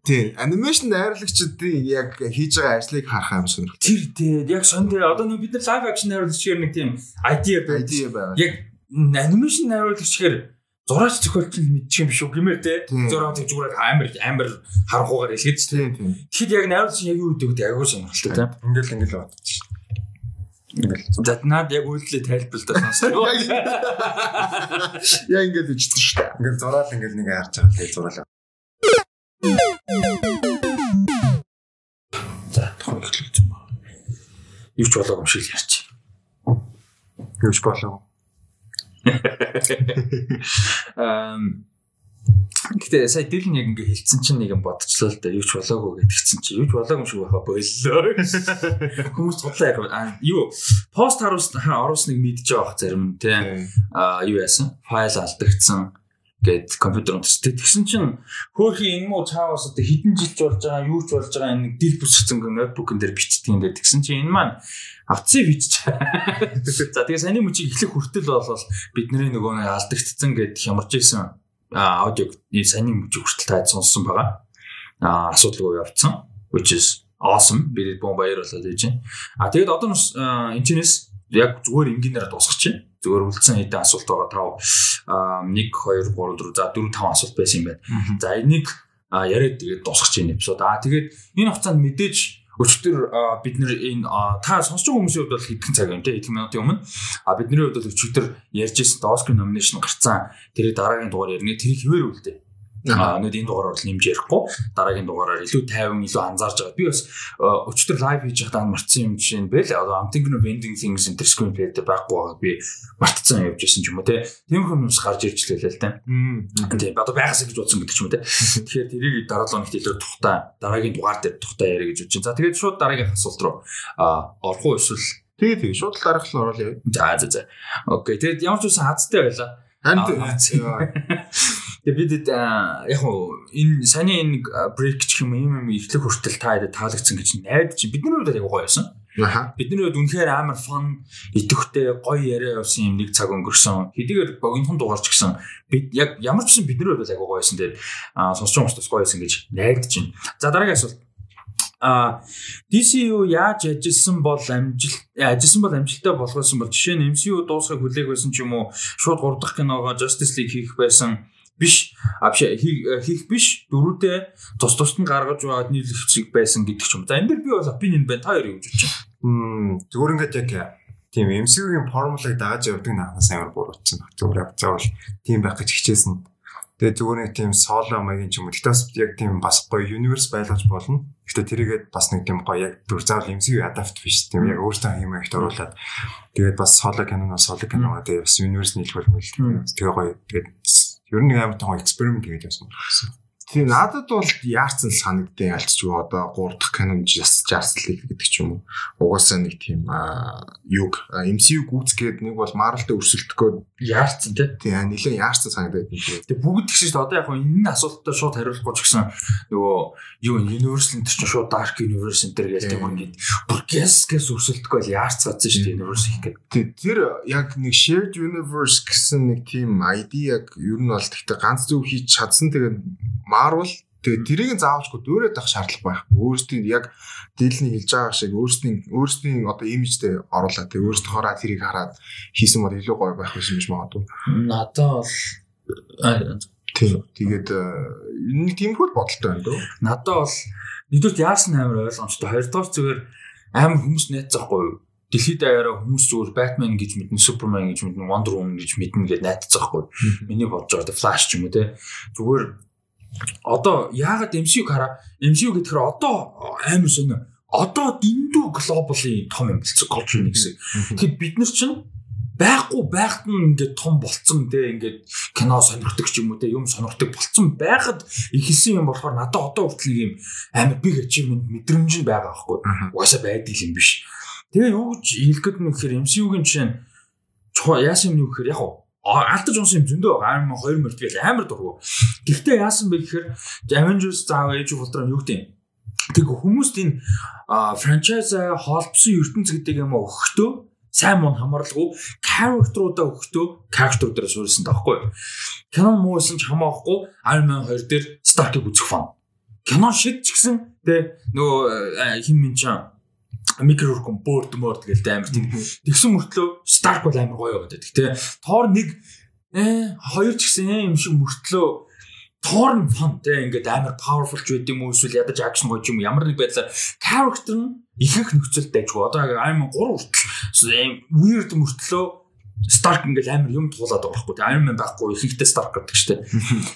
[SPEAKER 3] тий анимашн найруулагчдын яг хийж байгаа ажлыг харах юм сонирхолтой.
[SPEAKER 1] тэр тий яг сонд одоо нэг бид нар live action найруулагчээр нэг тийм idea байдаг. Яг анимашн найруулагчээр зураач зохиолч нь мэдчих юм биш үү гэмээр те
[SPEAKER 3] Тийм.
[SPEAKER 1] зураг тэг зүгээр амар амар харанхуугаар хэлгээд ч
[SPEAKER 3] Тийм тийм.
[SPEAKER 1] тэгэхэд яг найруулагч нь яг юу гэдэг аягүй сонирхолтой те
[SPEAKER 2] Ингээл ингээл бодчих. Ингээл.
[SPEAKER 1] за наад яг үйлдэлээ тайлбарлаад сонсоо
[SPEAKER 3] Яа ингэж үжсэн шүү дээ.
[SPEAKER 2] Ингээл зураал ингээл нэг харж байгаа. Тэгээд зураал.
[SPEAKER 1] За тухайн эхлүүлсэн ба юу ч болоогүй юм шиг л ярьчих
[SPEAKER 2] Юуч болов.
[SPEAKER 1] Эм Гэтэ сая дил нь яг ингээ хэлсэн чинь нэг юм бодчихлоо л да юу ч болоогүй гэдгийгсэн чинь юу ч болоогүй юм шиг байха боллоо. Хүмүүс судлаа яг аа, юу пост харуулсан оруулсныг мэдж байгаа зарим тий. Аа юу яасан? Файл алдагдсан гэд компьютер унтсан. Тэгсэн чинь хөөхи энэ муу цаавас одоо хэдэн жилч болж байгаа юу ч болж байгаа энэ нэг дил бүсгцэн ноутбукн дээр бичдэг юм дээр тэгсэн чинь энэ маань авцсан бичиж. За тэгээ саний мөчийг эхлэх хүртэл бол бидний нөгөө нэг алдагдсан гэд хямарч исэн аудиог саний мужиг хүртэл таад сонссон байгаа. Аа асуудалгүй явцсан. Which is awesome. Бид бом баяр болоод байна. А тэгээд одоо энэчнээс яг зүгээр энгийнээр дуусгачих. Зүгээр үлдсэн хэдэн асуулт байгаа тав 1 2 3 4 за 4 5 асуулт байсан юм байна. За энийг яриад тэгээд дуусгах энэ эпизод. Аа тэгээд энэ хугацаанд мэдээж өчтөр бид нэр энэ та сонсож байгаа хүмүүсийн хувьд бол хэдхэн цаг юм те? Хэдхэн минутын өмнө а бидний хувьд бол өчтөр ярьжсэн Оскар номинашн гарцсан. Тэрийг дараагийн дугаар ярина. Тэрийг хэвээр үлдээ Аа нэг энэ дугаараар бол нэмж ярихгүй дараагийн дугаараар илүү тайван илүү анзаарж байгаа. Би бас өчтөр лайв хийж байхдаа мартсан юм жишээ нь бэл одоо I'm thinking of ending things in the screen play дээр байхгүй байгаа би мартцсан явж исэн ч юм уу те. Тиймэрхүү юмс гарч ирж лээ л те. Тийм одоо байгаас гэж бодсон гэдэг ч юм уу те. Тэгэхээр тэрийг дараалал нэгт илүү тухтай дараагийн дугаар дээр тухтай яриа гэж байна. За тэгээд шууд дараагийн асуулт руу орох уу эсвэл
[SPEAKER 3] Тэгээ тэгээ шууд л дараах нь орол явъя.
[SPEAKER 1] За за за. Окей. Тэгээд ямар ч үсэн хацтай байла.
[SPEAKER 3] Харин
[SPEAKER 1] Тэгээд бид яг уу энэ саний энэ брейк ч юм юм юм ихлэх хүртэл та яа таалагдсан гэж найд чи бидний хувьд яг гоё байсан.
[SPEAKER 3] Аха.
[SPEAKER 1] Бидний хувьд үнэхээр амар фан, идэвхтэй гоё яриа явсан юм нэг цаг өнгөрсөн. Хэдийгээр богинохон дугаарч гисэн бид яг ямар ч гэсэн бидний хувьд яг гоё байсан. Тэгээд сонсч хүмүүст гоё байсан гэж найдаж байна. За дараагийн асуулт а DCU яаж ажилласан бол амжилт ажилласан бол амжилттай болгосон бол жишээ нь MCU дуусгахыг хүлээх байсан ч юм уу шууд 3 дахь киногоо Justice League хийх байсан биш а биш хийх биш дөрүүдээ тус тусд нь гаргаж байгаад нийлэгчиг байсан гэдэг ч юм. За энэ дэр би бол opinion байна. Та хоёр юу гэж бодож байна?
[SPEAKER 2] Зүгээр ингээд яг тийм MCU-гийн формулыг дагаж явдаг наахаас амар буруутсан. Зүгээр заавал тийм байх гэж хичээсэн. Тэгээ зүгээр нэг тийм соло маягийн ч юм уу. Гэтэ бас яг тийм бас гоё universe байлгаж болно. Гэтэ тэрийгээд бас нэг тийм гоё яг дүр заавал MCU adapt биш. Тийм яг өөртөө хиймээ ихт оруулаад тэгээд бас соло киноноос соло киногоо тэгээд бас universe нийлбэл мэл. Тэгээ гоё. Тэгээд Ер нь амар том эксперимент хийж байсан байна.
[SPEAKER 3] Тийм надад бол яарсан санагдсан ялцч одоо 3 дахь Canon Justice League гэдэг ч юм уу. Угаасаа нэг тийм юг MCU гүйцгээд нэг бол Marvel-тэй өрсөлдөхөө
[SPEAKER 1] яарсан тий.
[SPEAKER 3] Тийм нэлээд яарсан санагдаад.
[SPEAKER 1] Тэгээ бүгд тэгсэн шүү дээ. Одоо яг энэ асуултад шууд хариулахгүй ч гэсэн нөгөө юу Universal энэ чинь шууд Dark Universe энэ төр гээл тийм ингээд бүр гэс гэс өрсөлдөхгүй бол яарцгаадсан шүү дээ Universe их
[SPEAKER 3] гэдэг. Тэр яг нэг shared universe гэсэн нэг тийм ID яг ер нь бол тэгтээ ганц зөв хийж чадсан тэгээд Marvel тэгээ тэрийг заавалчгүй дөөрөөд авах шаардлага байх. Өөрсдийн яг дийлний хэлж байгаа шиг өөрсдийн өөрсдийн одоо имижтэй оруулаад тэгээ өөрсдөө хороо тэрийг хараад хийсэн бол илүү гоё байх байсан гэж магадгүй.
[SPEAKER 1] Надад бол
[SPEAKER 3] тийм тэгээд э, нэг тиймэрхүү бодолтой байна дөө.
[SPEAKER 1] Надад бол нэгдүгээр яарсан амар ойлгомжтой. Хоёрдугаар зүгээр амар хүмүүс найцахгүй юу? Дэлхийд даяараа хүмүүс зүгээр Batman гэж мэднэ, Superman гэж мэднэ, Wonder Woman гэж мэднэ гэж найдацгаахгүй. Миний бодож байгаа Flash ч юм уу те. Зүгээр одоо яагаад MCU хараа MCU гэхээр одоо амар сонио одоо дэндүү глобалын том юм болцсон колч нэг гэсэн. Тэгэхээр бид нар чинь байхгүй байхад нь ингээд том болцсон те ингээд кино сонирхдаг ч юм уу те юм сонирхдаг болцсон байхад ихэлсэн юм болохоор надад одоо хүртэл юм амар big achievement мэдрэмж нь байгаа байхгүй. Угаасаа байдаг юм биш. Тэгээ юу гэж хэлэх гээд нэг гэхээр MCU-гийн жишээ нь яасан юм юу гэхээр яг алдаж унсан юм зөндөө байгаа. Амар 2 мөрд гэл амар дургу. Гэхдээ яасан бэ гэхээр Avengers заав Age of Ultron юу гэдэг юм. Тэг хүмүүст энэ франчайз холбосон ертөнц гэдэг юм өгөхдөө сайн муу хамаарлаггүй character-уудаа өгөхдөө character дээр суурилсан таахгүй. Кино муусан ч хамаахгүй Iron Man 2 дээр Stark-ыг үзэх фан. Кино шид ч гэсэн тэ нөгөө хин чам микрорком бөөрд мөрд гээл амар тийм. Тэгсэн мөртлөө Stark бол амар гоё байгаад байдаг тий. Тоор нэг э хоёр ч гэсэн юм шиг мөртлөө Тоор нь фан тий ингээд амар powerful ч байд юм уу эсвэл ядаж action гоё юм ямар нэг байдлаар character нь ихэнх нөхцөлд дайггүй. Одоо Iron Man 3 хүртэл weird мөртлөө Stark ингээл амар юм туулаад байгаа байхгүй. Iron Man байхгүй ихэнхдээ Stark гэдэг штеп.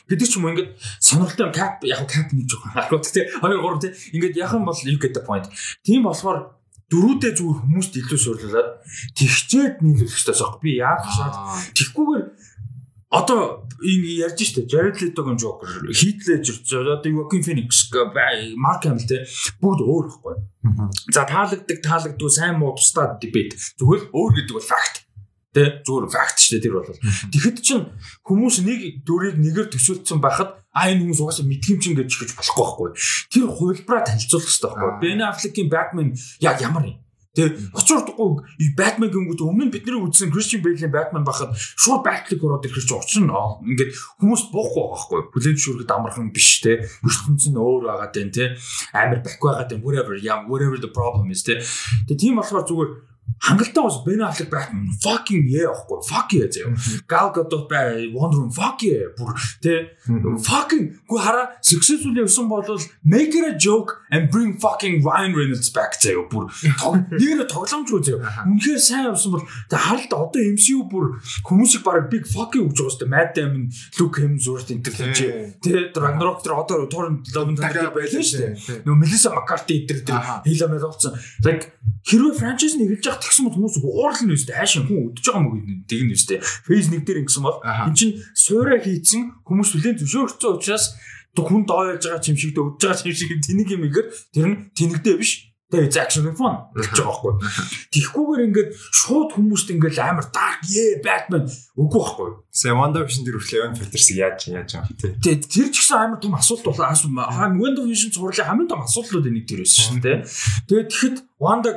[SPEAKER 1] Гэдэг ч юм уу ингээд сонирхолтой Cap яг Cap нэг жоохон харахгүй тий. 2 3 тий. Ингээд яхан бол you get the point. Тийм болохоор дөрүүдээ зүгээр хүмүүст илүү сурлуулад тэгчээд нийлүүлэх хэрэгтэй sok. Би яах шаад тэгхгүйгээр одоо энэ ярьж штэ Jared Leto-гийн Joker, Heath Ledger, одоо Joaquin Phoenix, Mark Hamill те бүгд өөр ихгүй. За таалагддаг, таалагдгүй сайн муу тусдаа дебет. Зүгээр өөр гэдэг бол факт. Тэ зүгээр факт шүү тэр бол. Тэгэхэд чин хүмүүс нэг дүрийг нэгээр төсөөлсөн байхад а энэ хүмүүс угаасаа мэдгийм чин гэж хэлж болохгүй байхгүй. Тэр хувилбараа танилцуулах хэрэгтэй байхгүй. Ben Affleck-ийн Batman яг ямар юм? Тэгээ очиордохгүй Batman гингүүд өмнө бидний үзсэн Christian Bale-ийн Batman байхад шууд Batman ороод ирэх чинь учир нь ингээд хүмүүс буухгүй байхгүй. Хүлэн зөвшөөрөхөд амархан биш те. ертөнц нь өөр байгаа тань те. Амар бах байгаа тань whatever yeah whatever the problem is те. Тэгээ тийм болохоор зүгээр хангалттай бас Ben Affleck Batman fucking yeah ахгүй fuck yeah заяа. Gal Gadot бай Wonder Woman fuck yeah бүр тэ? Fucking гоо хараа successful явсан бол make it a joke and bring fucking Ryan Reynolds back заяа бүр. Нэр тоглоомжгүй заяа. Үнэхээр сайн явсан бол тэ харалт одоо MCU бүр хүмүүсийг баг big fucking гэж байгаа сте Matt Damon, Luke Hemsworth энэ төр тийч тэ Ragnarok тэр одоо Thor Love and Thunder байлаа штэ. Нөө Melissa McCarthy энэ төр Hela Melotson like хэрвээ франчайз нь явах тэгсэн бол хүмүүс уурал нь үстэй хайшин хүн өдөж байгаа мөг тэгнэ үстэй. Фейс нэг дээр ингэсэн бол эн чин суурай хийцэн хүмүүс хүлэн зөвшөөрсөн учраас хүн доо яаж байгаа юм шиг өдөж байгаа юм шиг тэнийг юм игээр тэр нь тэнэгдээ биш Тэгээ action fun гэж байгаа байхгүй. Тихгүүгээр ингээд шууд хүмүүст ингээд амар dark yeah Batman үгүй байхгүй.
[SPEAKER 2] Сая Wonder Vision дээр хүртэл Evan Peters яаж яаж байгаа
[SPEAKER 1] тий. Тэгээ тэр ч гэсэн амар том асуулт болоо асуу. Wonder Vision зурлаа хамгийн том асуудлууд энийг тэр байсан шин тий. Тэгээ тэгэхэд Wanda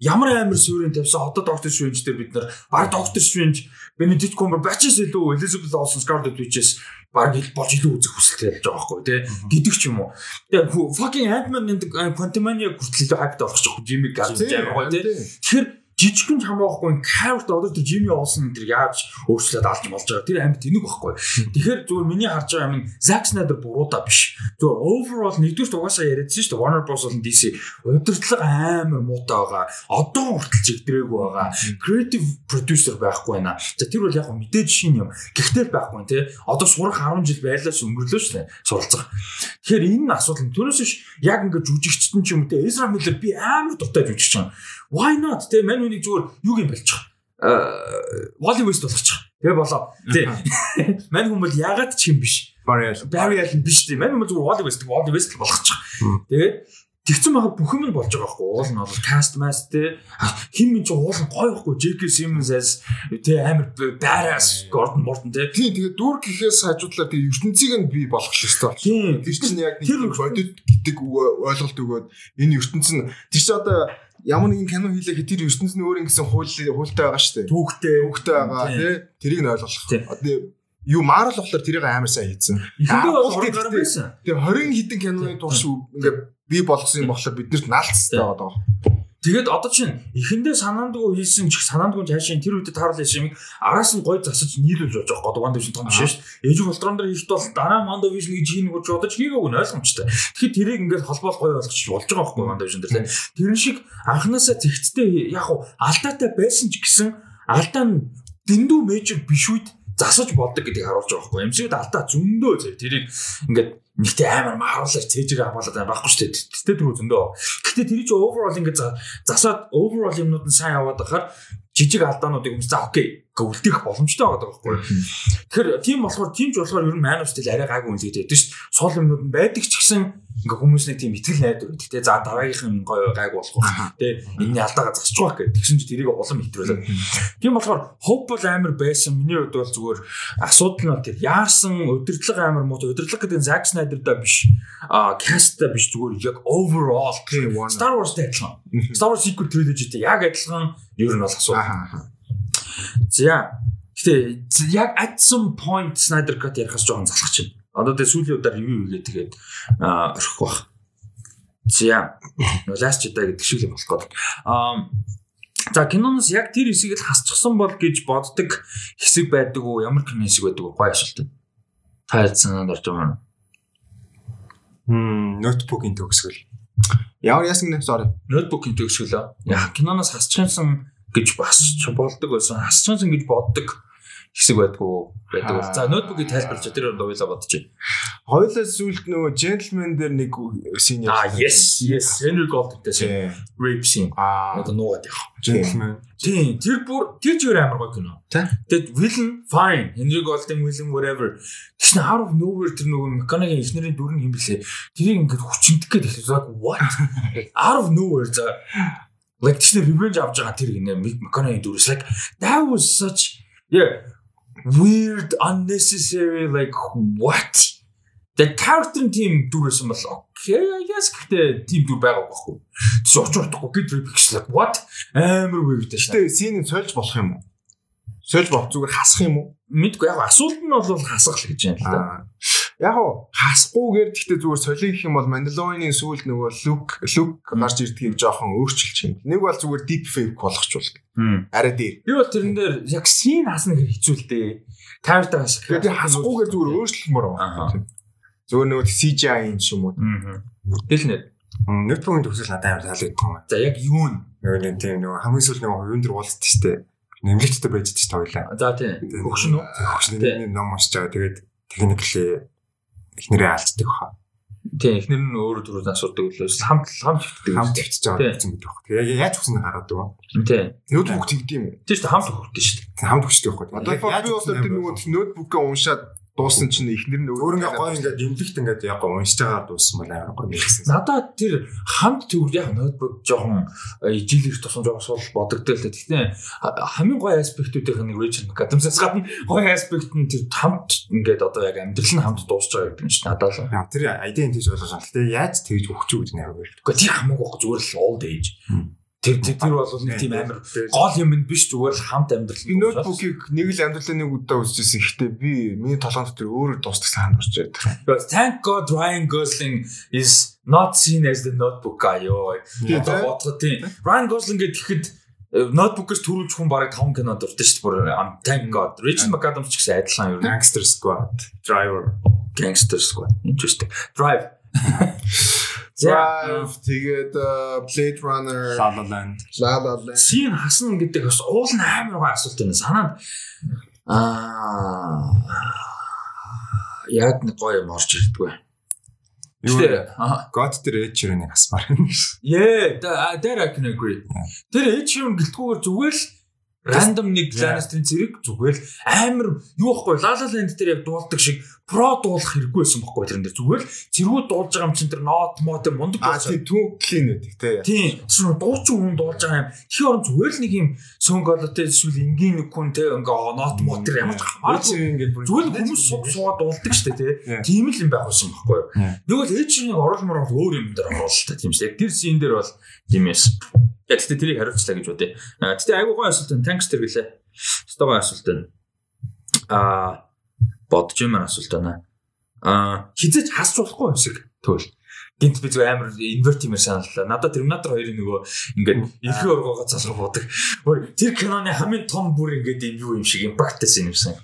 [SPEAKER 1] ямар амар суурин тавьсан одоо доктор Strange дээр бид нар баг доктор Strange Benedict Cumberbatch-с илүү Elizabeth Olsen Scarlet Witch-с баг ил болж илүү үзэх хүсэлтэй болж байгаа байхгүй тий гэдэг ч юм уу. Тэгээ fucking Ant-Man and Quantumania хүртэл болох ч Jimmy амар гоё тий. Тэгэхээр жижигхэн хамаахгүй character одоо тэр Jimmy Olsen тэр яаж өөрчлөөд алж болж байгаа тэр амьд тэнэг байхгүй. Тэгэхээр зүгээр миний харж байгаа юм Zack Snyder буруудаа биш. Зүгээр overall нэгдүгээр угаасаа яриадсан шүү дээ Warner Bros болон DC удирдлага амар муутай байгаа. Одоо хүртэл чигдрээгүй байгаа. Creative producer байхгүй байна. За тэр бол яг мэдээж шин юм. Гэхдээ байхгүй тий. Одоо сурах 10 жил байлаа ш өнгөрлөө шүү дээ. Суралцах. Тэгэхээр энэ асуудал төрөөс биш яг ингээд жүжигчтэн ч юм те Ezra Miller би амар дуртай жүжигч юм Why not? Тэ мань үнийг зүгээр юу юм болчих. Аа Wally West болчих. Тэгээ болоо. Тэ. Мань хүн бол ягаад ч юм биш.
[SPEAKER 2] Barry
[SPEAKER 1] Barry Allen биш тийм. Мань хүн зүгээр Wally West, Wally West болгочих. Тэгээд тэгсэн байгаа бүх юм нь болж байгаа байхгүй. Уул нь бол cast mass те хин минь ч уул нь гоё байхгүй. J.K. Simmons as те амар badass Gordon Morton те.
[SPEAKER 3] Тийм тэгээд дүр гэхээс хажуудлаар тэгээ ертөнцийг нь бий болгох хэрэгтэй болчих.
[SPEAKER 1] Тийм.
[SPEAKER 3] Тэр чинь яг нэг бодит гэдэг ойлголт өгөөд энэ ертөнц нь чинь одоо ямар нэгэн кино хийлээ тэр ертөнц нь өөр ингэсэн хууль хуультай байгаа шүү дээ.
[SPEAKER 1] Түүхтэй.
[SPEAKER 3] Түүхтэй байгаа тий. Тэрийг нь ойлгох. Одоо юу Marvel болохоор тэрийг амар сайн хийсэн.
[SPEAKER 1] Ихэндээ бол 20 гаруй байсан.
[SPEAKER 3] Тэгээ 20 хэдэн киноны турш ингээд би болгосон юм болохоор биднэрт наалцтай байгаа даа.
[SPEAKER 1] Тэгээд одоо чинь эхэндээ санаандгүй хийсэн ч санаандгүй цаашаа тэр үедээ таарал хийсэн юм араас нь гой засаж нийлүүлж явж байгаа Wanda Vision том биш шүү. Ээж болтрон дээр хийхдээ бол дараа Wanda Vision гэж хийнэ гэж бодож хийгээгүй нь ойлгомжтой. Тэгэхээр тэрийг ингээд холбоол гой болгоч болж байгаа байхгүй Wanda Vision дээр. Тэрэн шиг анханасаа зэгцтэй яг уу алдаатай байсан ч гэсэн алдаа нь дэндүү мэйжер биш үед засаж болдог гэдгийг харуулж байгаа байхгүй. MCU-д алдаа зөндөө зэрэг тэрийг ингээд нэгтэй амар мааруулаач цээжээр хамгаалаад байхгүй шүү дээ. Тэтэй дөрөв зөндөө. Гэтэ тэр чинь overall ингээд засаад overall юмнууд нь сайн яваад байхаар жижиг алдаануудыг өмс за окей үлдэх боломжтой байгаа байхгүй. Тэгэхээр тийм болохоор тийм ч болохоор ер нь Man of Steel арай гайгүй үнэлээд байдаг шүү дээ. Сул юмнууд нь байдаг ч гэсэн ингээ хүмүүс нэг тийм итгэл найдвар байдаг те за дараагийнх нь гоё гайг болох байх те энэний алдаага засчих واخ гэх тэгсэн чи тэрийг улам хэтрүүлээ тийм болохоор хоп бол амар байсан миний хувьд бол зүгээр асуудал нь тэр яарсан өдөртлөг амар муу өдөртлөг гэдэг нь Zack Snyder да биш а cast да биш зүгээр яг overall Star Wars адилхан Star Wars sequel trilogy-тэй яг адилхан ер нь бол асуудал за гэтээ яг at some point Snyder cut ярихаас жоохон залхах чинь Одоо тэгээ сүүлийн удаар ревю хийгээд тэгээд орхих бах. За last Jedi гэдэг шиг юм болох гээд. Аа За киноноос яг тэр хэсгийг л хасчихсан бол гэж боддог хэсэг байдаг уу? Ямар кино хэсэг байдаг уу? Гой. Тайлд санаанд орж байгаа юм.
[SPEAKER 2] Хм, ноутбукийн төгсгөл.
[SPEAKER 3] Ямар яасан гэнэ sorry.
[SPEAKER 1] Ноутбукийн төгсгөл. Яг киноноос хасчихсан гэж бас болдог байсан. Хасчихсан гэж боддог хэсэг байдгүй байдаг. За ноутбукийг тайлбарлаж тэр өндөө ойлоо бодчих.
[SPEAKER 3] Хоёулаа сүлд нөгөө gentleman дээр нэг scene
[SPEAKER 1] яа. Аа yes yes Henry Golding-тэй scene. Rape scene. Аа одоо нуугаад явах.
[SPEAKER 2] Gentleman.
[SPEAKER 1] Тийм тэр бүр тэр чигээр амар гоё кино. Тэгэд villain fine. Henry Golding villain whatever. Тэгсэн out of nowhere тэр нөгөө mechanic инженерийн дүр нь юм блэ. Тэрийг ингээд хүчнэх гээд хэлсэн. What? Out of nowhere за like тэр revenge авч байгаа тэр гинэ mechanic дүрс like that was such yeah weird unnecessary like what the character team дүүрсэн бол яас гэхдээ тийм дүр байгаа байхгүй. Тэс утахгүй get repixel what амар гэдэг
[SPEAKER 3] шүү. Гэтэ син сольж болох юм уу? Сольж болох зүгээр хасах юм уу?
[SPEAKER 1] Мэдгүй яг асуулт нь бол хасах л гэж байна л да.
[SPEAKER 3] Яг уу хасахгүйгээр гэхдээ зүгээр солих гэх юм бол Mandalorian-ийн сүүлд нөгөө Luke Luke гарч ирдгийг жоохон өөрчилж юм. Нэг бол зүгээр deep fake болгочихвол. Арай дээр.
[SPEAKER 1] Би бол тэрэн дээр яг син хасна гэж хэцүү л дээ. Камертаа хасах.
[SPEAKER 3] Тэгээд хасахгүйгээр зүгээр өөрчлөлмөр байна. Зөвөр нөгөө CGI юм ч юм уу.
[SPEAKER 1] Тэл нэ.
[SPEAKER 2] Нөтбөгийн төгсөл надад амар таалагддаг юм.
[SPEAKER 1] За яг юу нэ?
[SPEAKER 2] Нөгөө тийм нөгөө хамгийн сүүл нөгөө хувийн дээр уулздаг штэ. Нэмлэгчтэй байж дээ тойлоо.
[SPEAKER 1] За тийм. Хөгшин үү?
[SPEAKER 2] Хөгшин ном уншиж байгаа. Тэгээд техникли эхнэрээ алддаг хаа.
[SPEAKER 1] Тийм эхнэр нь өөрөө түрүүн асуудаг үлээс хамт хамт хөвтдөг.
[SPEAKER 2] Хамт хөвтөж байгаа гэсэн мэт байхгүй. Тэгээ яг хүснэ гараад байгаа.
[SPEAKER 1] Тийм.
[SPEAKER 3] Ноутбук тэгдэм.
[SPEAKER 1] Тийм шүү дээ хамт хөвтөж шүү дээ.
[SPEAKER 2] Хамт хөвчтэй байхгүй.
[SPEAKER 3] Одоо би бол тэр нөгөө ноутбукаа уншаад дууссан чинь эхнэр нь
[SPEAKER 2] өөр ингээ гоё ингээ дэмлэгт ингээ яг гоё уншиж байгаа дууссан бол амар гоё
[SPEAKER 1] мэлсэн. Надад тэр хамт төгөр яг ноутбук жоохон ижилэх тусам жоохон сул бодогдол л гэхдээ хамгийн гоё аспектүүдийн нэг Richard McAdams-аас гадна гоё аспект нь тэр хамт ингээд одоо яг амьдрал нь хамт дуусч байгаа гэдэг нь шүү надад л.
[SPEAKER 2] Тэр айдын тийж ойлгож байна. Гэхдээ яаж тэгж өгч үү гэж нэр
[SPEAKER 1] байна. Гэхдээ тэр хамаагүй зүгээр л old age Тэр тэр бол нэг тийм амар гол юм биш зүгээр л хамт амьдрал.
[SPEAKER 3] Би ноутбукийг нэг л амьдралаа нэг удаа үзчихсэн. Гэхдээ би миний толгойн дотор өөрөөр дуустдаг санаа орж
[SPEAKER 1] байдаг. Thank God Ryan Gosling is not seen as the notebook guy. Одоо бодгоо тийм. Ryan Gosling гэхэд ноутбукээс төрүүлж хүн бараг 5 кино дуртай шүү дээ. Thank God. Richard McAdams ч гэсэн адилхан
[SPEAKER 2] юу. Gangster Squad, Driver,
[SPEAKER 1] Gangster Squad. Interesting. Drive.
[SPEAKER 3] Drive тэгээд Blade Runner,
[SPEAKER 2] La La Land.
[SPEAKER 3] La La Land.
[SPEAKER 1] Син хасна гэдэг бас уул нь амар гоо асуулт байна. Санаад аа яг нэг гоё юм орж ирдгүй.
[SPEAKER 2] Юу God тэр Ed Sheeran-ыг хасмаар.
[SPEAKER 1] Yeah, that I can agree. Тэр Sheeran гэлтгүүгээр зүгээр л рандом нэг Lannister-ийн зэрэг зүгээр л амар юу ихгүй La La Land дээр яг дуулдаг шиг про дуулах хэрэггүй байсан байхгүй тэрэн дээр. Зүгээр л зэргүүд дуулж байгаа юм чинь тэр нот мод мундаг
[SPEAKER 3] аа тийм түүхлийн үүдэг те.
[SPEAKER 1] Тийм эсвэл дуучин хүн дуулж байгаа юм. Тэгэхээр орон зүгээр л нэг юм сөнгө олоотой эсвэл энгийн нэг хүн те ингээ нот мод тэр ямар ч хамаар зүгээр л хүмүүс суг суугаад дуулдаг штэ те. Тийм л юм байх байсан байхгүй. Нөгөө л ээж нэг оруулмаар бол өөр юм дээр оруулалтай тийм штэ тэр син дээр бол тийм юм яг тэгтээ тэрийг хариуцлаа гэж бодъё тэгтээ айгуу гой асуулт энэ танкс тэр гэлээ стогоо асуулт энэ аа бодож юм асуулт байна. Аа хизэж хасч болохгүй юм шиг төөл. Гинт би зөв амар инвертимер саналлаа. Надад Терминатор 2-ын нөгөө ингээд эрхээ оргоогоо залгах бодог. Тэр киноны хамгийн том бүр ингээд юм юу юм шиг импактсэн юмсан.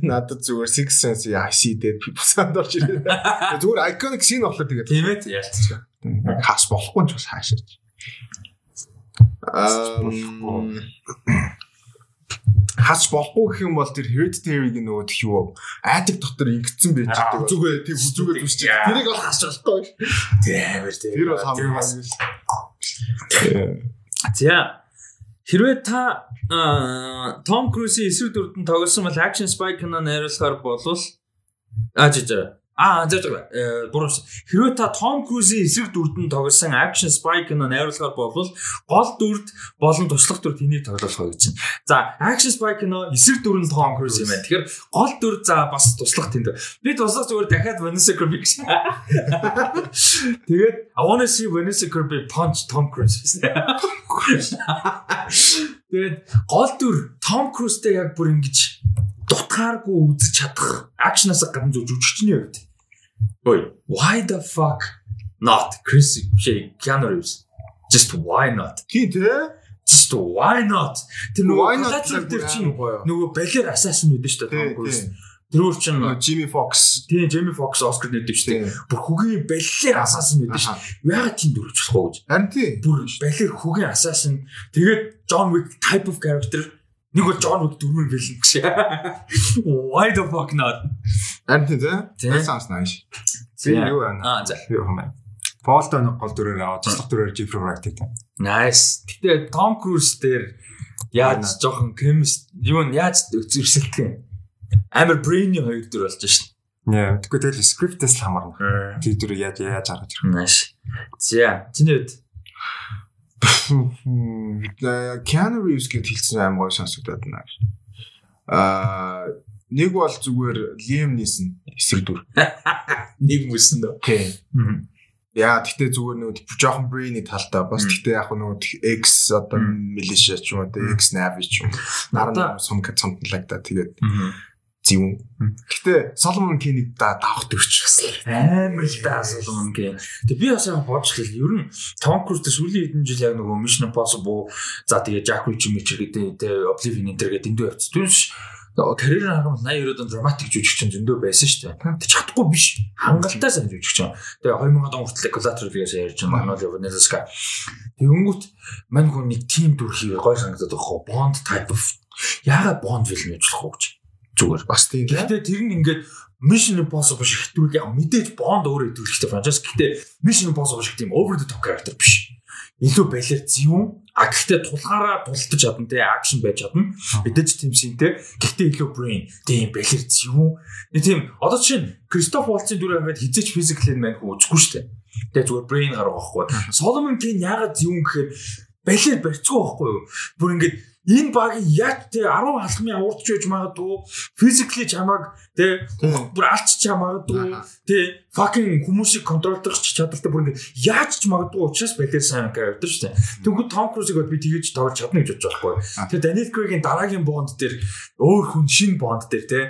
[SPEAKER 3] Надад зүгээр Six Sense I see dead people санд орж ирээ. Зүгээр iconic scene болохоор тэгээд
[SPEAKER 1] тийм ээ ялцчих.
[SPEAKER 3] Хас болохгүй ч бас хаашаач. Аа хаач болохгүй гэх юм бол тэр hereditary-г нөгөө тх юу айдаг дотор ингэсэн байж байгаа. Зүгээр тийм зүгээр зүсч. Тэрийг бол хаач болохгүй.
[SPEAKER 1] Тэр амар тийм.
[SPEAKER 3] Тэр бол хамгийн хамгийн.
[SPEAKER 1] За хэрвээ та Том Крузийн эсрэг дүрдэн тоглосон бол action spy кино найруулахаар болвол аа жижиг Аа зөв зөв. Буруу. Хэрвээ та Том Крузийн эсрэг дүрдэн тоглосон action spy кино найруулахаар болвол гол дүрд болон туслах дүрд энийг тоглох вэ гэж байна. За, action spy кино эсрэг дүр нь Том Круз юм байна. Тэгэхээр гол дүр за бас туслах тэнд. Би туслах зүгээр дахиад Vanessa Kirby гэсэн. Тэгээд I want to see Vanessa Kirby punch Tom Cruise. Тэгээд гол дүр Том Крузтэй яг бүр ингэж дутгааргүй үзэж чадах акшнаас гадна зөв жүжигчний хувьд Ой, why the fuck not Chris Shea Keanu Reeves? Just why not?
[SPEAKER 3] Тий, тэ?
[SPEAKER 1] Just why not? Тэр нөгөө тэр чинь нөгөө балер assassin үүдэн шүү дээ. Тэр өөр чинь
[SPEAKER 3] Jimmy Fox.
[SPEAKER 1] Тий, Jimmy Fox Oscar нэдэв шүү дээ. Бүр хөгийн балер assassin үүдэн шүү. Яагаад тийм дөрвч болохоо гэж.
[SPEAKER 3] Харин тий.
[SPEAKER 1] Бүр балер хөгийн assassin. Тэгээд John Wick type of character Нэг бол John Wick дөрвөн гэлэн гэсэн. Why the fuck not?
[SPEAKER 3] Амт тий. Sounds nice.
[SPEAKER 2] Би юу байна?
[SPEAKER 1] Аа за.
[SPEAKER 2] Юу юм бэ? Фолт гол дүрээр аваад туслах дүрээр Jeffrey Wright гэдэг.
[SPEAKER 1] Nice. Гэтэ Tom Cruise дээр яаж жоохон chemist юу нь яаж зөрсөлтгэн. Амар brainy хоёр дүр болж шин.
[SPEAKER 2] Яа, тэгвэл тэгэл script-ээс л хамаарна. Тэр дүр яаж яаж гаргаж ирэх.
[SPEAKER 1] Nice. За, чиний үед
[SPEAKER 3] Keanu Reeves гэд хэлсэн аим гоё сонсогдоод байна. Аа нэг бол зүгээр Liam Neeson эсрэг дүр.
[SPEAKER 1] Нэг мөсөн дөө.
[SPEAKER 3] Тийм. Яа тэгтээ зүгээр нөгөө жоохон brainy талтай бас тэгтээ яг нөгөө X одоо militia ч юм уу X navy ч юм. Some something like that тэгээд зөв. Гэтэ Solomon King-ийг да давах төвч бас
[SPEAKER 1] амар л да Solomon King. Тэг би бас яг бодож л ер нь Tom Cruise тэ сүүлийн хэдэн жил яг нөгөө Mission Impossible за тэгээ Jack Reacher мэж гэдэг тэ Oblivion энэ төргээ дэндүү явц. Түнш карьер хангамт 80 90-д драматик жүжигчин зөндөө байсан шүү дээ. Тэг чадахгүй биш. Хангалттай сайн жүжигчин. Тэгээ 2000 он хүртэл Collateral-ээс ярьж байгаа Manuel Venezuela. Тэгэнгүүт мань хүн нэг тим дүрхий гой санагдаад байгаа хөө Bond type of яагаад Bond film болох вэ гэж зүгээр бас тийм. Гэхдээ тэр нь ингээд Mission Impossible шиг хэвтүүл яг мэдээж Bond өөрөө хэвтүүлэхтэй franchise. Гэхдээ Mission Impossible шиг тийм over the top character биш. Илүү балер зөвүүн А гэхдээ тулгаараа тултаж чадна те акшн байж чадна. Мэдээж тийм шинтэй. Гэхдээ илүү brain тийм зөвүүн. Нэг тийм одоо чинь Кристоф Волцын дүр аваад хизээч физикл энэ маань үзэхгүй дээ. Тэгээ зүгээр brain гарах байхгүй. Соломон Кин яагаад зөвүүн гэхээр бэлэр барьцгүй байхгүй юу? Бүр ингээд энэ багийн яг те 10 алхмын урдч байж магадгүй физикли чамаг те бүр алчч магадгүй те fucking хүмүүсийг контролдох чадвартай бүр ингэ яаж ч магадгүй учраас балер сайн character шүү дээ. Тэгвэл Том Крузыг би тэгэж тоглож чадна гэж бодож байхгүй. Тэгээ Даниэл Крейгийн дараагийн бонд дээр өөр хүн шин бонд дээр те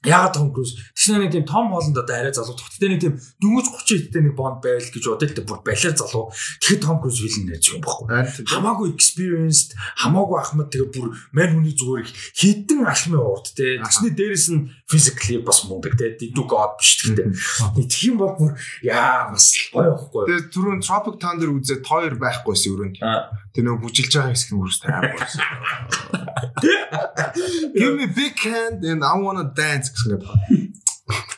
[SPEAKER 1] Яагаад Круз? Тэсний нэг тийм Том Холланд одоо арай залуу. Тэгтээ нэг тийм дөнгөж 30 хэдтэй нэг бонд байвал гэж бодъё л дээ. Бүр балиар залуу. Тэгэхээр Том Круз вилэн нэж юм баггүй. Хамаагүй experienced, хамаагүй ахмад тэгээ бүр мань хүний зүгээр их хідэн алхмын урд те. Тэсний дээрэс нь physically бас мундаг те. Дидүү god биш тэгтээ. Тэг юм бол бүр яа бас гоё байхгүй.
[SPEAKER 3] Тэгээ түрүүн Tropic Thunder үзээ тойр байхгүйсэн өрөөнд. Тэр нөгөө бүжилж байгаа хэсэг нь үрс тайван байсан. Give me big hand and I want to dance гэсэн юм.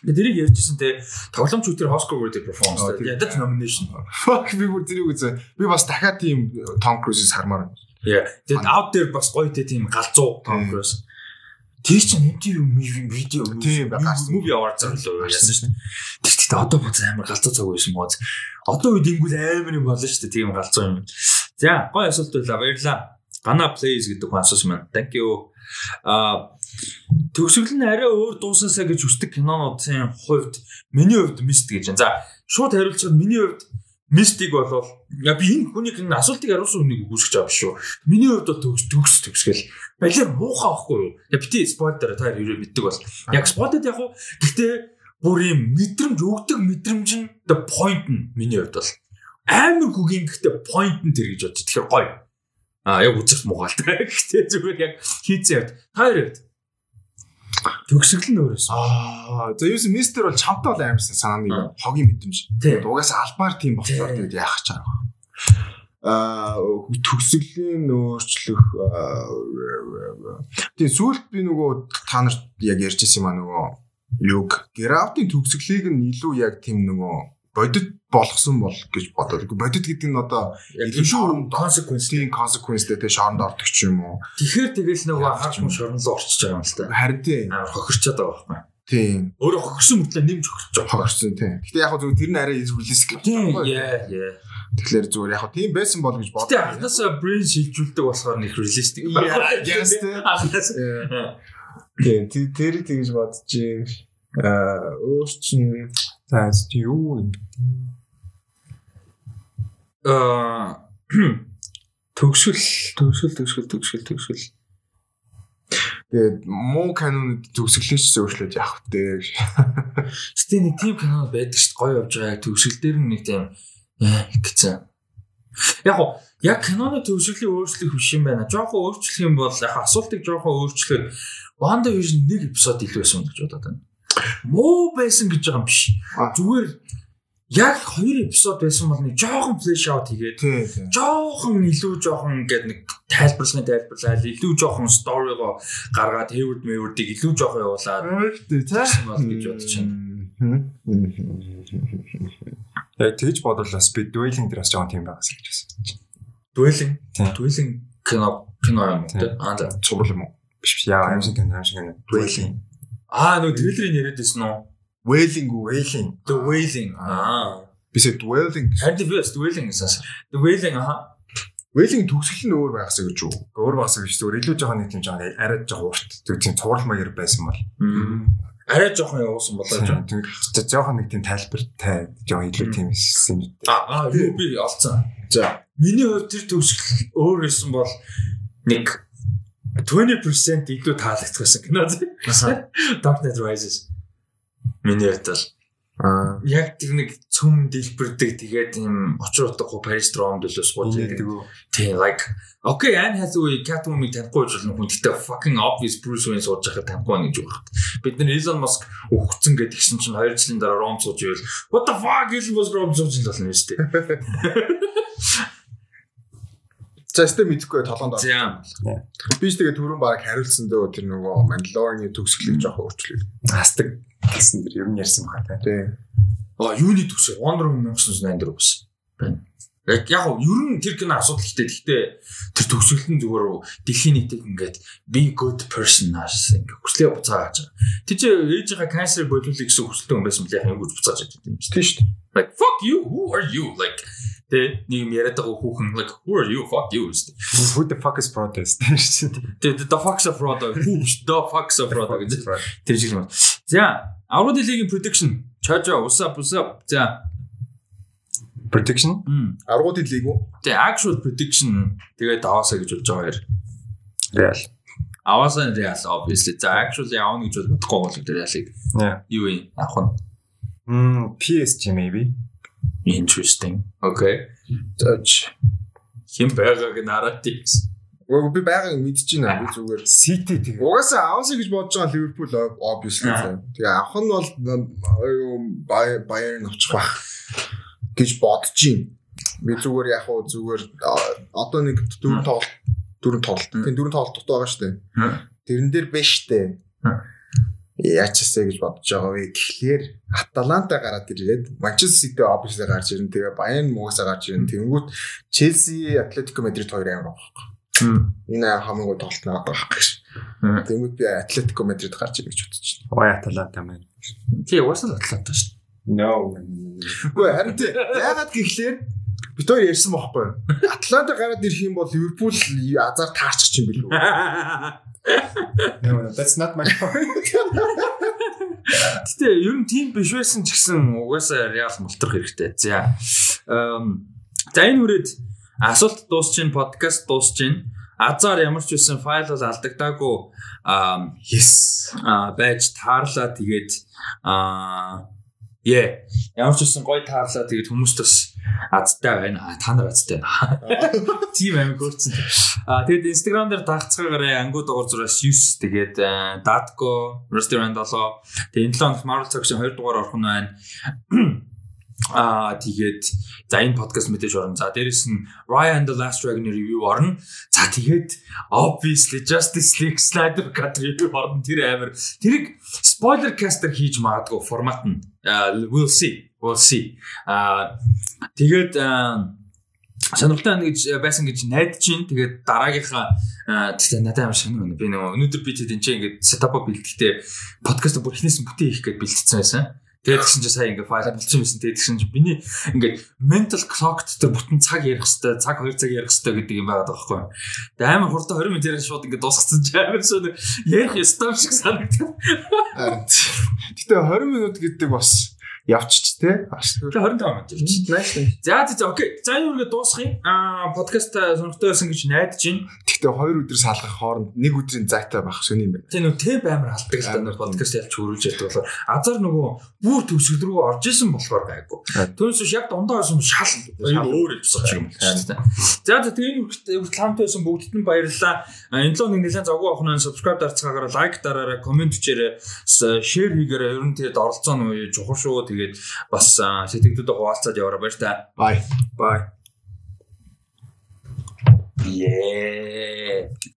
[SPEAKER 1] Тэрийг ярьжсэн те тоглоомч үтер Oscar worthy performance ядаж nomination.
[SPEAKER 3] Fuck би бүр тэрийг үзээ. Би бас дахиад тийм Tom Cruise-ийг хармаар байна.
[SPEAKER 1] Yeah. Тэгээд out there бас гоё те тийм галзуу Tom Cruise. Тэр чинь MTV видео
[SPEAKER 3] тийм гарсан
[SPEAKER 1] movie award зарлуу яасан шин. Тэгтээ одоо боц амар галзуу цаг байсан мөн. Одоо үед ингүүл амар юм болно шүү дээ тийм галзуу юм. За гоё асуулт байлаа баярлаа. Гана plays гэдэг хүн асуусан маань. Thank you. Аа төгсгөл нь арай өөр дуусаасаа гэж хүсдэг кинонуудын хувьд миний хувьд мист гэж. За шууд хариулчихад миний хувьд мистик болвол я би энэ хүний энэ асуултыг хариулсан хүнийг үгүйсгэж байгаа шүү. Миний хувьд бол төгс төгс төгсгөл балер муухай байхгүй юу? Я бити спойл дээр та юу мэддэг бол. Яг спойлд яг уу гэхдээ бүр юм мэдрэмж өгдөг мэдрэмж нь the point нь миний хувьд бол амар хүгийн гэхдээ point нь тэр гэж бодож. Тэгэхээр гоё. А яг үзэх муугаалтай. Гэхдээ зүгээр яг хийцэн явд. Та хоёрт төгсгөл нь өөрөөс.
[SPEAKER 3] Аа за юу юм мистер бол чамтай бол амарсан санааны хогийн мэдрэмж. Угаасаа албаар тийм болохоор тэгээд яах гэж байгаа. Аа төгсгөлийн өөрчлөх тийм сүүлд би нөгөө та нарт яг ярьж ирсэн юм аа нөгөө юг графтын төгсгөлийг нь илүү яг тийм нөгөө бодит болгосон бол гэж бодоод. Бодит гэдэг нь одоо
[SPEAKER 1] илүү шоронд consequence
[SPEAKER 3] тийм consequenceтэй тэ шоронд ордог ч юм уу.
[SPEAKER 1] Тэгэхээр тэгэл нөгөө хаач мөн шоронд руу орчиж байгаа юм л та.
[SPEAKER 3] Харин тийм
[SPEAKER 1] хохирчод байгаа байхгүй.
[SPEAKER 3] Тийм.
[SPEAKER 1] Өөрөө хохирсон мөртлөө нэмж хохирч байгаа.
[SPEAKER 3] Хохирсон тийм. Гэтэ яг зөв тэр нь арай realistic
[SPEAKER 1] тийм. Яа яа.
[SPEAKER 3] Тэгэхээр зүгээр яг тийм байсан бол гэж бодлоо.
[SPEAKER 1] Гэтэ анхнаасаа brain шилжүүлдэг болохоор нэг realistic
[SPEAKER 3] байна. Yes тийм. Тийм тэр тэгж бодож юм. Аа өөрчн За юу юм?
[SPEAKER 1] Аа төгсгөл төгсгөл төгсгөл төгсгөл төгсгөл
[SPEAKER 3] Тэгээд муу канон төгсгөлөөч зөвшлөөд явах вэ.
[SPEAKER 1] Гэтэ нэг тийм кино байдаг шүү дээ. Гоё явж байгаа. Төгсгөл дээр нэг тийм гэсэн. Яг гоо яг киноны төгсгөлийн өөрчлөлт биш юм байна. Жохон өөрчлөх юм бол яг асуултыг жохон өөрчлөөд Wanda Vision нэг эпизод илүү байсан гэж бодоод байна муу байсан гэж байгаа юм биш. Зүгээр яг хоёр эпизод байсан бол нэг жоохон флеш аут хийгээд жоохон илүү жоохон ингээд нэг тайлбарлахын тайлбарлаад илүү жоохон сторигоо гаргаад Hayward Mayward-ыг илүү жоохон явуулаад тийм бол гэж бодож байна.
[SPEAKER 2] Яг тэгж бодвол бас би дуэлинг дээр бас жоохон тийм байгаас гэж байсан.
[SPEAKER 1] Дуэлинг. Дуэлинг кино кино юм тийм. Аа
[SPEAKER 2] цуврал юм уу? Биш биш яа аимшиг кино аимшиг кино. Дуэлинг
[SPEAKER 1] Аа нөгөө трейлерыг яриад байсан уу?
[SPEAKER 3] Wailing үү?
[SPEAKER 2] Wailing.
[SPEAKER 1] The Wailing. Аа.
[SPEAKER 3] Бисээ Dwelling.
[SPEAKER 1] Харин би бас Dwelling гэсэн. The Wailing аа.
[SPEAKER 3] Wailing төгсгөл нь өөр байгаасаа гэж үү?
[SPEAKER 2] Өөр байгаасаа гэж зүгээр илүү жоохон нэг тийм жоохон арай жоохон урт тийм цуврал маяг байсан бол.
[SPEAKER 1] Арай жоохон явуулсан болоо жоо.
[SPEAKER 2] Тэгээд жоохон нэг тийм тайлбартай жоохон илүү тийм юм.
[SPEAKER 1] Аа би олцсон.
[SPEAKER 3] За.
[SPEAKER 1] Миний хувьд тэр төгсгөл өөр байсан бол нэг 20% илүү таалагдсан кино. Dark Knight Rises. Миний хувьд бол
[SPEAKER 3] Аа.
[SPEAKER 1] яг тэр нэг цөм дэлбэрдэг тэгээд юм очир утгагүй Paris Rome дөлөөс сууж
[SPEAKER 2] Гэдэг үү?
[SPEAKER 1] тий like okay Anne Hathaway Catwoman-ыг танихгүй ч хүн гэхдээ fucking obvious Bruce Wayne сууж байхад танихгүй байна гэж байна. Бид нар Elon Musk өгцөн гэдэг чинь 2 жилийн дараа Rome сууж ивэл what the fuck Elon Musk Rome сууж ин болно шүү дээ.
[SPEAKER 3] За өстө мэдхгүй толгоонд орсон. Би ч тэгээ түрүүн баг хариулсан дөө тэр нөгөө Mandalorian-ы төгсгөлийг жоох өөрчлөлөө.
[SPEAKER 2] Хастаг гэсэн дэр ер нь ярьсан байна тий.
[SPEAKER 3] Тий.
[SPEAKER 1] а юуны төгсөө Wonder Woman 1984 байсан. байна. Яг яг ер нь тэр кино асуудал ихтэй. Гэхдээ тэр төгсгөл нь зүгээр дэлхийн нийтийг ингээд be good person наас ингээд хүслээ буцааж байгаа. Тэр чи ээжийнхаа канцерыг болиулах гэсэн хүсэлтэй хүн байсан бол яг ингэж буцааж байдаг юм чинь.
[SPEAKER 3] Тийм шүү дээ.
[SPEAKER 1] Like fuck you, who are you? Like тэ нэг юм яриад байгаа хүүхэн like who are you? Fuck you.
[SPEAKER 2] Who the fuck is protest?
[SPEAKER 1] Тэ the fuck's a fraud. Who the fuck's a fraud гэж. Тэр шиг юм. За, Аврал лигийн prediction. Чожо, what's up, what's up? За,
[SPEAKER 2] Prediction?
[SPEAKER 3] Аргуудын лиг үү?
[SPEAKER 1] Тэгээ actual prediction тэгээд аваасаа гэж болж байгаа хоёр.
[SPEAKER 2] Real.
[SPEAKER 1] Аваасаа Real obviously. За actually аавна гэж бодохгүй бол
[SPEAKER 2] Yeah.
[SPEAKER 1] юу юм авах нь
[SPEAKER 2] Mm, PSG maybe.
[SPEAKER 1] Interesting. Okay.
[SPEAKER 3] Зооч.
[SPEAKER 1] Хин байгааг тийс.
[SPEAKER 3] Уу би байгааг мэдэж байна. Би зүгээр
[SPEAKER 2] City тэгээ.
[SPEAKER 3] Угаасаа авсаа гэж бодож байгаа Ливерпул obviously. Тэгээ авах нь бол Bayern авчих байх гэж бодож байна. Би зүгээр яг уу зүгээр одоо нэг дөрөв тоглолт дөрөв тоглолт. Тийм дөрөв тоглолт дутуу байгаа шүү дээ. Тэрэн дээр биш дээ. Яачаасаа гэж бодож байгаа вэ? Тэгэхээр Аталанта гараад ирээд Манчестер Сити obviously гарч ирэн. Тэгээ Bayern муусаа гарч ирэн. Тэнгүүт Челси, Атлетико Мадрид хоёр амар байгаа. Энэ хамгийн гол тоглолт надад байгаа гэж. Тэнгүүт би Атлетико Мадрид гарч ирэх гэж бодож байна.
[SPEAKER 2] Ой Аталанта маань.
[SPEAKER 1] Тий, уусаа атлантаа шүү.
[SPEAKER 2] No.
[SPEAKER 3] Үгүй харин яагаад гэхлээр бид хоёр ярьсан юу? Атланта гараад ирэх юм бол Ливерпул азар таарчих юм билүү?
[SPEAKER 2] No, that's not my point.
[SPEAKER 1] Гэтэ ер нь тийм биш байсан ч гэсэн угаасаа Real мултрах хэрэгтэй. За. За энэ үрээд асуулт дуусчин, подкаст дуусчин. Азар ямар ч байсан файл бол алдагдаагүй аа
[SPEAKER 2] Yes.
[SPEAKER 1] байж таарлаа тэгээд Яа. Ямар ч үсэн гоё таарлаа тэгээд хүмүүст бас азтай байна. Та нар азтай байна. Тийм амиг хөрцөн. А тэгээд Instagram дээр дагцгаагаараа ангууд дугаар зураас 9 тэгээд а, Datco restaurant 7 тэгээд энэ 7 хоног Marvel Section 2 дугаар орох нь байна. Аа тэгээд за энэ подкаст мэдээж орно. За дээрэс нь Raya and the Last Dragon review орно. За тэгээд obviously Justice League Snyder Cut review орно. Тэр амир тэрийг spoiler caster хийж магадгүй формат нь. Аа, we'll see. We'll see. Аа тэгээд сонирхолтой байна гэж байсан гэж найдаж байна. Тэгээд дараагийнхаа аа, тэгтээ надад амар сонир байна. Би нөгөө өнөөдөр би тэд энэ ингээд сетапа бэлтгэхдээ подкаст бүр эхнээс нь бүтэн хийх гэж бэлтгэсэн байсан. Тэгээд тэгсэн чинь сая ингээ файл болчихсон байсан. Тэгээд тэгсэн чинь миний ингээ mental clock дээр бүтэн цаг ярих хэвээр цаг 2 цаг ярих хэвээр гэдэг юм байгаад байгаа байхгүй. Тэгээд амар хурдан 20 минут яриад шууд ингээ дуусгасан чинь амар сонир ярих ёстой шиг санагдав.
[SPEAKER 3] Гэтэ 20 минут гэдэг бас явчих те.
[SPEAKER 1] Тэгээд 25 минут явчих.
[SPEAKER 3] Nice.
[SPEAKER 1] За за за окей. За энэ үргээ дуусгая. Аа подкаст сонирхтой байсан гэж найдаж байна.
[SPEAKER 3] Гэтэ 2 өдөр салгах хооронд нэг өдрийн зайтай байх сони юм байна.
[SPEAKER 1] Тэгээ нөө темп амар алдаг л та нар подкаст ялч хөрүүлж яддаг болохоор азар нөгөө бүр төвсгөл рүү орж исэн болохоор гайгүй. Түүнээс биш яг дундаа байсан шал өөр хэлбсэж юм байна. За за тэгээ энэ хүртэл хамт байсан бүгдд нь баярлалаа. Энэ лөө нэг нэлээд завгүй авах нь subscribe дарцгаагаараа лайк дараарай, комент бичээрэй, share хийгээрэй. Ер нь тэгээд оролцоо нөө чухал шүү. Тэгээд бас а, сэтгэгдүүдэд хуваалцаад яваарай баяр та.
[SPEAKER 3] Bye.
[SPEAKER 1] Bye. Yeah.